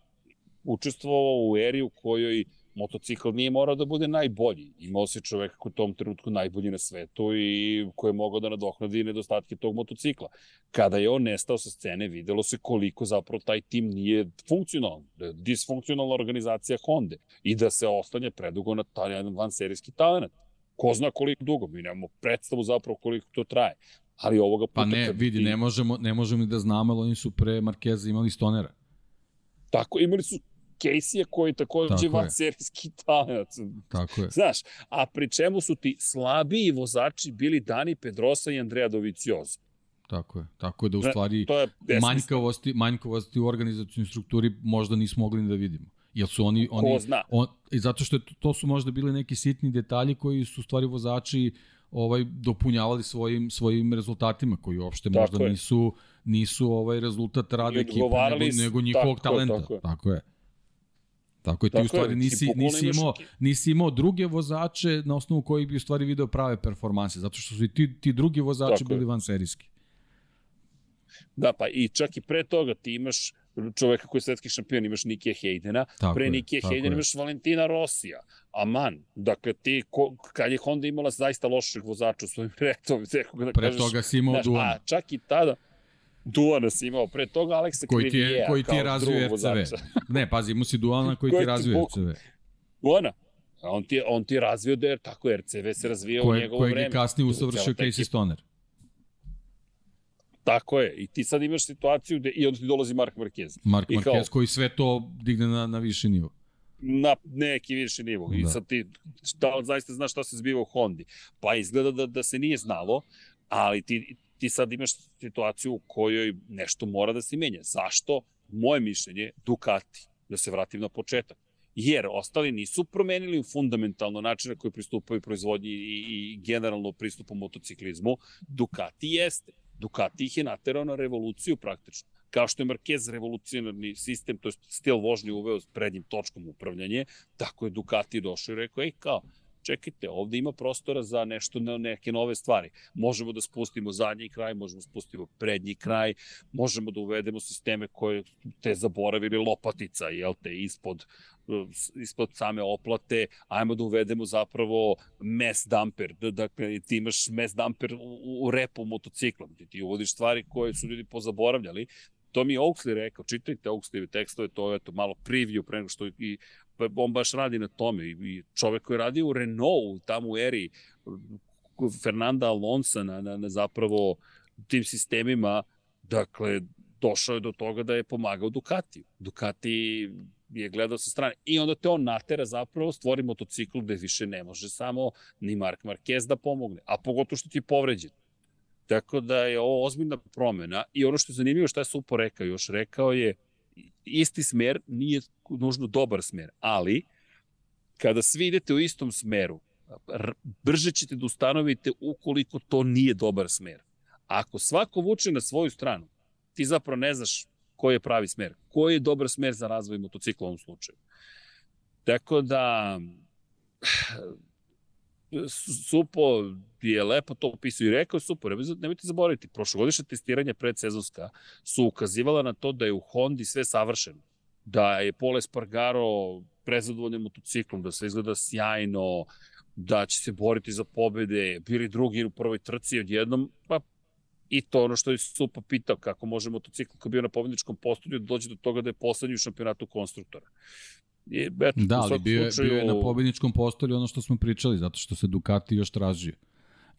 učestvovao u eri u kojoj motocikl nije morao da bude najbolji. Imao se čovek koji u tom trenutku najbolji na svetu i koji je mogao da nadoknadi nedostatke tog motocikla. Kada je on nestao sa scene, videlo se koliko zapravo taj tim nije funkcionalan, da disfunkcionalna organizacija Honda i da se ostanje predugo na taj jedan van serijski talent. Ko zna koliko dugo, mi nemamo predstavu zapravo koliko to traje. Ali ovoga
puta... Pa ne, vidi, ti... ne možemo, ne možemo ni da znamo, ali oni su pre Markeza imali stonera.
Tako, imali su Casey-a koji takođe je van serijski talent.
Tako je.
Znaš, a pri čemu su ti slabiji vozači bili Dani Pedrosa i Andrea Dovicioza.
Tako je. Tako je da u stvari to je manjkavosti, manjkavosti u organizacijnoj strukturi možda nismo mogli da vidimo. Jel su oni, oni
Ko zna?
On, I zato što je, to su možda bili neki sitni detalji koji su u stvari vozači ovaj dopunjavali svojim svojim rezultatima koji uopšte tako možda je. nisu nisu ovaj rezultat rada ekipe nego, nego njihovog tako, talenta. Tako je. Tako je. Tako je, ti Tako u stvari nisi, nisi, imao, nisi imao druge vozače na osnovu kojih bi u stvari video prave performanse, zato što su i ti, ti drugi vozači Tako bili van serijski.
Da, pa i čak i pre toga ti imaš čoveka koji je svetski šampion, imaš Nikija Hejdena, tako pre Nikija Hejdena imaš Valentina Rosija, aman, dakle ti, ko, kad je Honda imala zaista loših vozača u svojim redom,
da pre kažeš, toga si imao Duana.
A čak i tada, Duana si imao, pre toga Aleksa koji ti je,
koji ti je razvio RCV. ne, pazi, imao si Duana koji, koji ti razvio RCV.
Duana, A on ti, on ti razvio da je tako RCV se razvija Koje, u njegovo vreme. Kojeg
je kasnije usavršio Casey Stoner.
Tako je. I ti sad imaš situaciju gde i onda ti dolazi Mark Marquez.
Mark Marquez kao, koji sve to digne na, na viši nivo.
Na neki viši nivo. Da. I sad ti šta, zaista znaš šta se zbiva u Hondi. Pa izgleda da, da se nije znalo, ali ti, ti sad imaš situaciju u kojoj nešto mora da se menja. Zašto? Moje mišljenje, Ducati, da se vratim na početak. Jer ostali nisu promenili fundamentalno način na koji pristupaju proizvodnji i, i generalno pristupu motociklizmu. Ducati jeste. Ducati ih je naterao na revoluciju praktično. Kao što je Marquez revolucionarni sistem, to je stil vožnje uveo s prednjim točkom upravljanje, tako je Ducati došao i rekao, ej kao, čekajte, ovde ima prostora za nešto, neke nove stvari. Možemo da spustimo zadnji kraj, možemo da spustimo prednji kraj, možemo da uvedemo sisteme koje te zaboravili lopatica, jel te, ispod ispod same oplate, ajmo da uvedemo zapravo mes damper, dakle ti imaš mes damper u, u repu motocikla, ti, uvodiš stvari koje su ljudi pozaboravljali, to mi je Oaksley rekao, čitajte Oaksley tekstove, to je to malo preview pre nego što i on baš radi na tome i čovek koji radi u Renault, tamo u eri Fernanda Alonso na, na, na zapravo tim sistemima, dakle, došao je do toga da je pomagao Ducati. Ducati je gledao sa strane. I onda te on natera zapravo, stvori motocikl gde više ne može samo ni Mark Marquez da pomogne, a pogotovo što ti je povređen. Tako da je ovo ozbiljna promena i ono što je zanimljivo šta je Supo rekao, još rekao je isti smer nije nužno dobar smer, ali kada svi idete u istom smeru, brže ćete da ustanovite ukoliko to nije dobar smer. Ako svako vuče na svoju stranu, ti zapravo ne znaš koji je pravi smer, koji je dobar smer za razvoj motocikla u ovom slučaju. Tako da, Supo je lepo to opisao i rekao super, nemojte zaboraviti, prošlogodišnja testiranja predsezonska su ukazivala na to da je u Hondi sve savršeno. Da je Pole Spargaro prezadovoljan motociklom, da sve izgleda sjajno, da će se boriti za pobede, bili drugi u prvoj trci odjednom, pa i to ono što je Supo pitao, kako može motocikl koji bio na pobedničkom postolju da dođe do toga da je poslednji u šampionatu konstruktora eto,
da, ali bio, slučaju... bio je na pobedničkom postolju ono što smo pričali, zato što se Ducati još tražio.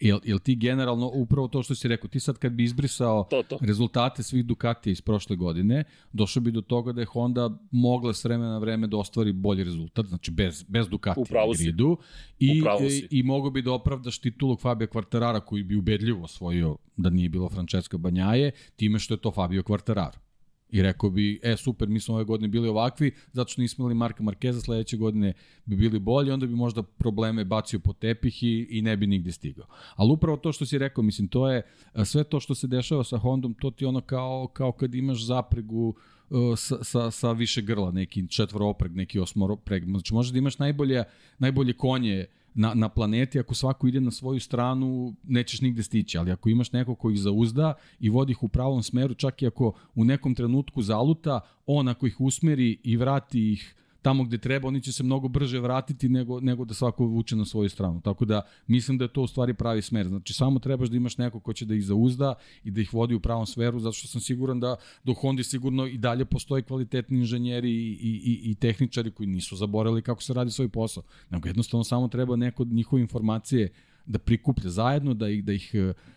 Jel, jel ti generalno, upravo to što si rekao, ti sad kad bi izbrisao to, to. rezultate svih Ducatija iz prošle godine, došao bi do toga da je Honda mogla s vremena na vreme da ostvari bolji rezultat, znači bez, bez Ducati u gridu, i, i, i mogo bi da opravdaš titulog Fabio Quartarara koji bi ubedljivo osvojio da nije bilo Francesca Banjaje, time što je to Fabio Quartararo. I rekao bi, e super, mi smo ove godine bili ovakvi, zato što nismo imali Marka Markeza, sledeće godine bi bili bolji, onda bi možda probleme bacio po tepih i, i ne bi nigde stigao. Ali upravo to što si rekao, mislim, to je, sve to što se dešava sa Hondom, to ti ono kao, kao kad imaš zapregu uh, sa, sa, sa više grla, neki četvoropreg, neki osmoropreg, znači možeš da imaš najbolje, najbolje konje na, na planeti, ako svako ide na svoju stranu, nećeš nigde stići, ali ako imaš neko ko ih zauzda i vodi ih u pravom smeru, čak i ako u nekom trenutku zaluta, on ako ih usmeri i vrati ih tamo gde treba, oni će se mnogo brže vratiti nego, nego da svako vuče na svoju stranu. Tako da mislim da je to u stvari pravi smer. Znači samo trebaš da imaš neko ko će da ih zauzda i da ih vodi u pravom sferu, zato što sam siguran da do Honda sigurno i dalje postoje kvalitetni inženjeri i, i, i, i tehničari koji nisu zaboravili kako se radi svoj posao. Nego jednostavno samo treba neko njihove informacije da prikuplja zajedno, da ih, da ih,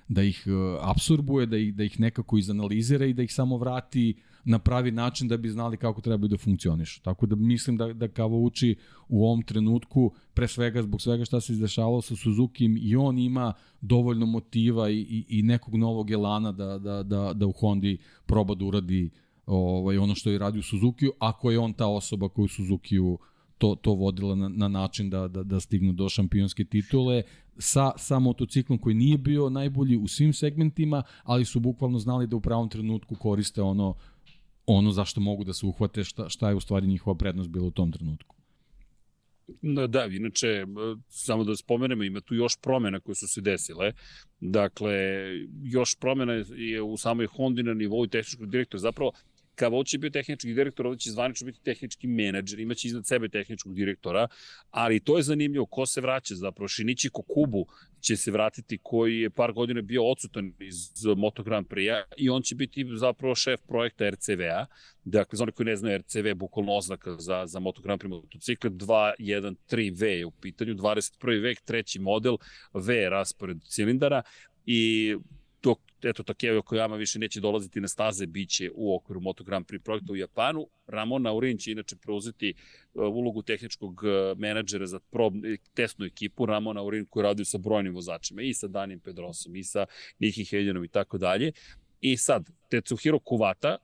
da ih uh, absorbuje, da ih, da ih nekako izanalizira i da ih samo vrati na pravi način da bi znali kako treba da funkcionišu. Tako da mislim da, da Kava uči u ovom trenutku, pre svega zbog svega šta se izdešavalo sa Suzuki i on ima dovoljno motiva i, i, i nekog novog elana da, da, da, da u Hondi proba da uradi ovaj, ono što je radio Suzuki, ako je on ta osoba koju Suzuki-u to, to vodila na, na način da, da, da stignu do šampionske titule sa, sa motociklom koji nije bio najbolji u svim segmentima, ali su bukvalno znali da u pravom trenutku koriste ono ono zašto mogu da se uhvate, šta, šta je u stvari njihova prednost bila u tom trenutku.
Da, da, inače, samo da spomenemo, ima tu još promena koje su se desile. Dakle, još promena je u samoj Hondi na nivou tehničkog direktora. Zapravo, Kavot će bio tehnički direktor, ovdje će zvanično biti tehnički menadžer, imaće iznad sebe tehničkog direktora, ali to je zanimljivo, ko se vraća zapravo, Šinići Kokubu će se vratiti koji je par godina bio odsutan iz Moto Grand Prix-a i on će biti zapravo šef projekta RCV-a. Dakle, za one koji ne znaju, RCV bukvalno oznaka za, za Moto Grand Prix motocikle. 2, 1, 3V je u pitanju, 21. vek, treći model, V je raspored cilindara i dok eto Takeo Koyama više neće dolaziti na staze, biće u okviru Moto Grand Prix projekta u Japanu. Ramon Naurin će inače preuzeti uh, ulogu tehničkog uh, menadžera za prob, testnu ekipu. Ramon Naurin koji radi sa brojnim vozačima i sa Danim Pedrosom i sa Niki Heljenom i tako dalje. I sad, Tetsuhiro Kuvata,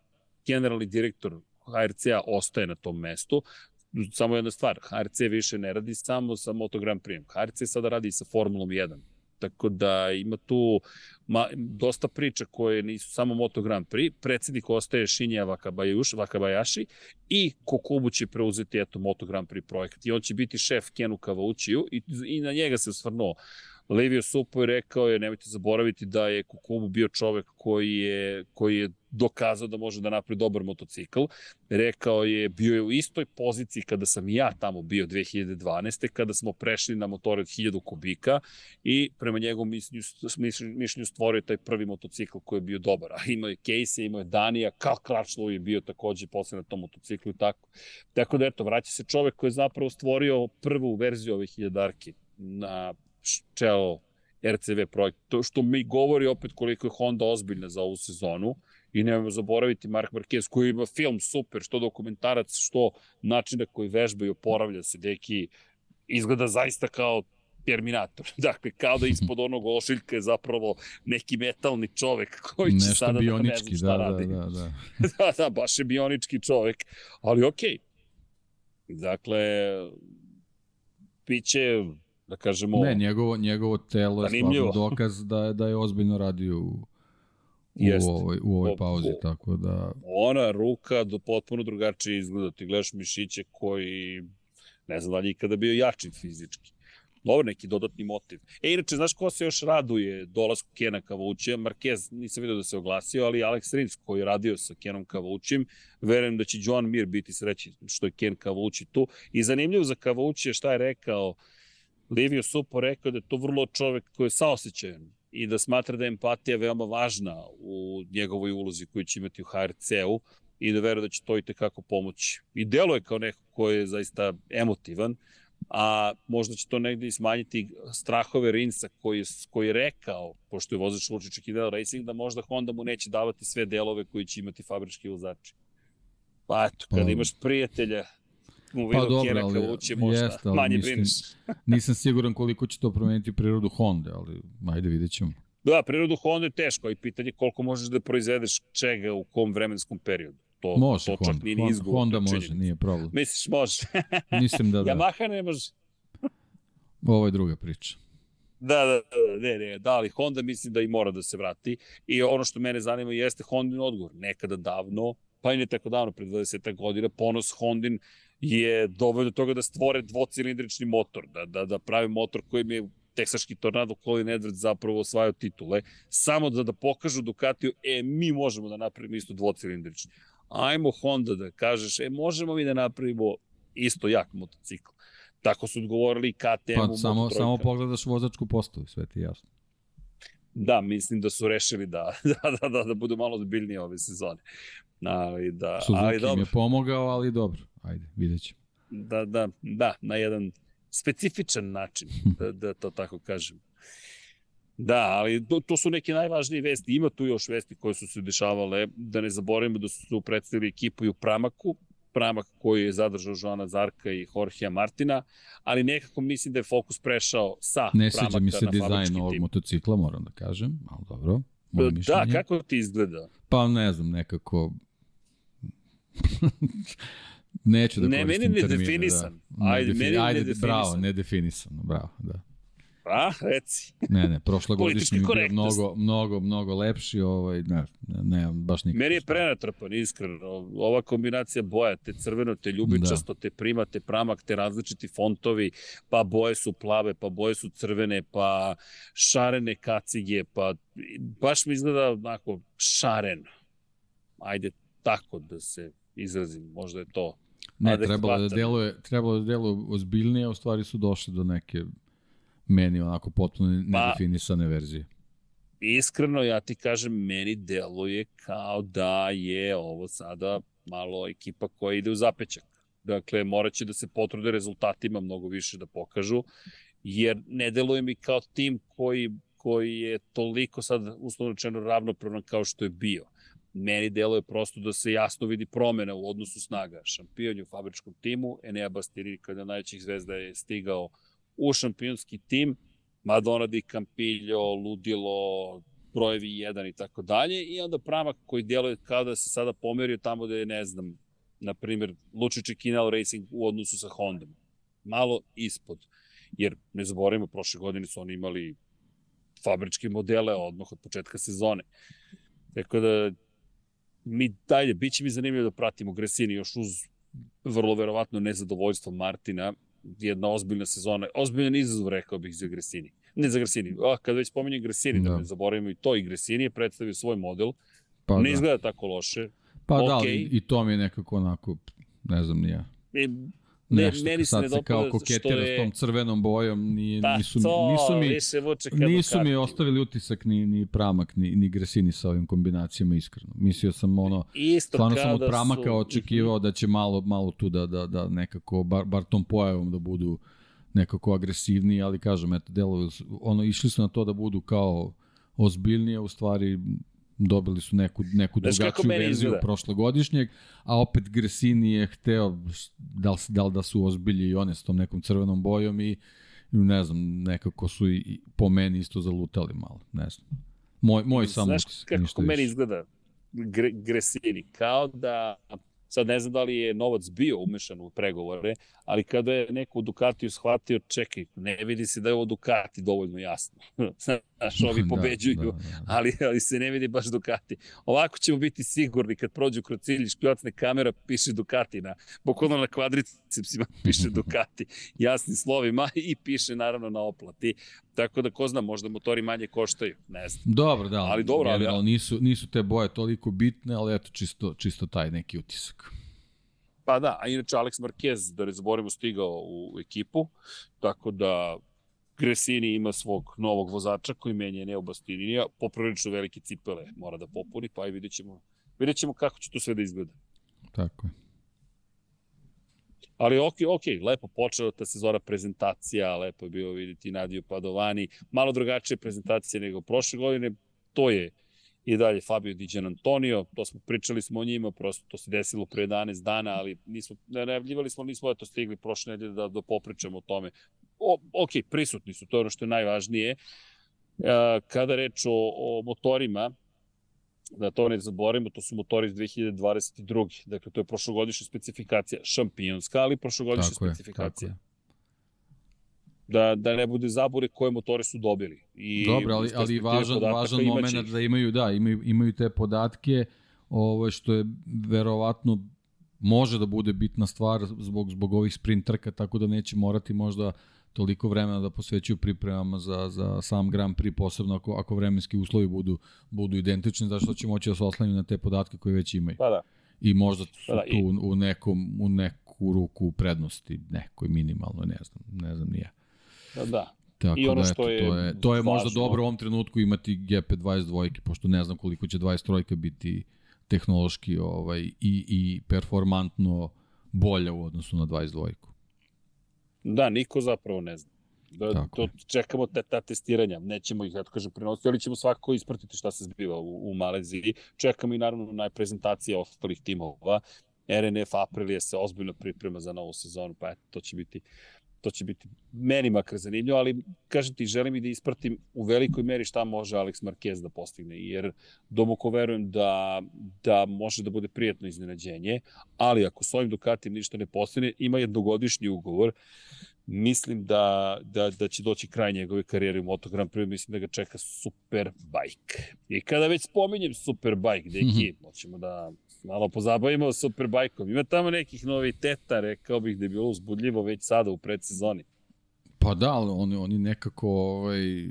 generalni direktor HRC-a ostaje na tom mestu samo jedna stvar, HRC više ne radi samo sa Moto Grand Prix. HRC sada radi i sa Formulom 1. Tako da ima tu ma, dosta priča koje nisu samo Moto Grand Prix. Predsednik ostaje Shinja Wakabayashi, Wakabayashi i Kokubu će preuzeti eto Moto Grand Prix projekat. I on će biti šef Kenu Kavaučiju i, i na njega se osvrnuo Livio Supo je rekao je, nemojte zaboraviti da je Kukubu bio čovek koji je, koji je dokazao da može da napravi dobar motocikl. Rekao je, bio je u istoj poziciji kada sam ja tamo bio 2012. kada smo prešli na motore od 1000 kubika i prema njegovom mišljenju, mišljenju stvorio taj prvi motocikl koji je bio dobar. A imao je Casey, imao je Danija, Karl Crutchlow je bio takođe posle na tom motociklu i tako. Tako da eto, vraća se čovek koji je zapravo stvorio prvu verziju ove hiljadarke na čelo RCV projekt, to što mi govori opet koliko je Honda ozbiljna za ovu sezonu i nemojmo zaboraviti Mark Marquez koji ima film super, što dokumentarac, što način na koji vežba i oporavlja se, deki izgleda zaista kao Terminator. Dakle, kao da ispod onog ošiljka je zapravo neki metalni čovek koji će
Nešto
sada
bionički, da ne znam šta
da,
radi. Da, da, da.
da, da, baš je bionički čovek. Ali okej. Okay. Dakle, biće da kažemo...
Ne, njegovo, njegovo telo je stvarno dokaz da, da je ozbiljno radio u, u, ovoj, u ovoj pauzi, o, tako da...
Ona ruka do potpuno drugačije izgleda. Ti gledaš mišiće koji, ne znam da li ikada bio jači fizički. Dobro, neki dodatni motiv. E, inače, znaš ko se još raduje dolasku Kena Kavućija? Marquez, nisam vidio da se oglasio, ali Alex Rins koji je radio sa Kenom Kavućim, verujem da će John Mir biti sreći što je Ken Kavući tu. I zanimljivo za Kavućija šta je rekao, Livio Supo rekao da je to vrlo čovek koji je saosećajan i da smatra da je empatija veoma važna u njegovoj ulozi koju će imati u HRC-u i da veruje da će to i tekako pomoći. I delo je kao neko ko je zaista emotivan, a možda će to negde i smanjiti strahove Rinsa koji, koji je rekao, pošto je vozač Lučić i Racing, da možda Honda mu neće davati sve delove koji će imati fabrički vozači. Pa eto, kada pa, imaš prijatelja u pa dobro, Kjera ali, Kavuće, možda jest, ali manje mislim, brineš.
nisam siguran koliko će to promeniti prirodu Honda, ali ajde vidjet ćemo.
Da, prirodu Honda je teško i pitanje koliko možeš da proizvedeš čega u kom vremenskom periodu. To,
može,
to
čak Honda, nije ni izgovor. Honda može, nije problem.
Misliš, može?
Mislim da da.
Yamaha ne može.
Ovo je druga priča.
Da, da, da, ne, ne, da, ali Honda mislim da i mora da se vrati. I ono što mene zanima jeste Hondin odgovor. Nekada davno, pa i ne tako davno, pred 20 godina, ponos Hondin je doveo do toga da stvore dvocilindrični motor, da, da, da pravi motor kojim je teksaški tornado Colin Edwards zapravo osvajao titule, samo da, da pokažu Ducatiju, e, mi možemo da napravimo isto dvocilindrični. Ajmo Honda da kažeš, e, možemo mi da napravimo isto jak motocikl. Tako su odgovorili KTM.
Pa samo, samo pogledaš vozačku postavu, sve ti jasno.
Da, mislim da su rešili da, da, da, da, da budu malo zbiljnije ove sezone. Ali da,
Suzuki
ali dobro.
mi je pomogao, ali dobro. Ajde, vidjet ćemo.
Da, da, da, na jedan specifičan način, da, da to tako kažem. Da, ali to, to su neke najvažnije vesti. Ima tu još vesti koje su se dešavale. Da ne zaboravimo da su predstavili ekipu i u Pramaku, Pramak koji je zadržao Joana Zarka i Jorgea Martina, ali nekako mislim da je fokus prešao sa
ne Pramaka mi se dizajn ovog tim. motocikla, moram da kažem, ali dobro.
Moje da, kako ti izgleda?
Pa ne znam, nekako... Neću da ne, koristim termine. Ne, meni nedefinisan.
Da. Ajde, meni ajde, nedefinisan.
Bravo, nedefinisano, bravo, da.
A, reci.
ne, ne, prošlogodišnji je bio mnogo, mnogo, mnogo lepši, ovaj, ne, ne, baš nikako.
Meni je prenatrpan, iskreno. Ova kombinacija boja, te crveno, te ljubičasto, da. te prima, te pramak, te različiti fontovi, pa boje su plave, pa boje su crvene, pa šarene kacige, pa baš mi izgleda onako šaren. Ajde tako da se izrazim, možda je to
Ne, trebalo da deluje, trebalo da deluje ozbiljnije, a u stvari su došli do neke meni onako potpuno pa, nedefinisane verzije.
Iskreno, ja ti kažem, meni deluje kao da je ovo sada malo ekipa koja ide u zapećak. Dakle, morat će da se potrude rezultatima mnogo više da pokažu, jer ne deluje mi kao tim koji, koji je toliko sad, uslovno rečeno, ravnopravan kao što je bio. Meni deluje prosto da se jasno vidi promena u odnosu snaga. Šampion je u fabričkom timu, Enea Bastiri, kada najvećih zvezda je stigao u šampionski tim, Madonna di Campillo, Ludilo, brojevi 1 i tako dalje, i onda Pramak koji djeluje kao da se sada pomerio tamo da je, ne znam, na primjer, Lučić i Kinal Racing u odnosu sa Hondom. Malo ispod. Jer, ne zaboravimo, prošle godine su oni imali fabričke modele odmah od početka sezone. Tako da, mi dalje, bit će mi zanimljivo da pratimo Gresini još uz vrlo verovatno nezadovoljstvo Martina, jedna ozbiljna sezona, ozbiljan izazov, rekao bih, za Gresini. Ne za Gresini, a kad već spominjem Gresini, da, da ne zaboravimo i to, i Gresini je predstavio svoj model, pa, ne da. izgleda tako loše.
Pa okay. da, ali i to mi je nekako onako, ne znam, nije. E, ne, nešto, meni se sad se kao koketira je... s tom crvenom bojom, ni,
pa,
nisu,
to,
nisu mi,
nisu
mi ostavili utisak ni, ni Pramak, ni, ni Gresini sa ovim kombinacijama, iskreno. Mislio sam ono, Isto stvarno sam od Pramaka su... očekivao da će malo, malo tu da, da, da nekako, bar, bar tom pojavom da budu nekako agresivniji, ali kažem, eto, delo, ono, išli su na to da budu kao ozbiljnije, u stvari dobili su neku, neku drugačiju verziju izgleda? prošlogodišnjeg, a opet Gresini je hteo da li, da li da su ozbilji i one s tom nekom crvenom bojom i ne znam, nekako su i, po meni isto zalutali malo, ne znam. Moj, moj samo
Znaš kako meni izgleda Gre, Gresini? Kao da Sad ne znam da li je novac bio umešan u pregovore, ali kada je neko u Ducatiju shvatio, čekaj, ne vidi se da je ovo Ducati dovoljno jasno. Znaš, ovi da, pobeđuju, da, da, da. Ali, ali se ne vidi baš Ducati. Ovako ćemo biti sigurni kad prođu kroz cilj škljocne kamera, piše Ducati na, bukvalno na kvadricepsima piše Ducati, jasnim slovima i piše naravno na oplati. Tako da ko zna, možda motori manje koštaju, ne znam.
Dobro, da, ali dobro, ali, ali nisu, nisu te boje toliko bitne, ali eto čisto, čisto taj neki utisak.
Pa da, a inače Alex Marquez, da ne zaboravimo, stigao u ekipu, tako da Gresini ima svog novog vozača koji menja Neo Bastininija, poprilično velike cipele mora da popuni, pa i vidjet ćemo, vidjet ćemo kako će to sve da izgleda.
Tako je.
Ali ok, ok, lepo počela ta sezona prezentacija, lepo je bilo vidjeti Nadiju Padovani, malo drugačije prezentacije nego prošle godine, to je i dalje Fabio Di Antonio, to smo pričali smo o njima, prosto to se desilo pre 11 dana, ali nismo, najavljivali smo, nismo eto stigli prošle nedelje da, da popričamo o tome. O, ok, prisutni su, to je ono što je najvažnije. Kada reč o, o motorima, da to ne zaboravimo, to su motori iz 2022. Dakle, to je prošlogodišnja specifikacija, šampionska, ali prošlogodišnja tako specifikacija. Je, tako je da, da ne bude zabure koje motore su dobili.
I Dobro, ali, ali važan, važan moment da imaju, da, imaju, imaju te podatke, ovo, što je verovatno može da bude bitna stvar zbog, zbog ovih sprint trka, tako da neće morati možda toliko vremena da posvećuju pripremama za, za sam Grand Prix, posebno ako, ako vremenski uslovi budu, budu identični, zašto će moći da se oslanju na te podatke koje već imaju.
Pa da.
I možda su pa da, tu i... u, nekom, u neku ruku prednosti, nekoj minimalno, ne znam, ne znam nije.
Da, da.
Tako I ono da, eto, što je to je, to je možda važno. dobro u ovom trenutku imati GP22, pošto ne znam koliko će 23 biti tehnološki ovaj, i, i performantno bolja u odnosu na 22.
Da, niko zapravo ne zna. Da, Tako to, čekamo te, ta testiranja, nećemo ih, eto kažem, prenositi, ali ćemo svakako ispratiti šta se zbiva u, u Maleziji. Čekamo i naravno na prezentacije ostalih timova. RNF Aprilia se ozbiljno priprema za novu sezonu, pa eto, to će biti to će biti meni makar zanimljivo, ali kažem ti, želim i da ispratim u velikoj meri šta može Alex Marquez da postigne, jer domoko verujem da, da može da bude prijatno iznenađenje, ali ako s ovim Ducatim ništa ne postigne, ima jednogodišnji ugovor, mislim da, da, da će doći kraj njegove karijere u Moto Grand Prix, mislim da ga čeka Superbike. I kada već spominjem Superbike, deki, mm -hmm. hoćemo da malo pozabavimo Superbajkom. Ima tamo nekih noviteta, rekao bih da je bilo uzbudljivo već sada u predsezoni.
Pa da, ali oni, oni nekako ovaj,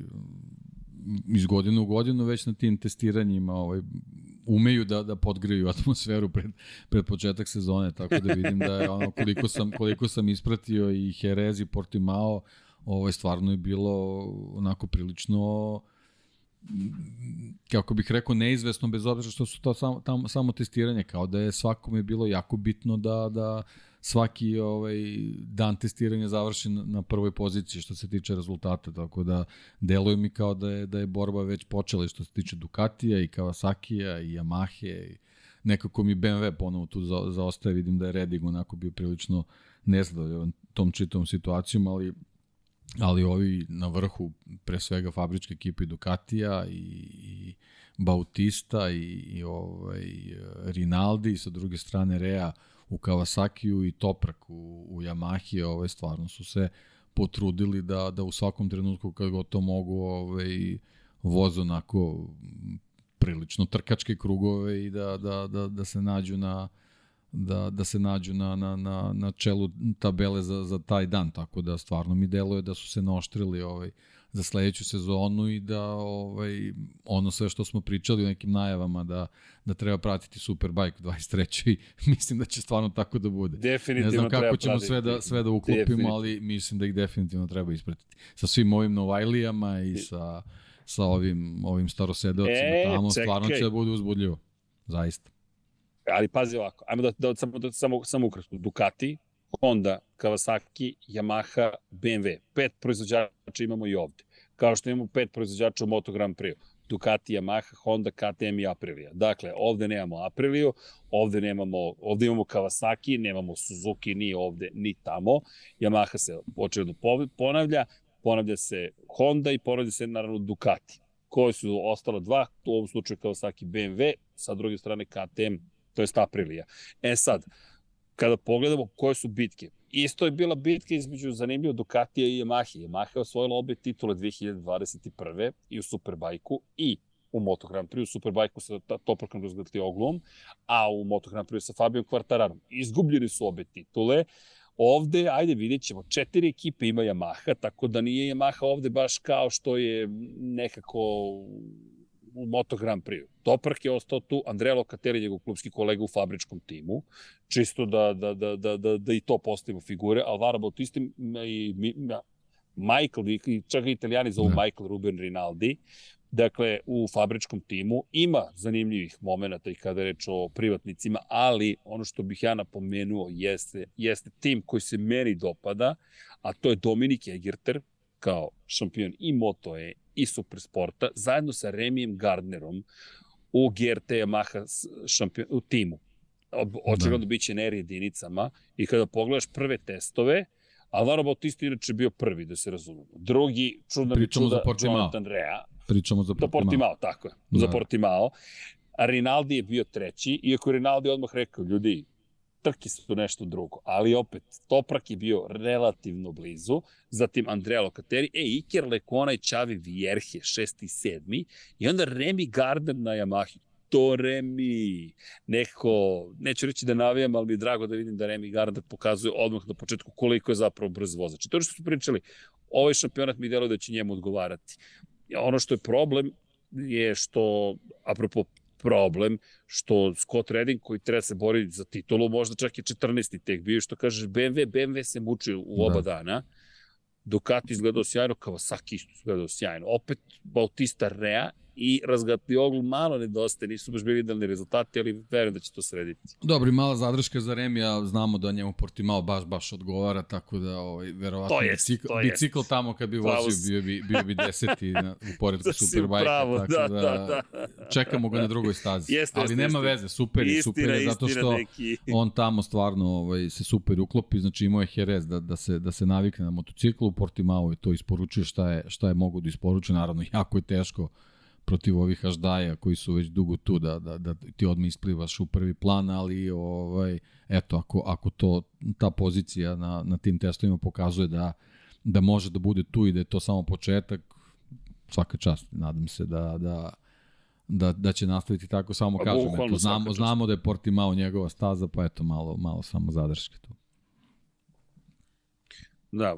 iz godine u godinu već na tim testiranjima ovaj, umeju da da podgreju atmosferu pred pred početak sezone tako da vidim da je ono koliko sam koliko sam ispratio i Jerez i Portimao ovaj stvarno je bilo onako prilično kako bih rekao, neizvesno bez obzira što su to samo, tam, samo testiranje, kao da je svakome bilo jako bitno da, da svaki ovaj dan testiranja završi na, na prvoj poziciji što se tiče rezultata, tako da deluje mi kao da je, da je borba već počela što se tiče Ducatija i Kawasakija i Yamahe i nekako mi BMW ponovo tu za, zaostaje, vidim da je Redding onako bio prilično nezadovoljan tom čitom situacijom, ali ali ovi na vrhu, pre svega fabričke ekipe Ducatija i, i Bautista i, i ovaj, Rinaldi, i sa druge strane Rea u Kawasakiju i Toprak u, u Yamahi, ovaj, stvarno su se potrudili da, da u svakom trenutku kad god to mogu ovaj, voz onako prilično trkačke krugove i da, da, da, da se nađu na, da, da se nađu na, na, na, na čelu tabele za, za taj dan, tako da stvarno mi deluje da su se noštrili ovaj, za sledeću sezonu i da ovaj, ono sve što smo pričali u nekim najavama da, da treba pratiti Superbike 23. mislim da će stvarno tako da bude.
Definitivno
ne znam kako ćemo
pratiti.
sve da, sve da uklopimo, ali mislim da ih definitivno treba ispratiti. Sa svim ovim Novajlijama i sa, sa ovim, ovim starosedeocima e, tamo, čekaj. stvarno će da bude uzbudljivo. Zaista
ali pazi ovako, ajmo da, da, samo, da, samo, samo ukratko. Ducati, Honda, Kawasaki, Yamaha, BMW. Pet proizvođača imamo i ovde. Kao što imamo pet proizvođača u Moto Grand Prix. Ducati, Yamaha, Honda, KTM i Aprilia. Dakle, ovde nemamo Apriliju, ovde nemamo, ovde imamo Kawasaki, nemamo Suzuki ni ovde, ni tamo. Yamaha se očevedno ponavlja, ponavlja se Honda i ponavlja se naravno Ducati. Koje su ostala dva, u ovom slučaju Kawasaki BMW, sa druge strane KTM to je Aprilija. E sad, kada pogledamo koje su bitke, isto je bila bitka između zanimljivo Ducatija i Yamaha. Yamaha je osvojila obe titule 2021. i u Superbajku i u Moto Grand Prix, u Superbajku sa Toprakom Oglom, a u Moto Grand Prix sa Fabio Quartararom. Izgubljeni su obe titule. Ovde, ajde, vidjet ćemo, četiri ekipe ima Yamaha, tako da nije Yamaha ovde baš kao što je nekako u Moto Grand Prix. Toprak je ostao tu, Andrea Locatelli, njegov klubski kolega u fabričkom timu, čisto da, da, da, da, da, da i to postavimo figure. Alvaro Bautista i, Michael, i čak i italijani zovu da. Michael Ruben Rinaldi, Dakle, u fabričkom timu ima zanimljivih momenta i kada je reč o privatnicima, ali ono što bih ja napomenuo jeste, jeste tim koji se meni dopada, a to je Dominik Egerter, kao šampion i Moto E i Supersporta, zajedno sa Remijem Gardnerom u GRT Yamaha šampion, u timu. Očigledno da. biće na jedinicama i kada pogledaš prve testove, Alvaro Bautista inače bio prvi, da se razumemo. Drugi, čudna mi čuda, Jonathan Rea.
Pričamo za Portimao.
Za Portimao, tako je. Da. Za Portimao. A Rinaldi je bio treći, iako je Rinaldi odmah rekao, ljudi, trke su nešto drugo, ali opet, Toprak je bio relativno blizu, zatim Andrea Locateri, e, Iker Lekona i Čavi Vierhe, šesti i sedmi, i onda Remy Gardner na Yamahi. To Remy, neko, neću reći da navijam, ali mi je drago da vidim da Remy Gardner pokazuje odmah na početku koliko je zapravo brz vozač. To što su pričali, ovaj šampionat mi deluje da će njemu odgovarati. Ono što je problem je što, apropo problem što Scott Redding koji treba se boriti za titulu, možda čak i 14. tek bio, što kažeš BMW, BMW se muči u oba da. dana. Ducati izgledao sjajno, Kawasaki isto izgledao sjajno. Opet Bautista Rea i razgatli oglu malo nedostaje, nisu baš bili idealni rezultati, ali verujem da će to srediti.
Dobro, mala zadrška za Remija, znamo da njemu Portimao baš, baš odgovara, tako da ovaj, verovatno to jest, bicikl, to bicikl jest. tamo kad bi vozio bio bi, bio bi deseti na, u poredku Superbike, tako da, da, da, da, čekamo ga na drugoj stazi. Jeste, ali nema jeste. veze, super je, super je, zato što neki. on tamo stvarno ovaj, se super uklopi, znači imao je Jerez da, da, se, da se navikne na motociklu, Portimao je to isporučio šta je, šta je mogu da isporuči, naravno jako je teško protiv ovih aždaja koji su već dugo tu da, da, da ti odmah isplivaš u prvi plan, ali ovaj, eto, ako, ako to, ta pozicija na, na tim testovima pokazuje da, da može da bude tu i da je to samo početak, svaka čast. Nadam se da, da, da, da će nastaviti tako, samo pa, kažem. Eto, znamo, znamo da je Portimao njegova staza, pa eto, malo, malo samo zadrške tu.
Da,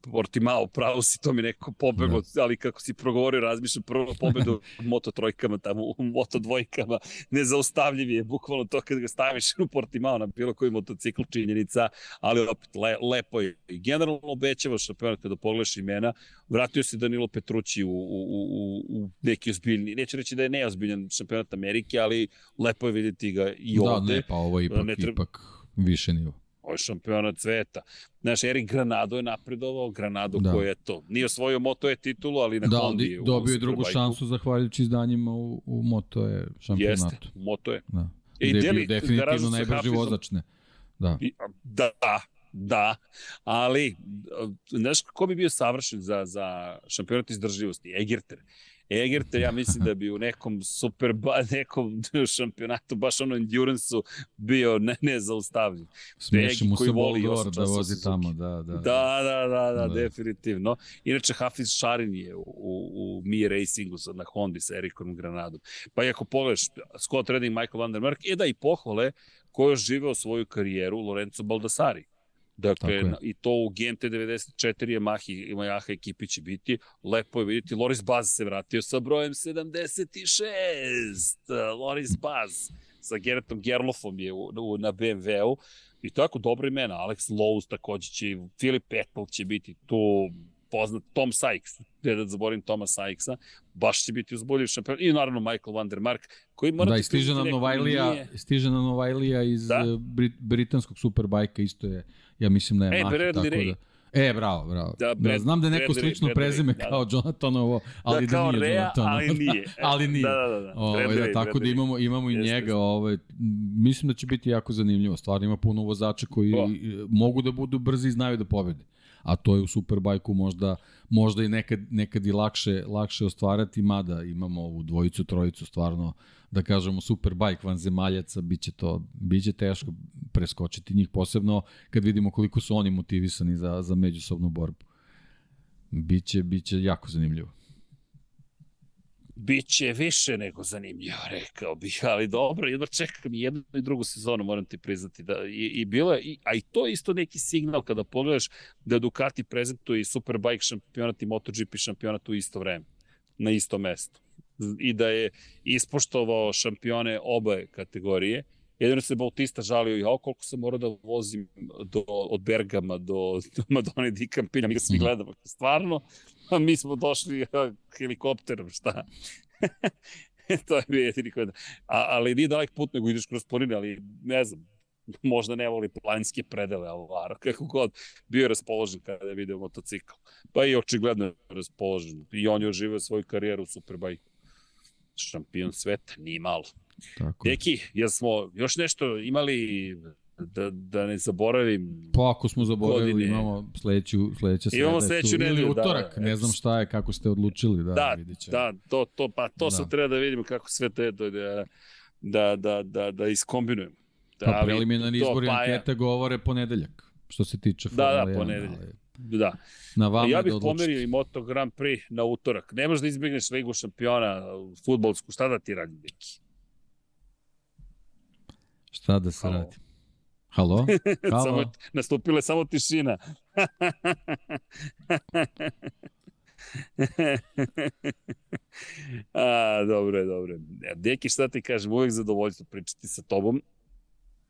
Portimao, pravo si, to mi neko pobego, da. ali kako si progovorio, razmišljam prvo pobedu u Moto trojkama, tamo u Moto dvojkama, nezaustavljiv je, bukvalno to kad ga staviš u Portimao na bilo koji motocikl činjenica, ali opet le, lepo je. Generalno obećava šampionat kada pogledaš imena, vratio se Danilo Petrući u, u, u, u neki ozbiljni, neću reći da je neozbiljan šampionat Amerike, ali lepo je videti ga i da, ovde.
Da, ne, pa ovo je ipak, ne treba... ipak više nivo
ovo je šampionat sveta. Znaš, Erik Granado je napredovao, Granado da. koji je to. Nije osvojio Moto je titulu, ali na da, Hondi je
dobio je drugu šansu zahvaljujući izdanjima u, u Moto je šampionatu. Jeste,
Moto je.
Da. E, I deli, definitivno najbrži vozač, ne. Da.
Da, da, ali znaš ko bi bio savršen za, za šampionat izdržljivosti? Egerter. Egerte, ja mislim da bi u nekom super, ba, nekom šampionatu, baš ono endurance-u bio ne, nezaustavljiv.
Smiješi mu se Boldor da vozi tamo, da, da.
Da, da, da, da, da, definitivno. Inače, Hafiz Šarin je u, u, u Mi Racingu sad na Hondi sa Erikom Granadom. Pa i ako pogledaš Scott Redding, Michael Van der Mark, je da i pohvale ko je živeo svoju karijeru Lorenzo Baldassari Dakle, i to u GMT 94 Yamaha, Yamaha ekipi će biti. Lepo je vidjeti, Loris Baz se vratio sa brojem 76. Loris Baz sa Geretom Gerlofom je u, u, na BMW-u. I tako, dobro imena. Alex Lowe's takođe će, Filip Apple će biti tu, poznat Tom Sykes, gde da zaborim Toma Sykesa, baš će biti uzboljiv šampion. I naravno Michael van der Mark, koji mora
da, i stiže nam Novajlija, nije... stiže nam Novajlija iz da? Eh, Brit, britanskog superbajka, isto je ja mislim da je e, Mahi, tako Ray. da... E, bravo, bravo. Da, Brad, da, znam da je neko slično Brad, prezime Brad, kao da. Jonathanovo, ali da, da nije Rea, Jonathanovo.
Ali nije.
ali nije. Da, da, da. Ove, ovaj, da tako da imamo, imamo i Jeste. njega. Ovaj, mislim da će biti jako zanimljivo. Stvarno ima puno vozača koji o. mogu da budu brzi i znaju da pobede a to je u Superbajku možda, možda i nekad, nekad i lakše, lakše ostvarati, mada imamo ovu dvojicu, trojicu stvarno, da kažemo Superbike vanzemaljaca, biće to, biće teško preskočiti njih, posebno kad vidimo koliko su oni motivisani za, za međusobnu borbu. Biće, biće jako zanimljivo.
Biće više nego zanimljivo, rekao bih, ali dobro, jedno čekam jednu i drugu sezonu, moram ti priznati. Da, i, i bilo je, i, a i to je isto neki signal kada pogledaš da Ducati prezentuje i Superbike šampionat i MotoGP šampionat u isto vreme, na isto mesto. I da je ispoštovao šampione obe kategorije Jedino se Bautista žalio, ja koliko sam morao da vozim do, od Bergama do, do Madone di Campina, mi ga svi mhm. gledamo, stvarno, a mi smo došli helikopterom, šta? to je bio jedini kod. A, ali nije dalek put, nego ideš kroz planine, ali ne znam, možda ne voli planinske predele Alvaro, kako god bio je raspoložen kada je video motocikl. Pa i očigledno je raspoložen. I on je oživio svoju karijeru u Superbike. Šampion sveta, nije malo. Tako. Deki, jel smo još nešto imali da, da ne zaboravim.
Pa ako smo zaboravili, godine. imamo sledeću, sledeća sreda.
Imamo sledeću nedelju,
da. utorak, da, ne znam šta je, kako ste odlučili, da,
da. Da, to, to, pa to da. sad treba da vidimo kako sve te da, da, da, da, da iskombinujemo.
Da, pa preliminarni izbori pa ankete ja. govore ponedeljak, što se tiče
Da, da, ponedeljak. Da. Na vama ja bih da pomerio i Moto Grand Prix na utorak. Ne možeš da izbjegneš ligu šampiona futbolsku. Šta da ti radi, Deki?
Šta da se Halo. radi? Halo?
Halo? samo, nastupila je samo tišina. A, dobro je, dobro je. Deki, šta ti kažem, uvek zadovoljstvo pričati sa tobom.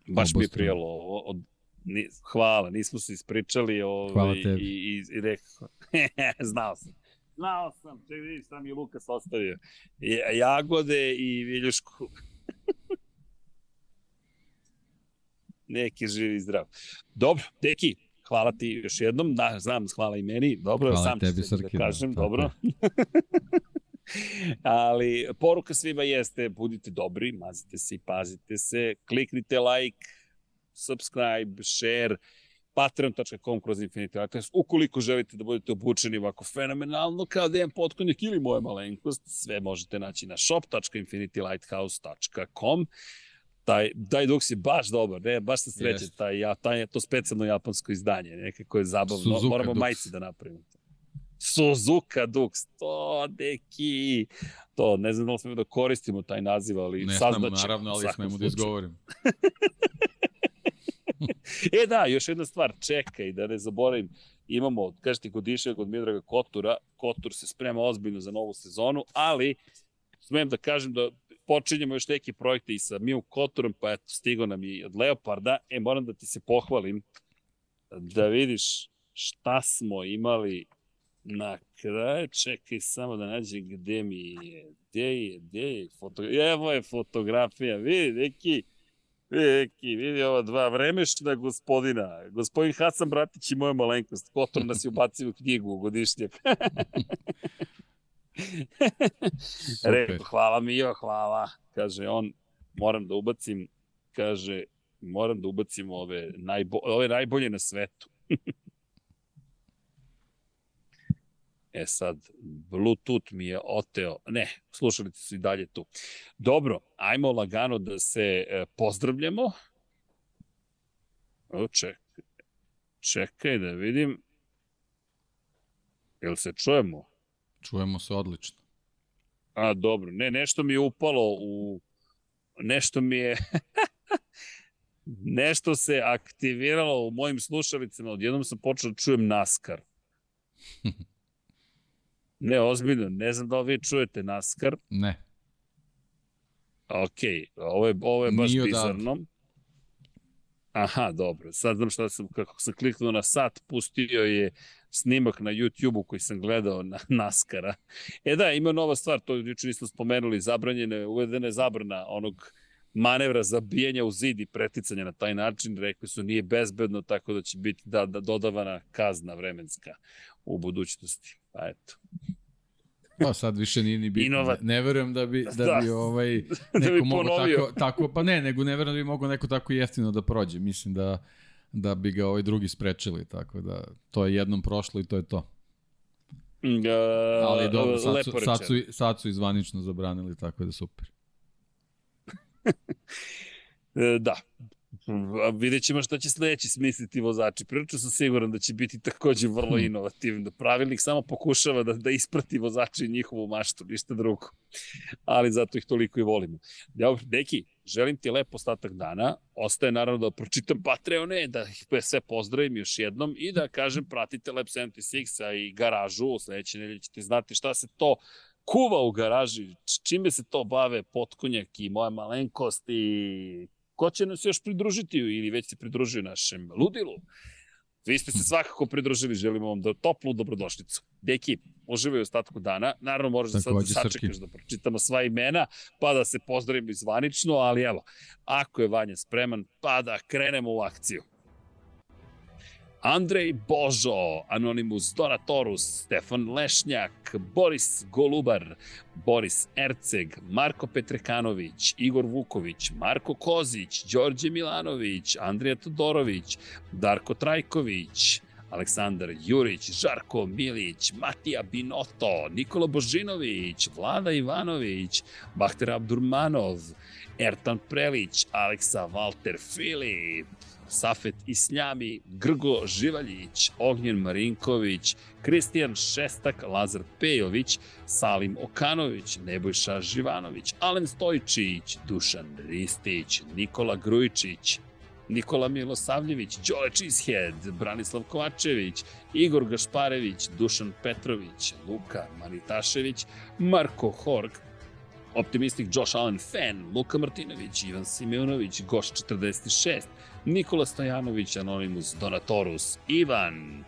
Baš mi je prijelo ovo. Od, ni, hvala, nismo se ispričali ovaj, hvala tebi. i, i, i rekao, znao sam. Znao sam, čekaj vidiš šta mi je Lukas ostavio. Jagode i viljušku. Neki živi i zdrav. Dobro, deki, hvala ti još jednom. Da, znam, hvala i meni. Dobro, hvala sam tebi, ću da kažem. Da, dobro. Ali poruka svima jeste, budite dobri, mazite se i pazite se, kliknite like, subscribe, share, patreon.com kroz Infinity Lighthouse. Ukoliko želite da budete obučeni ovako fenomenalno kao Dejan Potkonjak ili moja malenkost, sve možete naći na shop.infinitylighthouse.com taj, taj duks je baš dobar, ne, baš se sreće, taj, ja, taj, to specijalno japansko izdanje, nekako je zabavno, Suzuka moramo Dux. majice da napravimo. Suzuka Dux, to neki, to, ne znam da li smemo da koristimo taj naziv, ali
ne
saznaćemo.
Ne naravno, ali smemo da izgovorim.
e da, još jedna stvar, čekaj, da ne zaboravim, imamo, kažete, godišnjeg od Midraga Kotura, Kotur se sprema ozbiljno za novu sezonu, ali smem da kažem da počinjemo još neki projekte i sa Miju Kotorom, pa eto, stigo nam i od Leoparda. E, moram da ti se pohvalim da vidiš šta smo imali na kraju. Čekaj samo da nađem gde mi je. Gde je, gde je fotografija? Evo je fotografija, vidi, neki, neki, vidi ova dva vremešna gospodina. Gospodin Hasan Bratić i moja malenkost. Kotor nas je ubacio u knjigu godišnjak. Rekao, hvala mi, jo, hvala. Kaže on, moram da ubacim, kaže, moram da ubacim ove, najbo, ove najbolje na svetu. e sad, Bluetooth mi je oteo, ne, slušalice su i dalje tu. Dobro, ajmo lagano da se e, pozdravljamo. O, čekaj, čekaj da vidim. Jel se čujemo?
Čujemo se odlično.
A, dobro. Ne, nešto mi je upalo u... Nešto mi je... nešto se aktiviralo u mojim slušalicama. Odjednom sam počeo da čujem NASCAR. Ne, ozbiljno, ne znam da li vi čujete NASCAR.
Ne.
Ok, ovo je, ovo je baš Nije bizarno. Aha, dobro. Sad znam šta sam, kako sam kliknuo na sat, pustio je snimak na YouTube-u koji sam gledao na Naskara. E da, ima nova stvar, to juče nismo spomenuli, zabranjene, uvedene zabrana onog manevra za bijanje u zid i preticanja na taj način, rekli su nije bezbedno, tako da će biti da, da dodavana kazna vremenska u budućnosti. Pa eto.
Pa sad više nije ni bitno. Inovat... Ne, ne verujem da bi, da, da. bi ovaj, neko da bi mogo tako, tako, pa ne, nego ne verujem da bi mogo neko tako jeftino da prođe. Mislim da da bi ga ovaj drugi sprečili, tako da to je jednom prošlo i to je to.
Uh,
Ali dobro, sad su, sad, su, sad su izvanično zabranili, tako da super.
E, da, vidjet ćemo šta će sledeći smisliti vozači. Prilično sam siguran da će biti takođe vrlo hmm. inovativno. Pravilnik samo pokušava da, da isprati vozači njihovu maštu, ništa drugo. Ali zato ih toliko i volimo. Dobro, deki, želim ti lep ostatak dana. Ostaje naravno da pročitam Patreone, da ih sve pozdravim još jednom i da kažem pratite Lab 76-a i garažu. U sledeće nedelje ćete znati šta se to kuva u garaži, čime se to bave potkonjak i moja malenkost i Ko će nam se još pridružiti ili već se pridružio našem ludilu? Vi ste se svakako pridružili, želimo vam da toplu dobrodošlicu. Deki, uživaju ostatku dana. Naravno, moraš da sad da sačekaš da pročitamo sva imena, pa da se pozdravimo zvanično, ali evo, ako je Vanja spreman, pa da krenemo u akciju. Andrej Božo, Anonimus Donatorus, Stefan Lešnjak, Boris Golubar, Boris Erceg, Marko Petrekanović, Igor Vuković, Marko Kozić, Đorđe Milanović, Andrija Todorović, Darko Trajković, Aleksandar Jurić, Žarko Milić, Matija Binoto, Nikola Božinović, Vlada Ivanović, Bahter Abdurmanov, Ertan Prelić, Aleksa Valter Filip, Safet Isljami, Grgo Živaljić, Ognjen Marinković, Kristijan Šestak, Lazar Pejović, Salim Okanović, Nebojša Živanović, Alen Stojčić, Dušan Ristić, Nikola Grujičić, Nikola Milosavljević, Đole Čizhead, Branislav Kovačević, Igor Gašparević, Dušan Petrović, Luka Manitašević, Marko Horg, Optimistik Josh Allen Fan, Luka Martinović, Ivan Simeunović, Goš 46, Nikola Stojanović, Anonimus Donatorus, Ivan,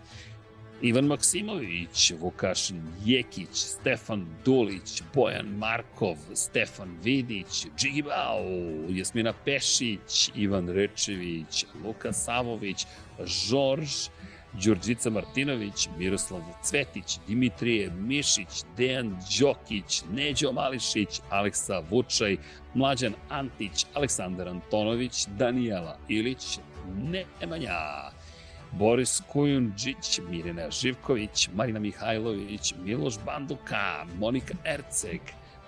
Ivan Maksimović, Vukašin Jekić, Stefan Dulić, Bojan Markov, Stefan Vidić, Džigi Bao, Jasmina Pešić, Ivan Rečević, Luka Savović, Žorž, Đurđica Martinović, Miroslav Cvetić, Dimitrije Mišić, Dejan Đokić, Neđo Mališić, Aleksa Vučaj, Mlađan Antić, Aleksandar Antonović, Danijela Ilić, Nemanja, Boris Kujundžić, Mirina Živković, Marina Mihajlović, Miloš Banduka, Monika Erceg,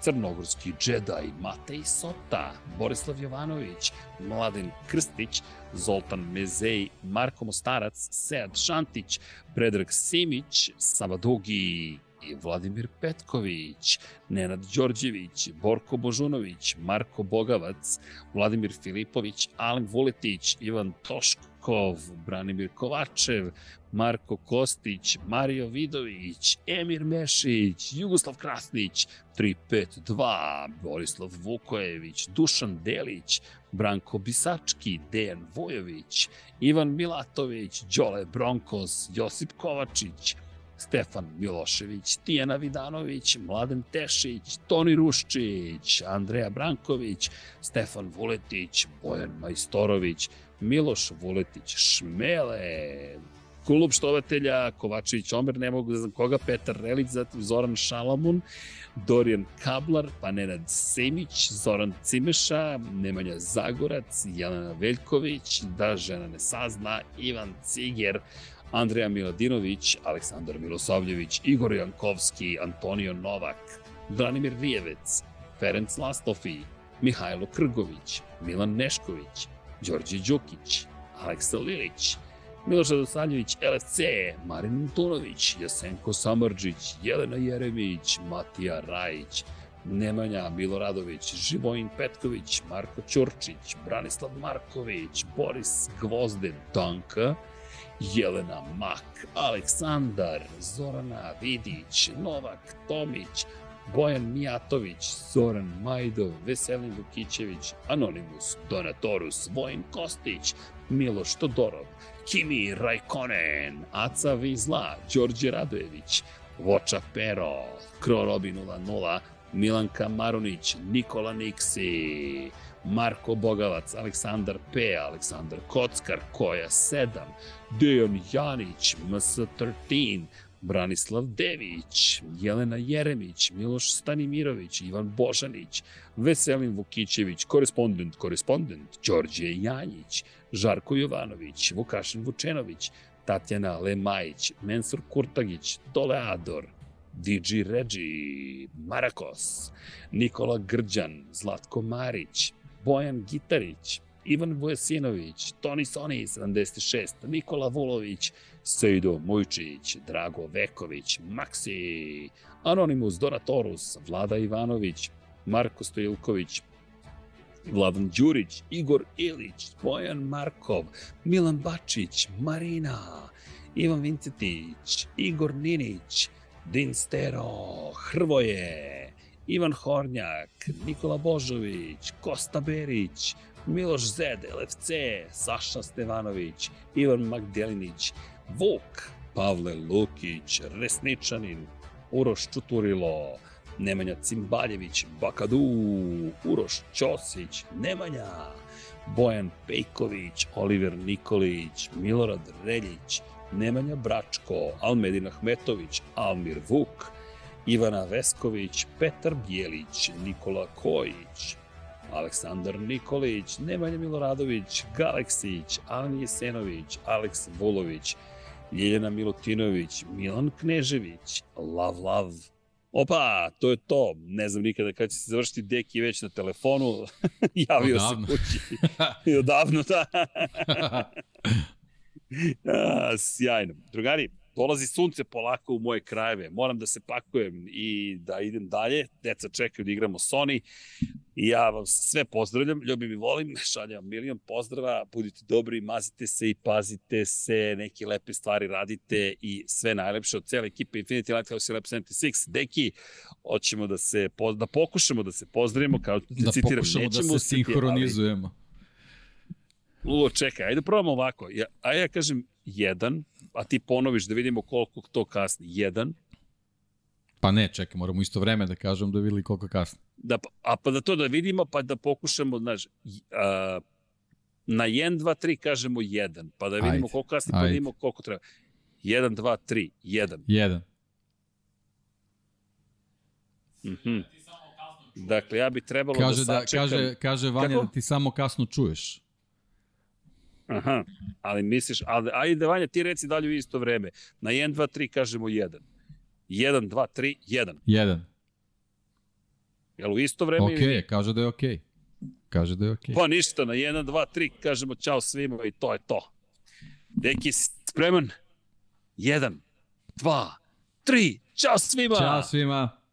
Crnogorski džedaj Matej Sota, Borislav Jovanović, Mladen Krstić, Zoltan Mezej, Marko Mostarac, Sead Šantić, Predrag Simić, Savadugi, Vladimir Petković, Nenad Đorđević, Borko Božunović, Marko Bogavac, Vladimir Filipović, Alen Vuletić, Ivan Toškov, Branimir Kovačev, Marko Kostić, Mario Vidović, Emir Mešić, Jugoslav Krasnić, 352, Borislav Vukojević, Dušan Delić, Branko Bisački, Dejan Vojović, Ivan Milatović, Đole Bronkos, Josip Kovačić, Stefan Milošević, Tijana Vidanović, Mladen Tešić, Toni Ruščić, Andreja Branković, Stefan Vuletić, Bojan Majstorović, Miloš Vuletić, Šmele, klub štovatelja, Kovačević Omer, ne mogu da znam koga, Petar Relić, zatim Zoran Šalamun, Dorijan Kablar, pa Nenad Semić, Zoran Cimeša, Nemanja Zagorac, Jelena Veljković, da žena ne sazna, Ivan Ciger, Andreja Miladinović, Aleksandar Milosavljević, Igor Jankovski, Antonio Novak, Branimir Rijevec, Ferenc Lastofi, Mihajlo Krgović, Milan Nešković, Đorđe Đukić, Aleksa Lilić, Miloš Radosaljević, LFC, Marin Antunović, Jasenko Samrđić, Jelena Jeremić, Matija Rajić, Nemanja Miloradović, Živojin Petković, Marko Ćurčić, Branislav Marković, Boris Gvozden, Tanka, Jelena Mak, Aleksandar, Zorana Vidić, Novak Tomić, Bojan Mijatović, Zoran Majdov, Veselin Vukićević, Anonimus, Donatorus, Vojin Kostić, Miloš Todorov, Kimi Rajkonen, Aca Vizla, Đorđe Radojević, Voča Pero, Kro Robin 00, Milanka Marunić, Nikola Niksi, Marko Bogavac, Aleksandar P, Aleksandar Kockar, Koja 7, Dejan Janić, MS13, Branislav Dević, Jelena Jeremić, Miloš Stanimirović, Ivan Božanić, Veselin Vukićević, korespondent, korespondent, Đorđe Janjić, Žarko Jovanović, Vukašin Vučenović, Tatjana Lemajić, Mensur Kurtagić, Toleador, DJ Regi, Marakos, Nikola Grđan, Zlatko Marić, Bojan Gitarić, Ivan Vojasinović, Toni Soni 76, Nikola Vulović, Sejdo Mujčić, Drago Veković, Maksi, Anonimus Donatorus, Vlada Ivanović, Marko Stojilković, Vladan Đurić, Igor Ilić, Bojan Markov, Milan Bačić, Marina, Ivan Vincetić, Igor Ninić, Din Stero, Hrvoje, Ivan Hornjak, Nikola Božović, Kosta Berić, Miloš Zed, LFC, Saša Stevanović, Ivan Magdelinić, Vuk, Pavle Lukić, Resničanin, Uroš Čuturilo, Nemanja Cimbaljević, Bakadu, Uroš Ćosić, Nemanja, Bojan Pejković, Oliver Nikolić, Milorad Reljić, Nemanja Bračko, Almedin Ahmetović, Almir Vuk, Ivana Vesković, Petar Bjelić, Nikola Kojić, Aleksandar Nikolić, Nemanja Miloradović, Galeksić, Alen Jesenović, Aleks Vulović, Ljeljana Milutinović, Milan Knežević, Lav Lav. Opa, to je to. Ne znam nikada kada će se završiti Deki već na telefonu. Javio Odavno. se kući. I odavno, da. A, sjajno. Drugari, dolazi sunce polako u moje krajeve, moram da se pakujem i da idem dalje, deca čekaju da igramo Sony. I ja vam sve pozdravljam, ljubim i volim, šaljem vam milion pozdrava, budite dobri, mazite se i pazite se, neke lepe stvari radite i sve najlepše od cele ekipe Infinity Lighthouse i Lab 76. Deki, hoćemo da se, da pokušamo da se pozdravimo, kao da, da citiram,
pokušamo da se sinhronizujemo. Ali,
Ulo, čekaj, ajde probamo ovako. Ja, ajde ja kažem jedan, a ti ponoviš da vidimo koliko to kasni. Jedan.
Pa ne, čekaj, moramo isto vreme da kažem da videli koliko kasni.
Da, a pa da to da vidimo, pa da pokušamo, znaš, a, na 1, 2, 3 kažemo 1, pa da vidimo ajde, koliko kasni, pa da vidimo koliko treba. 1, 2, 3, 1.
1.
Mhm. Dakle, ja bi trebalo
kaže
da,
da sačekam. Kaže, kaže Vanja Kako? da ti samo kasno čuješ.
Aha, ali misliš, ali, ajde Vanja, ti reci dalje u isto vreme. Na 1, 2, 3 kažemo 1. 1, 2, 3, 1.
1.
Jel u isto vreme
okay, ili... kaže da je okej. Okay. Kaže da je okej. Okay.
Pa ništa, na 1, 2, 3 kažemo čao svima i to je to. Deki, spreman? 1, 2, 3, čao svima!
Ćao svima!